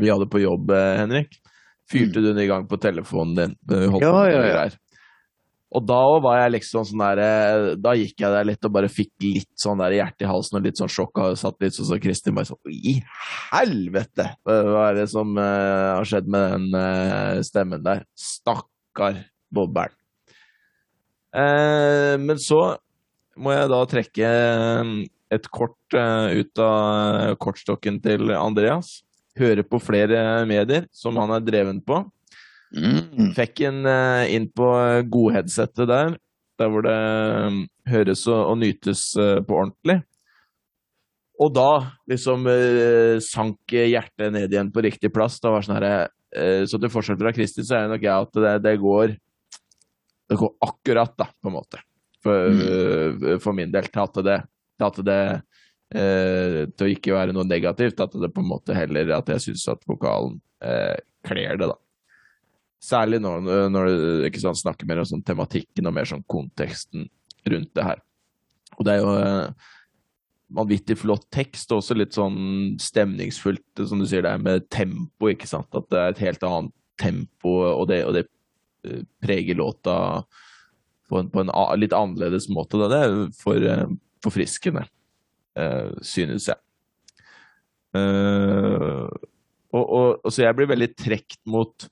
vi hadde på jobb, Henrik. Fyrte du den i gang på telefonen din? Ja, ja, ja. Og da var jeg liksom sånn der Da gikk jeg der litt og bare fikk litt sånn der hjerte i halsen og litt sånn sjokk. Og satt litt sånn så Kristin bare sånn I helvete! Hva hva er det som uh, har skjedd med den uh, stemmen der? Stakkar bobberen. Eh, men så må jeg da trekke eh, et kort eh, ut av kortstokken til Andreas. Høre på flere medier som han er dreven på. Mm. Fikk en inn på godheadsetet der, der hvor det høres og, nytes på ordentlig. Og da liksom sank hjertet ned igjen på riktig plass. Da var sånn her, eh, så til forskjell fra Kristin, så er det nok jeg at det, det går det går akkurat, da, på en måte. For, mm. for min del. Til at det, til at det eh, Til å ikke være noe negativt. At det på en måte heller at jeg syns at vokalen eh, kler det, da. Særlig når, når du ikke sant, snakker mer om sånn tematikken og mer sånn konteksten rundt det her. Og det er jo eh, vanvittig flott tekst, og også litt sånn stemningsfullt, som du sier, det er med tempo, ikke sant. At det er et helt annet tempo, og det, og det eh, preger låta på en, på en litt annerledes måte. Da. Det er for, eh, forfriskende, eh, synes jeg. Eh, og, og, og så jeg blir veldig trekt mot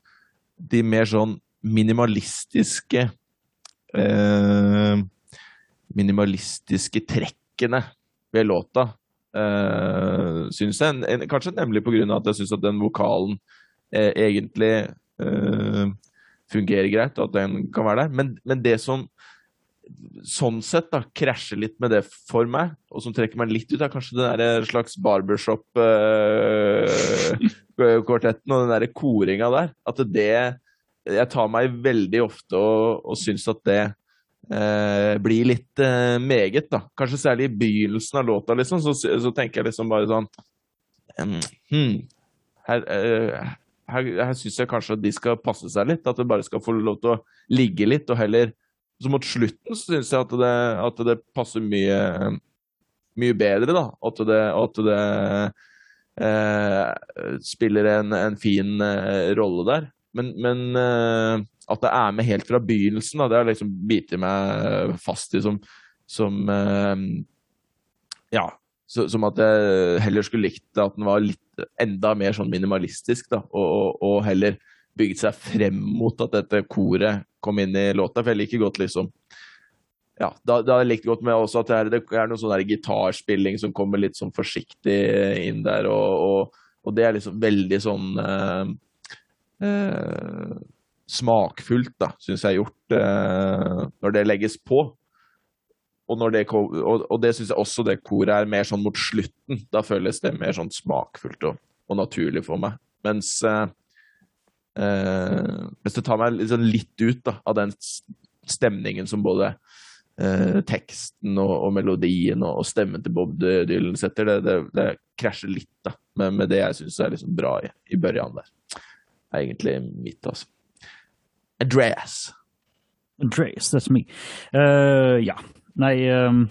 de mer sånn minimalistiske eh, Minimalistiske trekkene ved låta, eh, syns jeg. En, kanskje nemlig på grunn av at jeg syns at den vokalen eh, egentlig eh, fungerer greit, og at den kan være der. Men, men det som sånn sett da, krasjer litt med det for meg, og som trekker meg litt ut, er kanskje den der slags barbershop-kvartetten og den der koringa der. At det Jeg tar meg veldig ofte og, og syns at det eh, blir litt eh, meget, da. Kanskje særlig i begynnelsen av låta, liksom, så, så tenker jeg liksom bare sånn hmm, her, eh, her, her syns jeg kanskje at de skal passe seg litt. At de bare skal få lov til å ligge litt, og heller Så mot slutten syns jeg at det, at det, passer mye, mye bedre, da. At det, at det eh, spiller en, en fin eh, rolle der. Men, men eh, at det er med helt fra begynnelsen, da, det har liksom bitt meg fast i som, som eh, Ja. Så, som at jeg heller skulle likt at den var litt enda mer sånn minimalistisk, da, og, og, og heller bygget seg frem mot at dette koret kom inn i låta. For jeg liker godt liksom ja, da, da har jeg godt med også at det er, det er noe sånn gitarspilling som kommer litt sånn forsiktig inn der, og, og, og det er liksom veldig sånn eh, eh, smakfullt, da, syns jeg er gjort, eh, når det legges på. Og, det, og, og det syns jeg også det koret er mer sånn mot slutten. Da føles det mer sånn smakfullt og, og naturlig for meg. Mens, eh, eh, mens det tar meg liksom litt ut da, av den stemningen som både eh, teksten og, og, melodien og, stemmen til Bob Dylan setter. Det, det, det krasjer litt da, med, med det jeg syns er liksom bra i, i børjan der. Det er egentlig mitt, altså. Andreas. Andreas, that's me. Uh, ja. Nei um,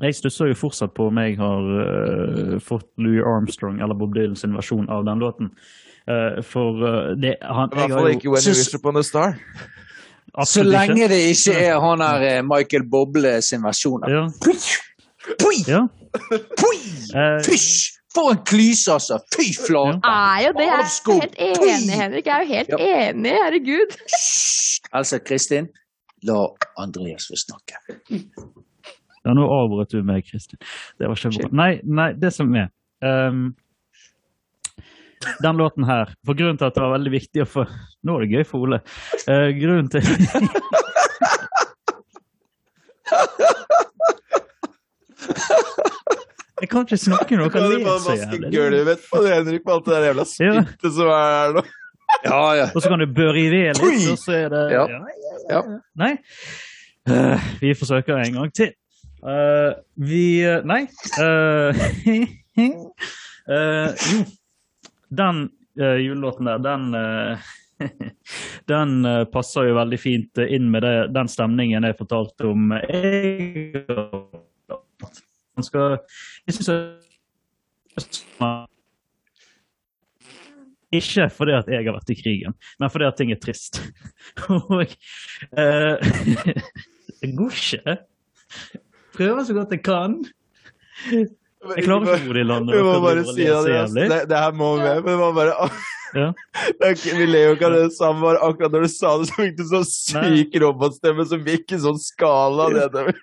Jeg stusser jo fortsatt på om jeg har uh, fått Louis Armstrong eller Bob Dylan sin versjon av den låten. Uh, for det han, I hvert fall ikke When You Wish Upon a Star. Så lenge det ikke er han her Michael Boble sin versjon. Ja. Pui! Ja. Pui! Fysj! For en klyse, altså! Fy flate! Jo det. Jeg er helt enig, Henrik. Jeg er jo helt enig. Herregud. Altså, Kristin, la Andreas få snakke. Ja, nå avbrøt du meg, Kristin. Det var ikke bra. Nei, nei, det som er um, Den låten her For grunnen til at det var veldig viktig å få Nå er det gøy for Ole. Uh, grunnen til Jeg kan ikke snakke når dere ler så jævlig. Gulvet på Henrik, på alt det der jævla spyttet som er her nå. Ja, ja. Og så kan du børe i ved litt, og så er det ja. ja. Nei. Uh, vi forsøker en gang til. Uh, vi uh, Nei. jo. Den julelåten der, den den passer jo veldig fint inn med det, den stemningen jeg fortalte om. Jeg Jeg syns ikke fordi at jeg har vært i krigen, men fordi at ting er trist. Og eh, Det går ikke. Prøver så godt jeg kan. Jeg klarer ikke å bo i landet. Vi må bare si det, det, det her må vi men det var bare ja. Vi ler jo ikke av det samme, bare akkurat når du sa det, så fikk du sånn syk robotstemme som gikk i sånn skala nedover.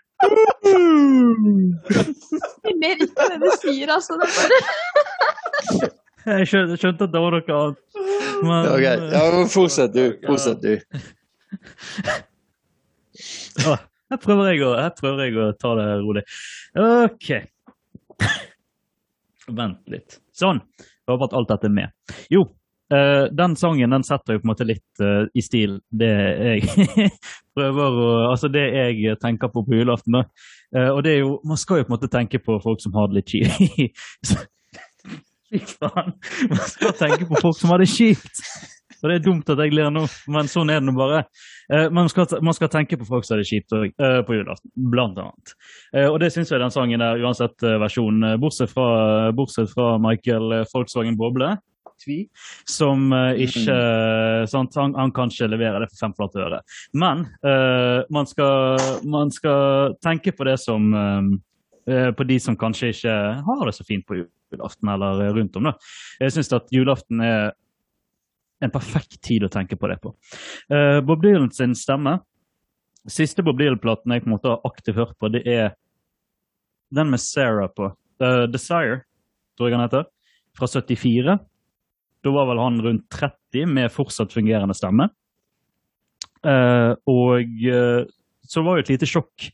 Jeg ler ikke det du sier, altså. Det bare Jeg skjønte, skjønte, at det var noe annet. Men, ok, Ja, men fortsett du. Fortsett du. Ah, her, prøver jeg å, her prøver jeg å ta det rolig. OK. Vent litt. Sånn. Jeg håper at alt dette er med. Jo, Uh, den sangen den setter jo på en måte litt uh, i stil det jeg prøver å Altså det jeg tenker på på julaften. Uh, og det er jo Man skal jo på en måte tenke på folk som har det litt kjipt. Fy faen! Man skal tenke på folk som har det kjipt! Og det er dumt at jeg ler nå, men sånn er det nå bare. Man skal, man, skal, tenke på folk som har det kjipt på julaften, blant annet. Og det syns jeg den sangen er, uansett versjon, bortsett fra, bortsett fra Michael Volkswagen Boble Tvi, som uh, ikke uh, sant, han, han, kan ikke levere det for fem flate øre. Men man, skal, man, skal, tenke på det som På de som kanskje ikke har det så fint på julaften eller rundt om. Da. Jeg syns at julaften er en perfekt tid å tenke på det på. Bob Dylan sin stemme Siste Bob Dylan-platen jeg på en måte har aktivt hørt på, det er den med Sarah på. Desire, tror jeg han heter. Fra 74. Da var vel han rundt 30 med fortsatt fungerende stemme. Uh, og uh, så var det et lite sjokk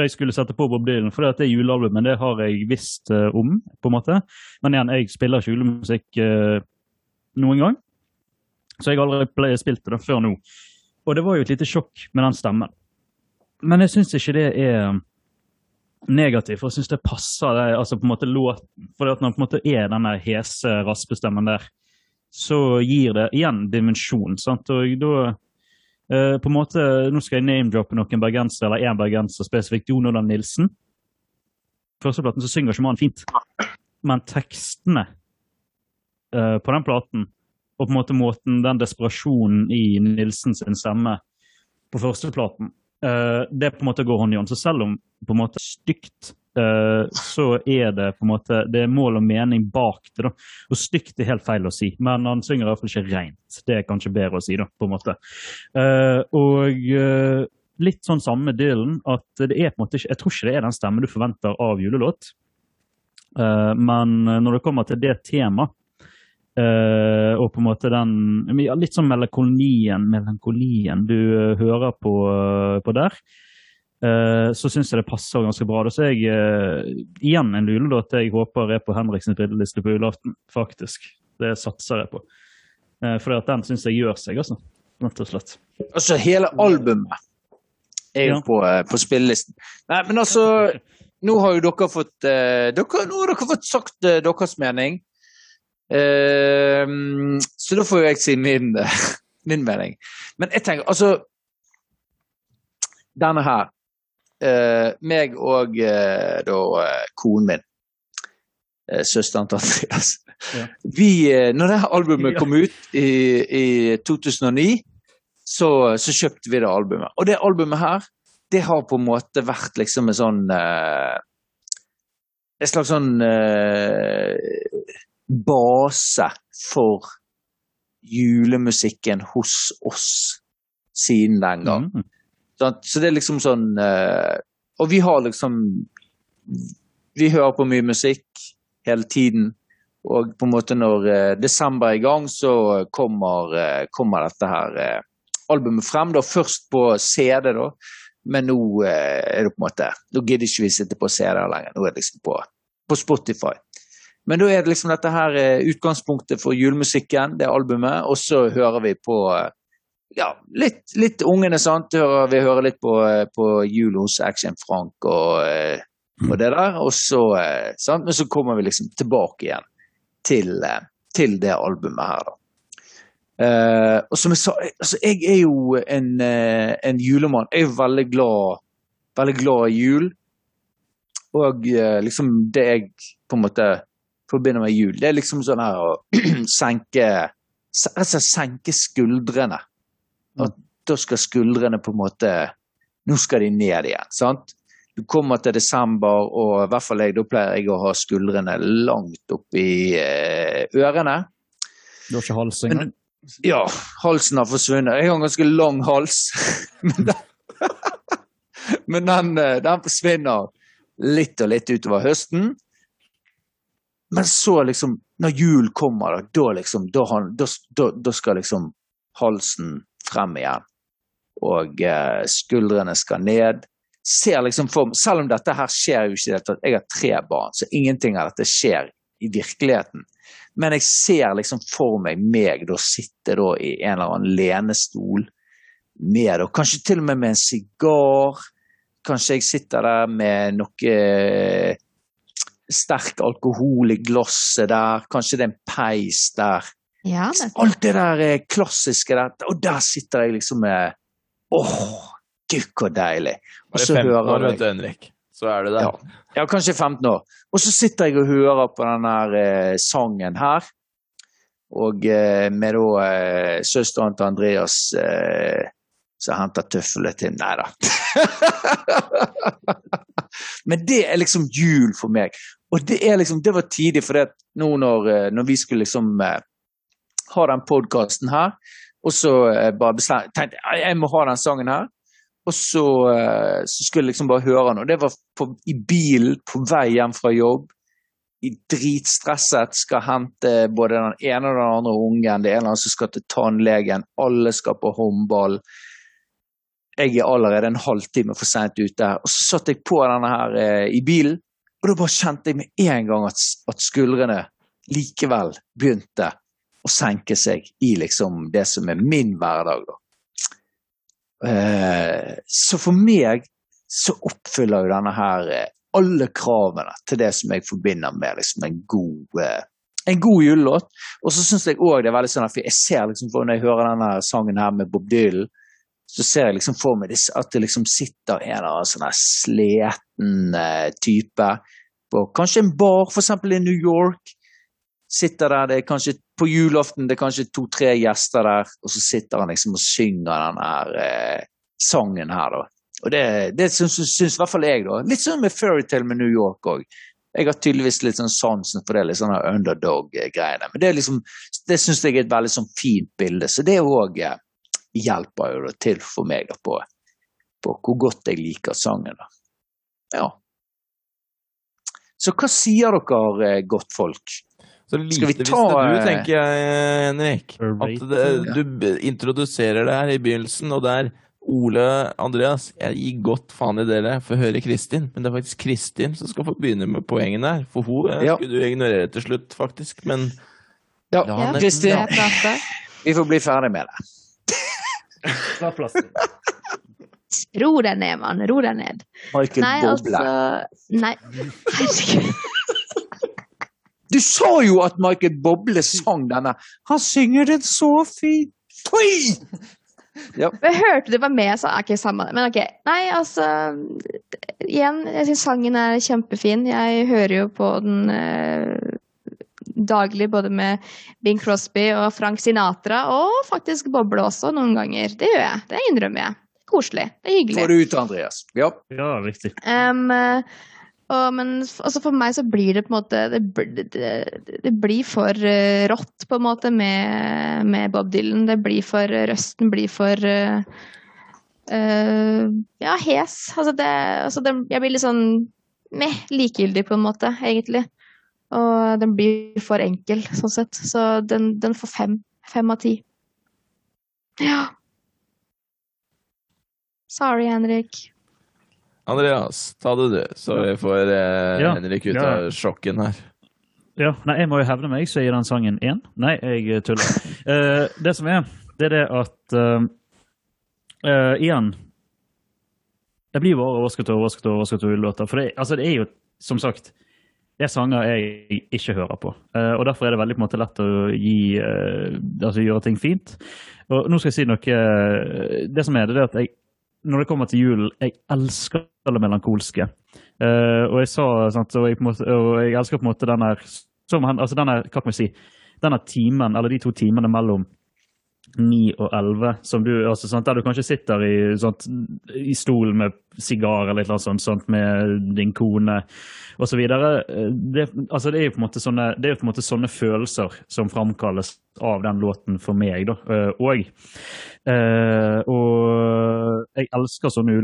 jeg skulle sette på Bob Dylan. For det julealbumet det har jeg visst uh, om, på en måte. Men igjen, jeg spiller ikke julemusikk uh, noen gang. Så jeg har aldri spilt det før nå. Og det var jo et lite sjokk med den stemmen. Men jeg syns ikke det er negativt, for jeg syns det passer det, altså på en måte låt, For når det på en måte er denne hese raspestemmen der, så gir det igjen dimensjon. sant? Og da uh, på en måte, Nå skal jeg name-droppe noen bergensere, eller én bergenser spesifikt. Jon Olav Nilsen. Førsteplaten så synger ikke mannen fint, men tekstene uh, på den platen og på en måte måten, den desperasjonen i Nilsens stemme på førsteplaten, uh, det på en måte går hånd i hånd. Så selv om på en måte stygt, så er det på en måte det er mål og mening bak det. da. Og stygt er helt feil å si, men han synger i hvert fall ikke rent. Det er kanskje bedre å si, da, på en måte. Uh, og litt sånn samme Dylan, at det er på en måte ikke Jeg tror ikke det er den stemmen du forventer av julelåt. men når det kommer til det temaet, Uh, og på en måte den litt sånn melankolien, melankolien du uh, hører på, uh, på der, så syns jeg det passer ganske bra. Så jeg igjen en julelåt jeg håper er på Henriksens brilleliste på julaften, faktisk. Det satser jeg på. for den syns jeg gjør seg, altså. Rett og slett. Altså hele albumet er jo ja. på, på spillelisten. Nei, men altså Nå har jo dere fått dere, Nå har dere fått sagt deres mening. Uh, så da får jo jeg si min, min, mening. Men jeg tenker altså Denne her. Uh, meg og uh, da konen min, søsteren til Andreas ja. Vi, når det albumet kom ut i, i 2009, så, så, kjøpte vi det albumet. Og det albumet her, det har på en måte vært liksom en sånn En slags sånn base for julemusikken hos oss siden den gang. Mm. Så det er liksom sånn uh, Og vi har liksom Vi hører på mye musikk hele tiden. Og på en måte når uh, desember er i gang, så kommer, uh, kommer dette her albumet frem. da Først på CD, da. Men nå er det på en måte Nå gidder ikke vi sitte på CD-er lenger. Nå er det liksom på, på Spotify. Men da er det liksom dette her eh, utgangspunktet for julemusikken, det albumet, og så hører vi på eh, ja, litt, litt ungene, sant. Vi hører litt på, eh, på jul hos Action Frank og, og, det der. Og så, sant? Men så kommer vi liksom tilbake igjen til, til det albumet her, da. Uh, og som jeg sa, altså jeg er jo en, uh, en julemann. Jeg er jo veldig glad, veldig glad i jul. Og uh, liksom det jeg på en måte forbinder med jul. Det er liksom sånn her å senke senke skuldrene. Og da skal skuldrene på en måte Nå skal de ned igjen. sant? Du kommer til desember, og i hvert fall jeg, da pleier jeg å ha skuldrene langt opp i eh, ørene. Du har ikke hals engang? Ja, halsen har forsvunnet. Jeg har en ganske lang hals. men den, men den, eh, den forsvinner litt og litt utover høsten. Men så liksom, når jul kommer, da, liksom, da, da, da skal liksom halsen frem igjen. Og eh, skuldrene skal ned. Ser liksom for, selv om dette her skjer jo ikke i det tatt, jeg har tre barn, så ingenting av dette skjer i virkeligheten. Men jeg ser liksom for meg meg da sitte da i en eller annen lenestol med, da, kanskje til og med med en sigar. Kanskje jeg sitter der med noe sterk alkohol i glasset der, kanskje det er en peis der. Ja, Alt det der klassiske der, og der sitter jeg liksom med Åh, gud, så deilig. Og så hører år, jeg Henrik. Så er det der. Ja, ja, kanskje 15 år. Og så sitter jeg og hører på denne eh, sangen her. Og eh, med da eh, søsteren til Andreas eh, som henter tøffelet til Nei da. Men det er liksom jul for meg. Og det, er liksom, det var tidlig, for nå når, eh, når, vi skulle liksom uh, ha den podkasten her, og så uh, bare tenkte jeg jeg må ha den sangen her. Og så, uh, så skulle jeg liksom bare høre den. Og det var på, i bilen på vei hjem fra jobb. I dritstresset, skal hente både den ene og den andre ungen. Det er en som skal til tannlegen, alle skal på håndball. jeg er allerede en halvtime for seint ute. Og så satt jeg på denne her eh, i bilen, og da bare kjente jeg med en gang at, at skuldrene likevel begynte å senke seg i liksom det som er min hverdag. da. Eh, så for meg så oppfyller jo denne her eh, alle kravene til det som jeg forbinder med liksom en god eh, en god julelåt. Og så syns jeg òg det er veldig sånn at jeg ser liksom for når jeg hører denne sangen her med Bob Dylan, så ser jeg liksom for meg at det liksom sitter en eller annen sånn her eh, type på kanskje en bar, f.eks. i New York. Sitter der, det er kanskje På julaften det er kanskje to-tre gjester der, og så sitter han liksom og synger den her eh, sangen her, da. Og det, det syns, syns i hvert fall jeg, da. Litt sånn med Fairytale med New York òg. Jeg har tydeligvis litt sånn sansen for det litt sånn underdog-greiene. Men det, er liksom, det syns jeg er et veldig sånn fint bilde. Så det òg eh, hjelper jo til for meg da, på, på hvor godt jeg liker sangen. da. Ja. Så hva sier dere, eh, godtfolk? Så Skal vi ta, visste du, eh, tenker jeg, Henrik. At det, du introduserer det her i begynnelsen, og det er Ole Andreas, jeg gir godt faen i dere, for å høre Kristin. Men det er faktisk Kristin som skal få begynne med poengene her. For hun eh, Ja. skulle du ignorere til slutt, faktisk. Men Ja, Ja, Ja, Kristin, vi får bli ferdig med det. Ta plassen. Ro deg ned, mann. Ro deg ned. Michael Nei, Bobler. altså Nei, herregud. Du sa jo at Michael Boble sang denne. Han synger den så fint! Fy! Jeg hørte du var med, så ok, samme det. Men ok. Nei, altså Igjen, jeg syns sangen er kjempefin. Jeg hører jo på den eh, daglig, både med Bing Crosby og Frank Sinatra, og faktisk Boble også, noen ganger. Det gjør jeg. Det innrømmer jeg. Koselig. Det er hyggelig. Får du ut, Andreas. Ja. Ja, riktig. Um, eh, og, men altså for meg så blir det på en måte Det, det, det blir for eh, rått, på en måte, med, med Bob Dylan. Det blir for Røsten blir for uh, uh, Ja, hes. Altså det, altså det Jeg blir litt sånn meh, likegyldig, på en måte, egentlig. Og den blir for enkel, sånn sett. Så den, den får fem. Fem av ti. Ja. Sorry, Henrik. Andreas, ta det du, så vi får eh, Ja. Henrik ut Ja. av sjokken her. Ja, nei, jeg må jo hevne meg, så jeg gir den sangen én. Nei, jeg tuller. uh, det som er, det er det at uh, uh, Igjen Jeg blir bare overrasket og overrasket og overrasket over låter. For det, altså, det er jo, som sagt det er sanger jeg ikke hører på. Eh, og Derfor er det veldig på en måte lett å gi, eh, altså, gjøre ting fint. Og nå skal jeg si noe eh, Det som er, det er at jeg, når det kommer til julen, jeg elsker det melankolske. Uh, og jeg sa sant, og jeg, måte, og jeg elsker på en måte den der som altså denne, hva kan vi si, denne timen, eller de to timene mellom 9 og 11, som du, altså, sant, der du kanskje sitter i, sånt, i stolen med sigar eller noe sånt, sånt med din kone osv. Det, altså, det er jo på en måte sånne, det er på en måte sånne følelser som framkalles av den låten for meg. da, eh, og Eh, og jeg elsker sånne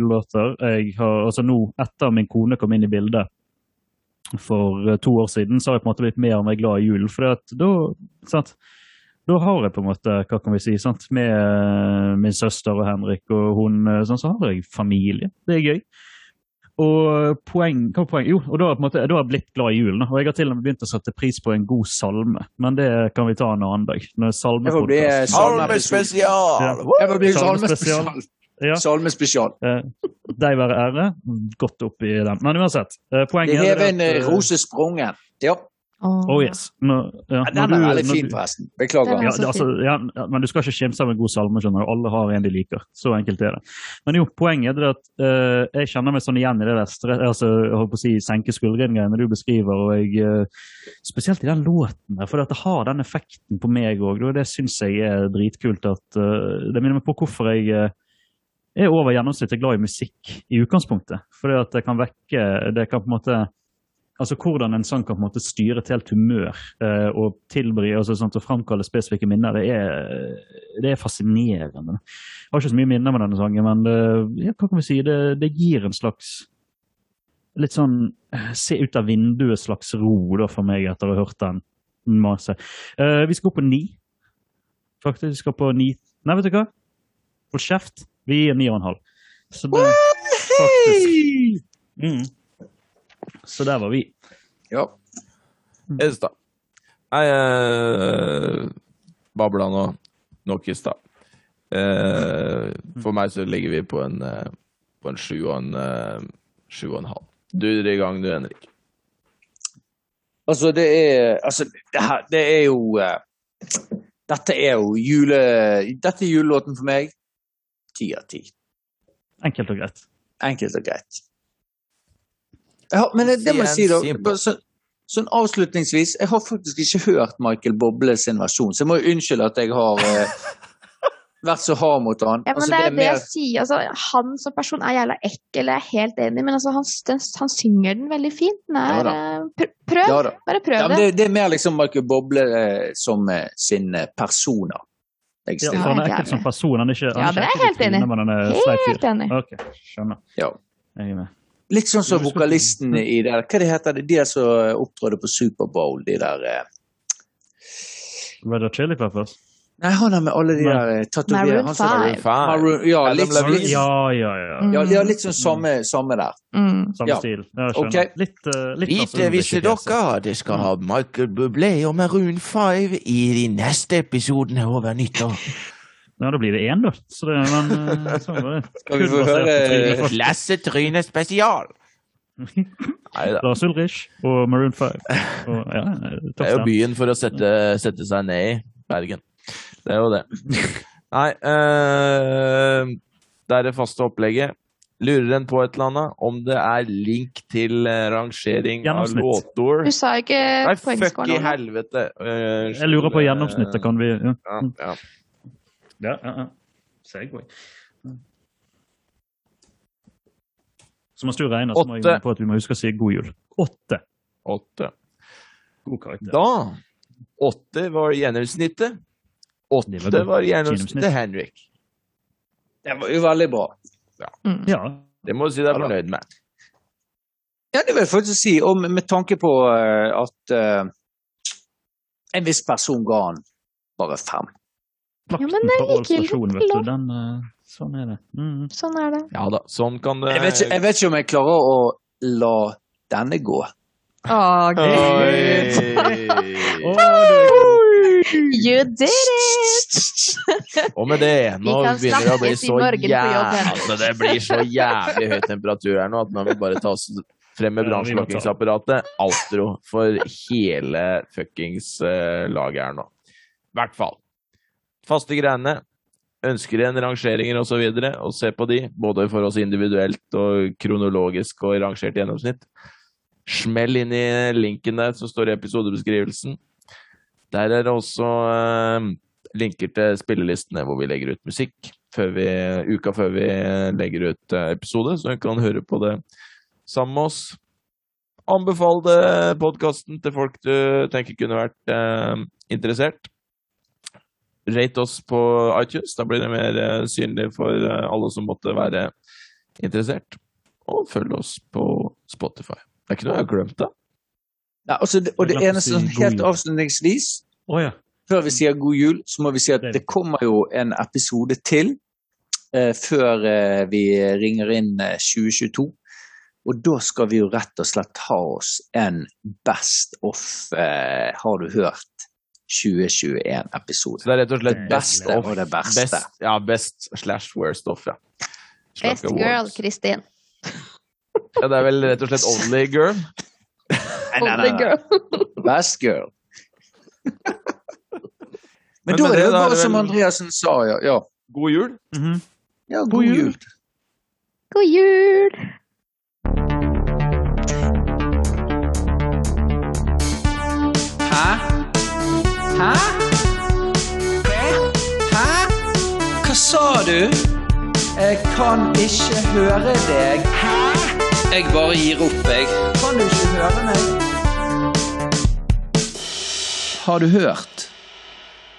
har, altså nå, etter min kone kom inn i bildet for to år siden, så har jeg på en måte blitt mer og mer glad i julen. For da, sant, da har jeg på en måte, hva kan vi si, sant, med eh, min søster og Henrik og hun, eh, sånn, så har jeg familie. Det er gøy. Og poeng, hva poeng? Jo, og da har jeg måte, da har jeg blitt glad i julen. Og jeg har til og med begynt å sette pris på en god salme. Men det kan vi ta en annen dag. Når Det får bli salmespesial. Det får bli Salmespesial. Ja. Salmespesial. Eh, Deg være ære. Godt opp i den. Men uansett. eh, Det Poenget hever er en at, eh, eh, rose sprungen. Ja. Oh yes. Nå, ja, Den er veldig fin, forresten. Beklager. Ja, det, altså, ja, men du skal ikke skjemse av en god salme, skjønner du. Alle har en de liker. Så enkelt er det. Men jo, poenget er at uh, jeg kjenner meg sånn igjen i det der stre- altså, jeg holdt på å si, senke skuldrene-greiene du beskriver. og jeg, uh, Spesielt i den låten der, for at det har den effekten på meg òg. Det syns jeg er dritkult. at uh, Det minner meg på hvorfor jeg er over gjennomsnittet glad i musikk i utgangspunktet. For at det kan vekke Det kan på en måte altså Hvordan en sang kan på en måte styre et helt humør eh, og tilbry, altså sånt, og framkalle spesifikke minner, det er, det er fascinerende. Jeg har ikke så mye minner med denne sangen, men det, ja, hva kan vi si, det, det gir en slags litt sånn eh, se ut av vinduet-slags ro da, for meg etter å ha hørt den masse. Eh, vi skal opp på ni. Faktisk, vi skal på ni Nei, vet du hva? Hold kjeft. Vi gir ni og en halv. Så det faktisk mm. Så der var vi. Ja. Yes, da. Jeg eh, babla nå nok i stad. Eh, for meg så ligger vi på en, eh, på en sju og en eh, sju og en halv. Du er i gang du, Henrik. Altså, det er Altså, det, her, det er jo uh, Dette er jo jule... Dette er julelåten for meg. Ti av ti. Enkelt og greit. Enkelt og greit. Ja, men det, det må jeg si, da. Så, sånn avslutningsvis, jeg har faktisk ikke hørt Michael Boble sin versjon, så jeg må jo unnskylde at jeg har eh, vært så hard mot han. Ja, men Altså, det er det mer- jeg sier. Altså, han som person er jævla ekkel, jeg er helt enig, men altså, han, den, han synger den veldig fint. Den er, da. eh, pr- prøv, Ja bare prøv Ja, men det. det, det er mer liksom Michael Boble eh, som eh, sin eh, persona. Ja, han er ekkel som person. Han er ikke, han Ja, det er jeg helt i enig. fyr. Helt enig. Ok, skjønner. Ja. Jeg er med. Litt sånn som vokalisten i der Hva det heter det? De er som opptrådte på Superbowl, de der eh, Red Hot Chili Peppers? Nei, han er med alle de der eh, tatoveringer. Maroon han som- five. Faen. Maroon, ja, litt, litt, Ja, ja, ja. ja, Mm. ja, litt sånn samme, samme der. Mm. Samme Ja. stil. Ja, okay. Litt, uh, litt Vite altså, visste fjeset. dere det skal ha Michael Bublé og Maroon 5 i de neste episodene over nyttår. Ja, da blir det én, da. Så det, men, eh, sånn var det. Skal vi få høre-. Klassetryne spesial! Lars Ulrich og Maroon 5. Og, ja, Det er jo byen for å sette, sette seg ned i, Bergen. Det er jo det. Nei, øh, det er det faste opplegget. Lurer en på et eller annet? Om det er link til eh, rangering av låtord? Du sa ikke Nei, fuck i helvete. Eh, Jeg lurer på gjennomsnittet, kan vi ja. Ja, ja. Ja, ja, ja. Segway. Så mens du regner, så må jeg på at vi må huske å si god jul. Åtte. Åtte. God karakter. Da Åtte var gjennomsnittet. Åtte var gjennomsnittet Henrik. Det var jo veldig bra. Ja. Det må du si deg Ja fornøyd med. Ja, det vil jeg faktisk si. Og med, med tanke på eh, at uh, en viss person ga han bare fem. Makten Ja, men det er fra Ål stasjon, vet du. Den, eh, sånn er det. Mm. Sånn er det. Ja da, sånn kan det Jeg vet ikke, jeg vet ikke om jeg klarer å la denne gå. Å, You did it! Og med det, nå Vi begynner det å bli så jævlig altså, Det blir så jævlig høy temperatur her nå at man vil bare ta oss frem med brannslukningsapparatet. Altro for hele fuckings uh, laget her nå. I hvert fall. Faste greiene. Ønsker en rangeringer osv. Og, så og se på de, både for oss individuelt og kronologisk og rangert gjennomsnitt. Smell inn i linken der som står i episodebeskrivelsen. Der er det også eh, linker til spillelistene hvor vi legger ut musikk før vi, uka før vi legger ut eh, episode, så du kan høre på det sammen med oss. Anbefal podkasten til folk du tenker kunne vært eh, interessert. Rate oss på iTunes, da blir det mer eh, synlig for eh, alle som måtte være interessert. Og følg oss på Spotify. Det er ikke noe jeg har glemt, da. Nei, altså, det, og det eneste si sånn helt avslutningsvis, oh, ja. før vi sier god jul, så må vi si at det kommer jo en episode til eh, før eh, vi ringer inn eh, 2022. Og da skal vi jo rett og slett ha oss en Best of eh, Har du hørt? 2021-episode. Så det er rett og slett best of det verste. Best, ja, best slash worst of, ja. Slash Best awards. girl, Kristin. Ja, det er vel rett og slett only girl. Nei, nei, Only nei, nei. girl. Best girl. Men, Men da med er det det, jo bare det som vel- Andreassen sa, ja. ja. God jul. Mhm. ja god, jul. jul. God jul! Hæ? Hæ? Hva sa du? Jeg kan ikke høre deg. Hæ? Jeg bare gir opp, jeg. Kan du ikke høre meg? Har du hørt?